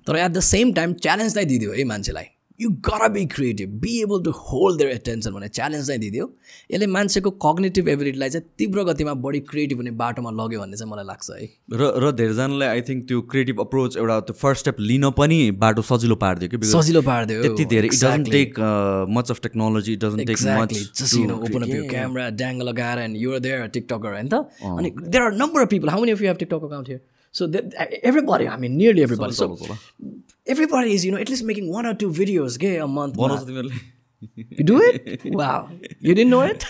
तर at the same time challenge चाहिँ दिदियो है मान्छेलाई। You gotta be creative be able to hold their attention भने च्यालेन्ज चाहिँ दिदियो यसले मान्छेको कग्नेटिभ एबिलिटीलाई चाहिँ तीव्र गतिमा बढी क्रिएटिभ हुने बाटोमा लग्यो भन्ने चाहिँ मलाई लाग्छ है र र धेरैजनालाई आई थिङ्क त्यो क्रिएटिभ अप्रोच एउटा त्यो फर्स्ट स्टेप लिन पनि बाटो सजिलो पारिदियो कि सजिलो पारिदियो त्यति धेरै it doesn't take much of technology doesn't take much Exactly. Just you know, open up your camera, dangle a guy, and you're there, a TikToker, and the, and there are a number of people. How many of you have TikTok account here? So everybody. So is, you know, at least making one or two videos, okay, a month. बनाउँछ तिमीहरूले You do it? wow. You didn't know it?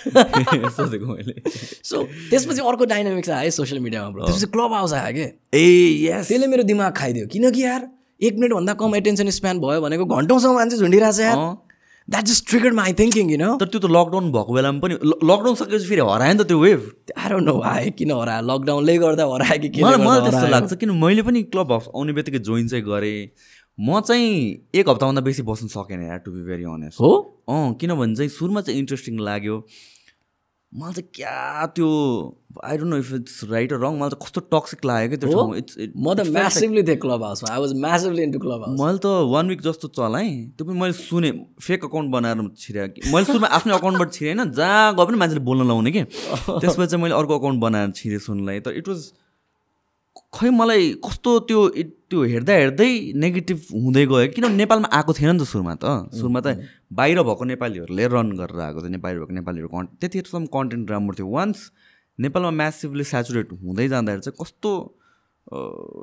So त्यसपछि अर्को dynamics आयो social मिडियामा bro त्यसपछि club house आयो कि ए यस त्यसले मेरो दिमाग खाइदियो किनकि यार एक मिनटभन्दा कम एटेन्सन स्प्यान भयो भनेको घन्टौँसम्म मान्छे झुन्डिरहेको छ यार that just triggered my thinking you know तर त्यो त लकडाउन भएको बेलामा पनि लकडाउन सकेपछि फेरि हरायो नि त त्यो वेभ आएर नो आयो किन हरायो लकडाउनले गर्दा हरायो कि के मलाई त्यस्तो लाग्छ किन मैले पनि क्लब हाउस आउने बित्तिकै जोइन चाहिँ गरेँ म चाहिँ एक हप्ताभन्दा बेसी बस्नु सकेन यार टु बी भेरी अनेस्ट हो? अँ किनभने चाहिँ सुरुमा चाहिँ इन्ट्रेस्टिङ लाग्यो। मलाई चाहिँ क्या त्यो I don't know if it's right wrong मलाई त कस्तो टक्सिक लाग्यो क्या त्यो ठाउँ इट्स म त म्यासिभली थिएँ क्लब हाउसमा I was massively into club house मैले त वान विक जस्तो चलाएँ त्यो पनि मैले सुनेँ फेक अकाउन्ट बनाएर छिरेँ कि मैले सुरुमा आफ्नो अकाउन्टबाट छिरेँ होइन जहाँ गए पनि मान्छेले बोल्न लाउने कि। त्यसपछि चाहिँ मैले अर्को अकाउन्ट बनाएर छिरेँ सुनलाई तर इट वाज खै मलाई कस्तो त्यो त्यो हेर्दा हेर्दै नेगेटिभ हुँदै गयो किन नेपालमा आएको थिएन नि त सुरुमा त। सुरुमा त बाहिर भएको नेपालीहरूले रन गरेर आएको थियो बाहिर भएको नेपालीहरू कन् त्यतिखेरसम्म कन्टेन्ट राम्रो थियो। वान्स नेपालमा म्यासिभली सेचुरेट हुँदै जाँदाखेरि चाहिँ कस्तो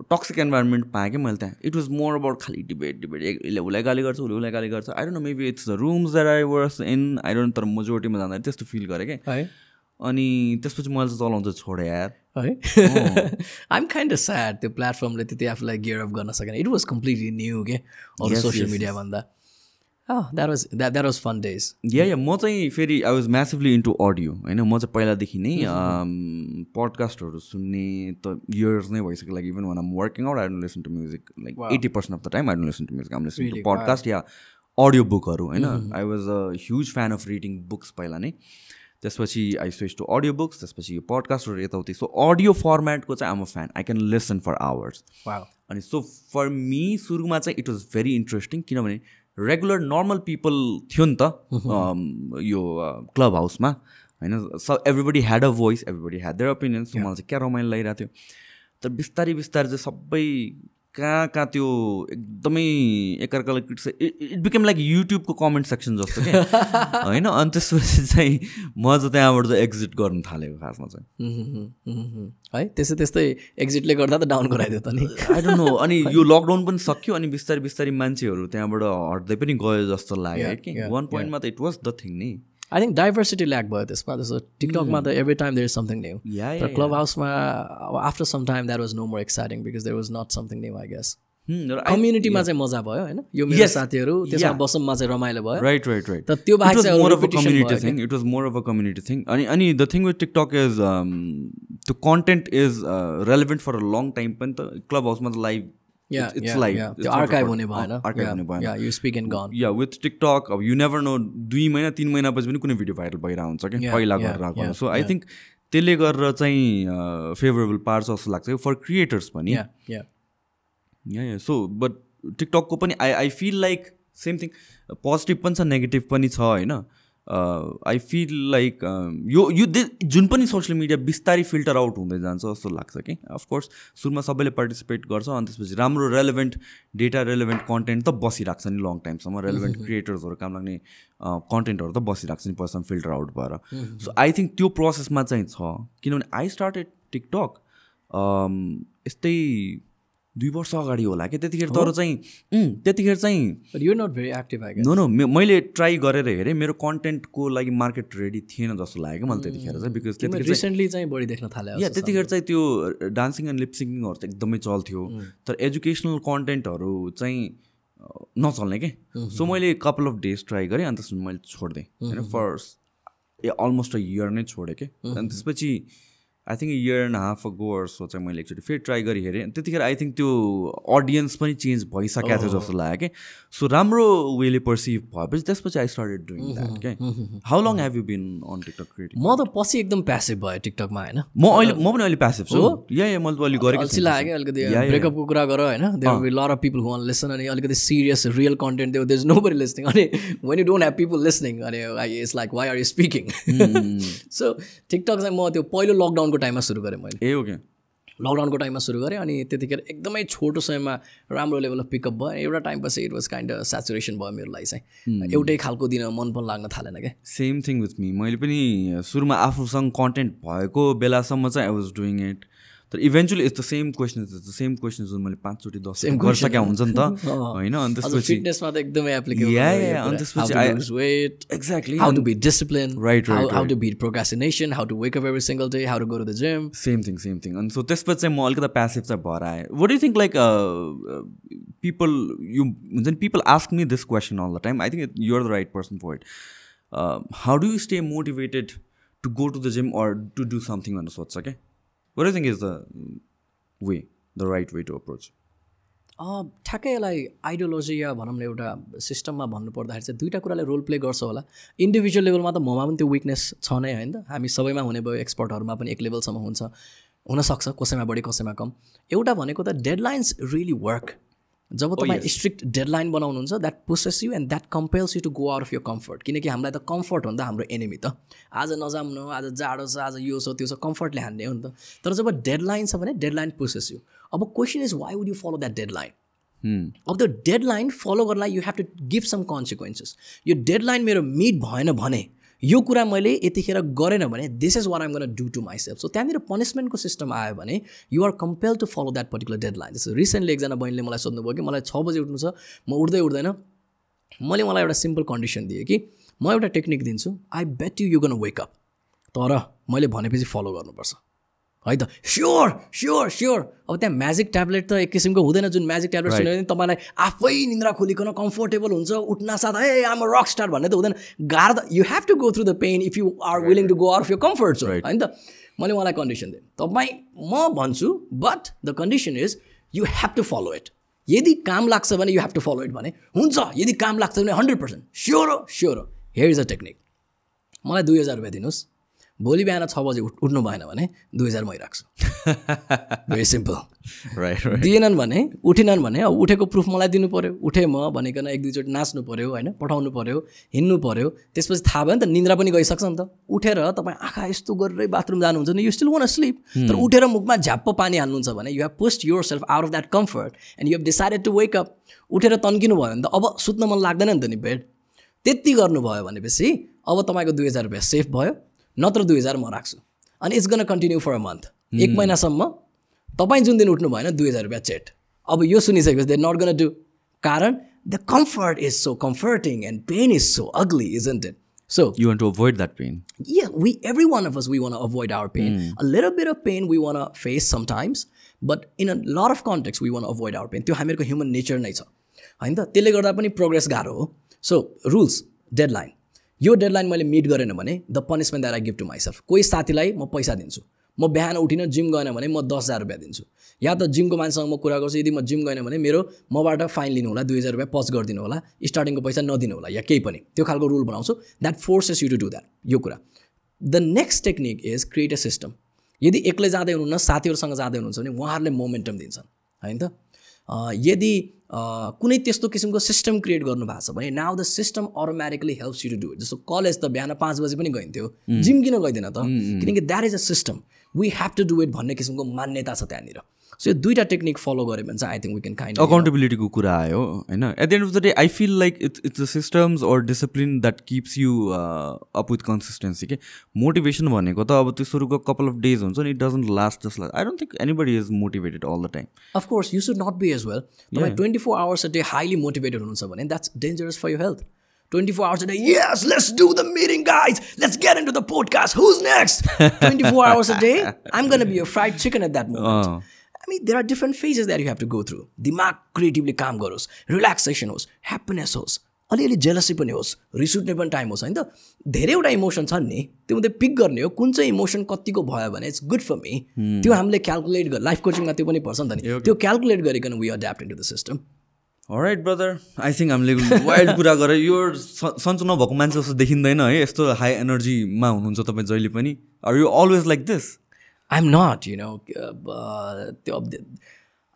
टक्सिक इन्भाइरोमेन्ट पाएँ कि मैले त्यहाँ? इट वाज मोर अबाउट खालि डिबेट डिबेट यसले उसलाई गाली गर्छ उसले उसलाई गाली गर्छ। I don't know maybe it's the rooms that I was in I don't तर मेजोरिटीमा जाँदाखेरि त्यस्तो फिल गरेँ कि। है। अनि त्यसपछि मैले चाहिँ चलाउन चाहिँ छोडेँ यार। है? आइम काइन्ड अफ स्याड त्यो प्लेटफर्मले त्यति आफूलाई गियर अप गर्न सकेन। इट वाज कम्प्लिटली न्यू के अरू social मिडियाभन्दा that was that that was fun days yeah yeah म चाहिँ फेरि I was massively into audio होइन? म चाहिँ पहिलादेखि नै पडकास्टहरू सुन्ने त इयर्स नै भइसक्यो। Like even one um working out I don't listen to music like eighty percent of the time I don't listen to music um listen to podcast yeah audio बुकहरू होइन I was a huge fan of reading books पहिला नै। त्यसपछि I switch to audio books त्यसपछि यो पडकास्टहरू यताउति। So audio फर्मेटको चाहिँ आम a fan I can listen for hours अनि सो फर मी सुरुमा चाहिँ इट वाज भेरी इन्ट्रेस्टिङ किनभने रेगुलर नर्मल पिपल थियो नि त अम, यो क्लब हाउसमा होइन? So everybody had a voice everybody had their opinions so मलाई चाहिँ क्या रमाइलो लागिरहेको थियो। तर बिस्तारै बिस्तारै चाहिँ सबै कहाँ कहाँ त्यो एकदमै एकअर्कालाई क्रिटिसाइज इट बिकेम लाइक युट्युबको कमेन्ट सेक्सन जस्तो क्या होइन? अनि त्यसपछि चाहिँ म चाहिँ त्यहाँबाट चाहिँ एक्जिट गर्नु थालेको खासमा चाहिँ। है? त्यस्तै त्यस्तै एक्जिटले गर्दा त डाउन गराइदियो त नि। आई डोन्ट नो अनि यो लकडाउन पनि सक्यो अनि बिस्तारै बिस्तारै मान्छेहरू त्यहाँबाट हट्दै पनि गयो जस्तो लाग्यो कि? वान पोइन्टमा त इट वाज द थिङ नि। आई थिङ्क डाइभर्सिटी ल्याक भयो त्यसमा जस्तो टिकटकमा त every time there is something new तर क्लब हाउसमा after some time that was no more exciting because there was not something new I guess कम्युनिटीमा चाहिँ मजा भयो होइन यो मेरो. साथीहरू त्यसमा. बसममा चाहिँ रमाइलो भयो Right, right, right. तर त्यो बाहेक भयो thing. It was more of a community thing. अनि अनि the thing with TikTok is um, the content is uh, relevant for a long time. पनि त क्लब हाउसमा त live Yeah, it's yeah, live. yeah. It's त्यो not archive recorded. हुने भएन archive हुने विथ टिकटक अब यु नेभर नो दुई महिना तिन महिनापछि पनि कुनै भिडियो भाइरल भइरहेको हुन्छ कि Yeah, पहिला गरेर आएको सो आई थिङ्क त्यसले गरेर चाहिँ फेभरेबल पार्छ जस्तो लाग्छ फर क्रिएटर्स पनि या या या सो बट टिकटकको पनि I I feel like same thing positive पनि छ नेगेटिभ पनि छ होइन आई फिल लाइक यो यो जुन पनि सोसियल मिडिया बिस्तारै फिल्टर आउट हुँदै जान्छ जस्तो लाग्छ कि? अफकोर्स सुरुमा सबैले पार्टिसिपेट गर्छ अनि त्यसपछि राम्रो रेलेभेन्ट डेटा रेलेभेन्ट कन्टेन्ट त बसिरहेको छ नि लङ टाइमसम्म रेलेभेन्ट क्रिएटर्सहरू काम लाग्ने कन्टेन्टहरू त बसिरहेको छ नि पर्सन फिल्टर आउट भएर। सो आई थिङ्क त्यो प्रोसेसमा चाहिँ छ। किनभने आई स्टार्टेड टिकटक यस्तै दुई वर्ष अगाडि होला कि? त्यतिखेर तर चाहिँ त्यतिखेर चाहिँ you not very active I know मैले ट्राई गरेर हेरेँ मेरो कन्टेन्टको लागि मार्केट रेडी थिएन जस्तो लाग्यो कि मलाई त्यतिखेर चाहिँ बिकज त्यतिखेर चाहिँ रिसेन्टली चाहिँ बढी देख्न थाले या त्यतिखेर चाहिँ त्यो डान्सिङ एन्ड लिपसिङहरू चाहिँ एकदमै चल्थ्यो। तर एजुकेसनल कन्टेन्टहरू चाहिँ नचल्ने के? सो मैले कपाल अफ डेज ट्राई गरेँ अनि त्यसपछि मैले छोडिदिएँ। होइन first a almost a year नै छोडेँ कि? अनि त्यसपछि I think year and half a गोर्सो चाहिँ मैले एकचोटि फेरि ट्राई गरी हेरेँ त्यतिखेर आई थिङ्क त्यो अडियन्स पनि चेन्ज भइसकेको थियो जस्तो लाग्यो कि? सो राम्रो वेले पर्सिभ भएपछि त्यसपछि आई स्टार्टेड डुइङ द्याट के? How long have you been on TikTok creative म त पछि एकदम प्यासिभ भयो टिकटकमा होइन? म अहिले म पनि अहिले प्यासिभ छु। या या मैले अहिले गरेको अल्छी लाग्यो कि अलिकति ब्रेकअपको कुरा गर होइन? लर अफ पिपल हुन लिसन अनि अलिकति serious real content there is nobody listening अनि when you don't have people listening अनि it's like why are you speaking so TikTok चाहिँ म त्यो पहिलो लकडाउनको टाइममा सुरु गरेँ मैले। ए ओके। लकडाउनको टाइममा सुरु गरेँ अनि त्यतिखेर एकदमै छोटो समयमा राम्रो लेभल अफ पिकअप भयो। एउटा टाइमपछि इट वाज काइन्ड सेचुरेसन भयो मेरो लागि चाहिँ। एउटै खालको दिन मन पनि लाग्न थालेन क्या। सेम थिङ विथ मी मैले पनि सुरुमा आफूसँग कन्टेन्ट भएको बेलासम्म चाहिँ आई वाज डुइङ इट तर eventually the same question the same question जुन मैले पाँचचोटि दस गरिसकेको हुन्छ नि त? होइन अनि त्यसपछि फिटनेसमा त एकदमै एप्लिकेबल अनि wait exactly how to wake up every single day, how to go to the gym. Same thing same thing अनि सो त्यसपछि चाहिँ म अलिकति प्यासिभ चाहिँ भएर आएँ। What you think like people you हुन्छ नि people ask me this question all the time I think you're the right person for it how do you stay motivated to go to the gym or to do something भनेर सोध्छ क्या what you think is the way the right way to approach ठ्याक्कै यसलाई ideology या भनौँ न एउटा सिस्टममा भन्नुपर्दाखेरि चाहिँ दुईवटा कुराले रोल प्ले गर्छ होला। इन्डिभिजुअल लेभलमा त ममा पनि त्यो विकनेस छ नै होइन। हामी सबैमा हुने भयो एक्सपर्टहरूमा पनि एक लेभलसम्म हुन्छ। हुनसक्छ कसैमा बढी कसैमा कम। एउटा भनेको त डेडलाइन्स रियली वर्क जब तपाईँ स्ट्रिक्ट डेडलाइन बनाउनुहुन्छ that pushes you and that compels you to go out of your comfort किनकि हामीलाई त कम्फर्ट हो नि त हाम्रो एनिमी त। आज नजाम्नु आज जाडो छ आज यो छ त्यो छ कम्फर्टले हान्ने हो नि त। तर जब डेडलाइन छ भने डेडलाइन पुसेस यु अब question is why would you follow that deadline अब त्यो डेडलाइन फलो गर्नलाई you have to give some consequences यो डेडलाइन मेरो मिट भएन भने यो कुरा मैले यतिखेर गरेन भने this is what I'm gonna do to myself so त्यहाँनिर पनिसमेन्टको सिस्टम आयो भने you are compel to follow that particular deadline जस्तो रिसेन्टली एकजना बहिनीले मलाई सोध्नुभयो कि मलाई छ बजी उठ्नु छ? म उठ्दै उठ्दैन। मैले मलाई एउटा सिम्पल कन्डिसन दिएँ कि म एउटा टेक्निक दिन्छु। I bet you you gonna wake up तर मैले भनेपछि फलो गर्नुपर्छ। है त? स्योर स्योर स्योर अब त्यहाँ म्याजिक ट्याब्लेट त एक किसिमको हुँदैन जुन म्याजिक ट्याब्लेट सुन्यो भने तपाईँलाई आफै निन्द्रा खोलिकन कम्फोर्टेबल हुन्छ उठ्न साथ ए आम रक स्टार भन्ने त हुँदैन। गाह्रो त you have to go through the pain if you are willing to go out of your comfort zone होइन त? मैले उहाँलाई कन्डिसन दिएँ। तपाईँ म भन्छु but the condition is you have to follow it यदि काम लाग्छ भने you have to follow it भने हुन्छ। यदि काम लाग्छ भने हन्ड्रेड पर्सेन्ट स्योर हो स्योर हो हेयर इज अ टेक्निक मलाई दुई हजार रुपियाँ दिनुहोस्। भोलि बिहान छ बजी उठ उठ्नु भएन भने दुई हजार मै राख्छु। भेरी सिम्पल राइट राइट दिएनन् भने उठेनन् भने अब उठेको प्रुफ मलाई दिनु पऱ्यो उठेँ म भनिकन एक दुईचोटि नाच्नु पऱ्यो होइन? पठाउनु पऱ्यो हिँड्नु पऱ्यो त्यसपछि थाहा भयो नि त निन्द्रा पनि गइसक्छ नि त। उठेर तपाईँ आँखा यस्तो गरेरै बाथरुम जानुहुन्छ भने यु स्टिल वान स्लिप तर उठेर मुखमा झ्याप्प पानी हाल्नुहुन्छ भने you have pushed yourself out of that comfort and you have decided to wake up उठेर तन्किनु भयो भने त अब सुत्न मन लाग्दैन नि त नि बेड त्यति गर्नुभयो भनेपछि अब तपाईँको दुई हजार रुपियाँ सेफ भयो। नत्र दुई हजार म राख्छु। अनि it's gonna continue for a month एक महिनासम्म तपाईँ जुन दिन उठ्नु भएन दुई हजार रुपियाँ चेट अब यो सुनिसकेपछि दे नट गन डु कारण the comfort is so comforting and pain is so ugly isn't it so you want to avoid that pain yeah, we every one of us we want to avoid our pain. A little bit of pain we want to face sometimes, but in a lot of contexts we want avoid our pain त्यो हामीहरूको human nature नै छ। होइन त? त्यसले गर्दा पनि progress गाह्रो हो। सो रुल्स डेडलाइन यो डेडलाइन मैले मिट गरेन भने the punishment that I give to myself कोही साथीलाई म पैसा दिन्छु म बिहान उठिनँ जिम गएन भने म दस हजार रुपियाँ दिन्छु। या त जिमको मान्छेसँग म कुरा गर्छु यदि म जिम गएन भने मेरो मबाट फाइन लिनु होला दुई हजार रुपियाँ पच गरिदिनु होला स्टार्टिङको पैसा नदिनु होला या केही पनि। त्यो खालको रुल बनाउँछु that forces you to do that यो कुरा। The next technique is create a system यदि एक्लै जाँदै हुनुहुन्न साथीहरूसँग जाँदै हुनुहुन्छ भने उहाँहरूले मोमेन्टम दिन्छन् होइन त? यदि कुनै त्यस्तो किसिमको सिस्टम क्रिएट गर्नु भएको छ भने now the system automatically helps you to do it जस्तो कलेज त बिहान पाँच बजी पनि गइन्थ्यो। जिम किन गइदिन त? किनकि that is a system we have to do it भन्ने किसिमको मान्यता छ त्यहाँनिर। सो यो दुईवटा टेक्निक फलो गऱ्यो भने चाहिँ I think we can kind अकाउन्टेबिलिटीको कुरा आयो होइन? At the end of the day I feel like it's it's the systems or discipline that keeps you up with consistency के मोटिभेसन भनेको त अब त्यो सुरुको कपाल अफ डेज हुन्छ नि it doesn't last just like I don't think anybody is motivated all the time of course you should not be as well तपाईँ twenty four hours a day highly motivated हुनुहुन्छ भने that's dangerous for your health twenty four hours a day yes let's do the meeting guys let's get into the podcast who's next twenty four hours a day I'm gonna be a fried chicken at that moment I mean, there are different phases that you have to go through. दिमाग creatively काम गरोस् relaxation होस् happiness होस् अलिअलि jealousy पनि होस् रिस उठ्ने पनि टाइम होस् होइन त धेरैवटा इमोसन छन् नि त्यो मध्ये पिक गर्ने हो कुन चाहिँ इमोसन कतिको भयो भने इट्स गुड फर मी त्यो हामीले क्यालकुलेट गर लाइफ कोचिङमा त्यो पनि पर्छ नि त नि त्यो क्यालकुलेट गरिकन we adapt into the system right brother I think हामीले वाइल्ड कुरा गरेर यो सन्चो नभएको मान्छे जस्तो देखिँदैन है यस्तो हाई एनर्जीमा हुनुहुन्छ तपाईँ जहिले पनि। Are you always like this I'm not you know त्यो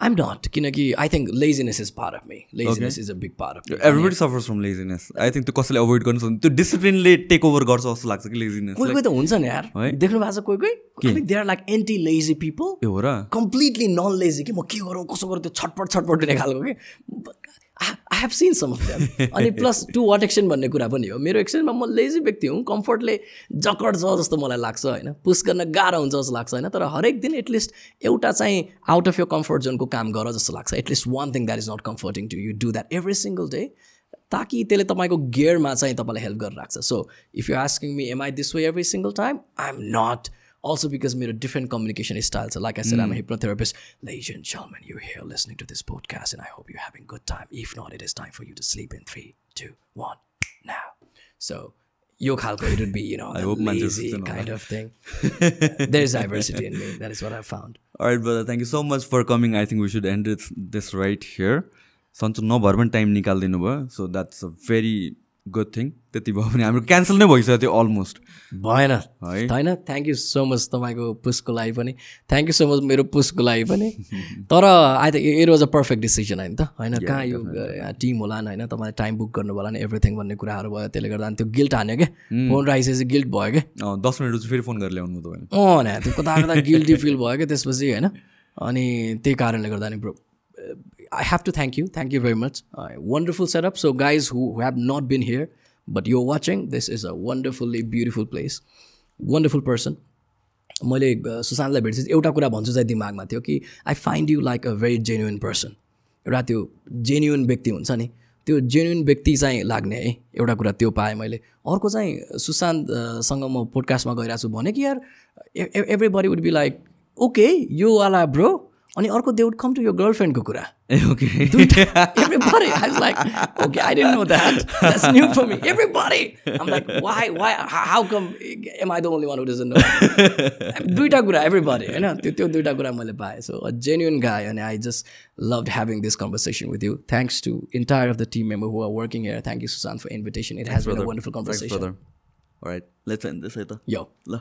आइएम नट किनकि I think laziness is part of me laziness is a big part of everybody suffers from laziness I think त्यो कसैले avoid गर्नु सक्दैन त्यो डिसिप्लिनले take over गर्छ जस्तो लाग्छ कि लेजिनेस कोही कोही त हुन्छ नि यार? देख्नु भएको छ कोही कोही? They are like anti lazy people हो र? कम्प्लिटली नन लेजी कि म के गरौँ कसो गरौँ त्यो छटपट छटपट हुने खालको कि? I have seen some of them अनि प्लस टु वाट एक्सटेन्ट भन्ने कुरा पनि हो. मेरो एक्सटेन्टमा म लेजी व्यक्ति हुँ कम्फर्टले जकड छ जस्तो मलाई लाग्छ होइन? पुस गर्न गाह्रो हुन्छ जस्तो लाग्छ होइन? तर हरेक दिन एटलिस्ट एउटा चाहिँ आउट अफ यर कम्फर्ट जोनको काम गर जस्तो लाग्छ. At least one thing that is not comforting to you do that every single day ताकि त्यसले तपाईँको गियरमा चाहिँ तपाईँलाई हेल्प गरेर राख्छ so if you asking me am I this way every single time I am not also because मेरो different communication styles. So like I said, I'm a hypnotherapist. Ladies and gentlemen, you're here listening to this podcast, and I hope you're having good time. If not, it is time for you to sleep in three, two, one, now. So yo khalko, it would be, you know, the hope manches lazy don't know kind of thing. There's diversity in me. That is what I've found. Alright, brother. Thank you so much for coming. I think we should end it, this right here. सन्चो नभएर पनि time निकालिदिनु भयो so that's a very good thing त्यति भयो भने हाम्रो cancel नै भइसक्यो त्यो अलमोस्ट भएन। है। होइन थ्याङ्क यू सो मच तपाईँको पुसको लागि पनि। थ्याङ्क यू सो मच मेरो पुसको लागि पनि। तर आई त it was a perfect decision होइन त। होइन कहाँ यो टिम होला नि होइन तपाईँले टाइम बुक गर्नु होला नि एभ्रिथिङ भन्ने कुराहरू भयो त्यसले गर्दा। त्यो गिल्ट हान्यो क्या। फोन राखिसकेपछि गिल्ट भयो क्या। दस मिनट फेरि फोन गरेर ल्याउनु तपाईँले। अँ त्यो कता कता गिल्टी फिल भयो क्या त्यसपछि होइन। अनि त्यही कारणले गर्दा नि bro I have to thank you thank you very much wonderful setup so guys who have not been here but you watching this is a wonderfully beautiful place wonderful person मैले अ, सुशान्तलाई भेटेपछि एउटा कुरा भन्छु चाहिँ दिमागमा थियो कि I find you like a very genuine person एउटा त्यो जेन्युन व्यक्ति हुन्छ नि। त्यो जेन्युन व्यक्ति चाहिँ लाग्ने है एउटा कुरा त्यो पाएँ मैले। अर्को चाहिँ सुशान्तसँग म पोडकास्टमा गइरहेको छु भने कि यार everybody would be like okay यो वाला ब्रो अनि अर्को दे वुड कम टु यो गर्लफ्रेन्डको कुरा? दुईवटा कुरा everybody, होइन? त्यो त्यो दुईवटा कुरा मैले पाएँ। सो अ जेन्युन गाई अनि I just love having this conversation with you thanks to entire of the team member who are working here thank you Sushant for invitation it has been a wonderful conversation. Alright, let's end this है त यो ल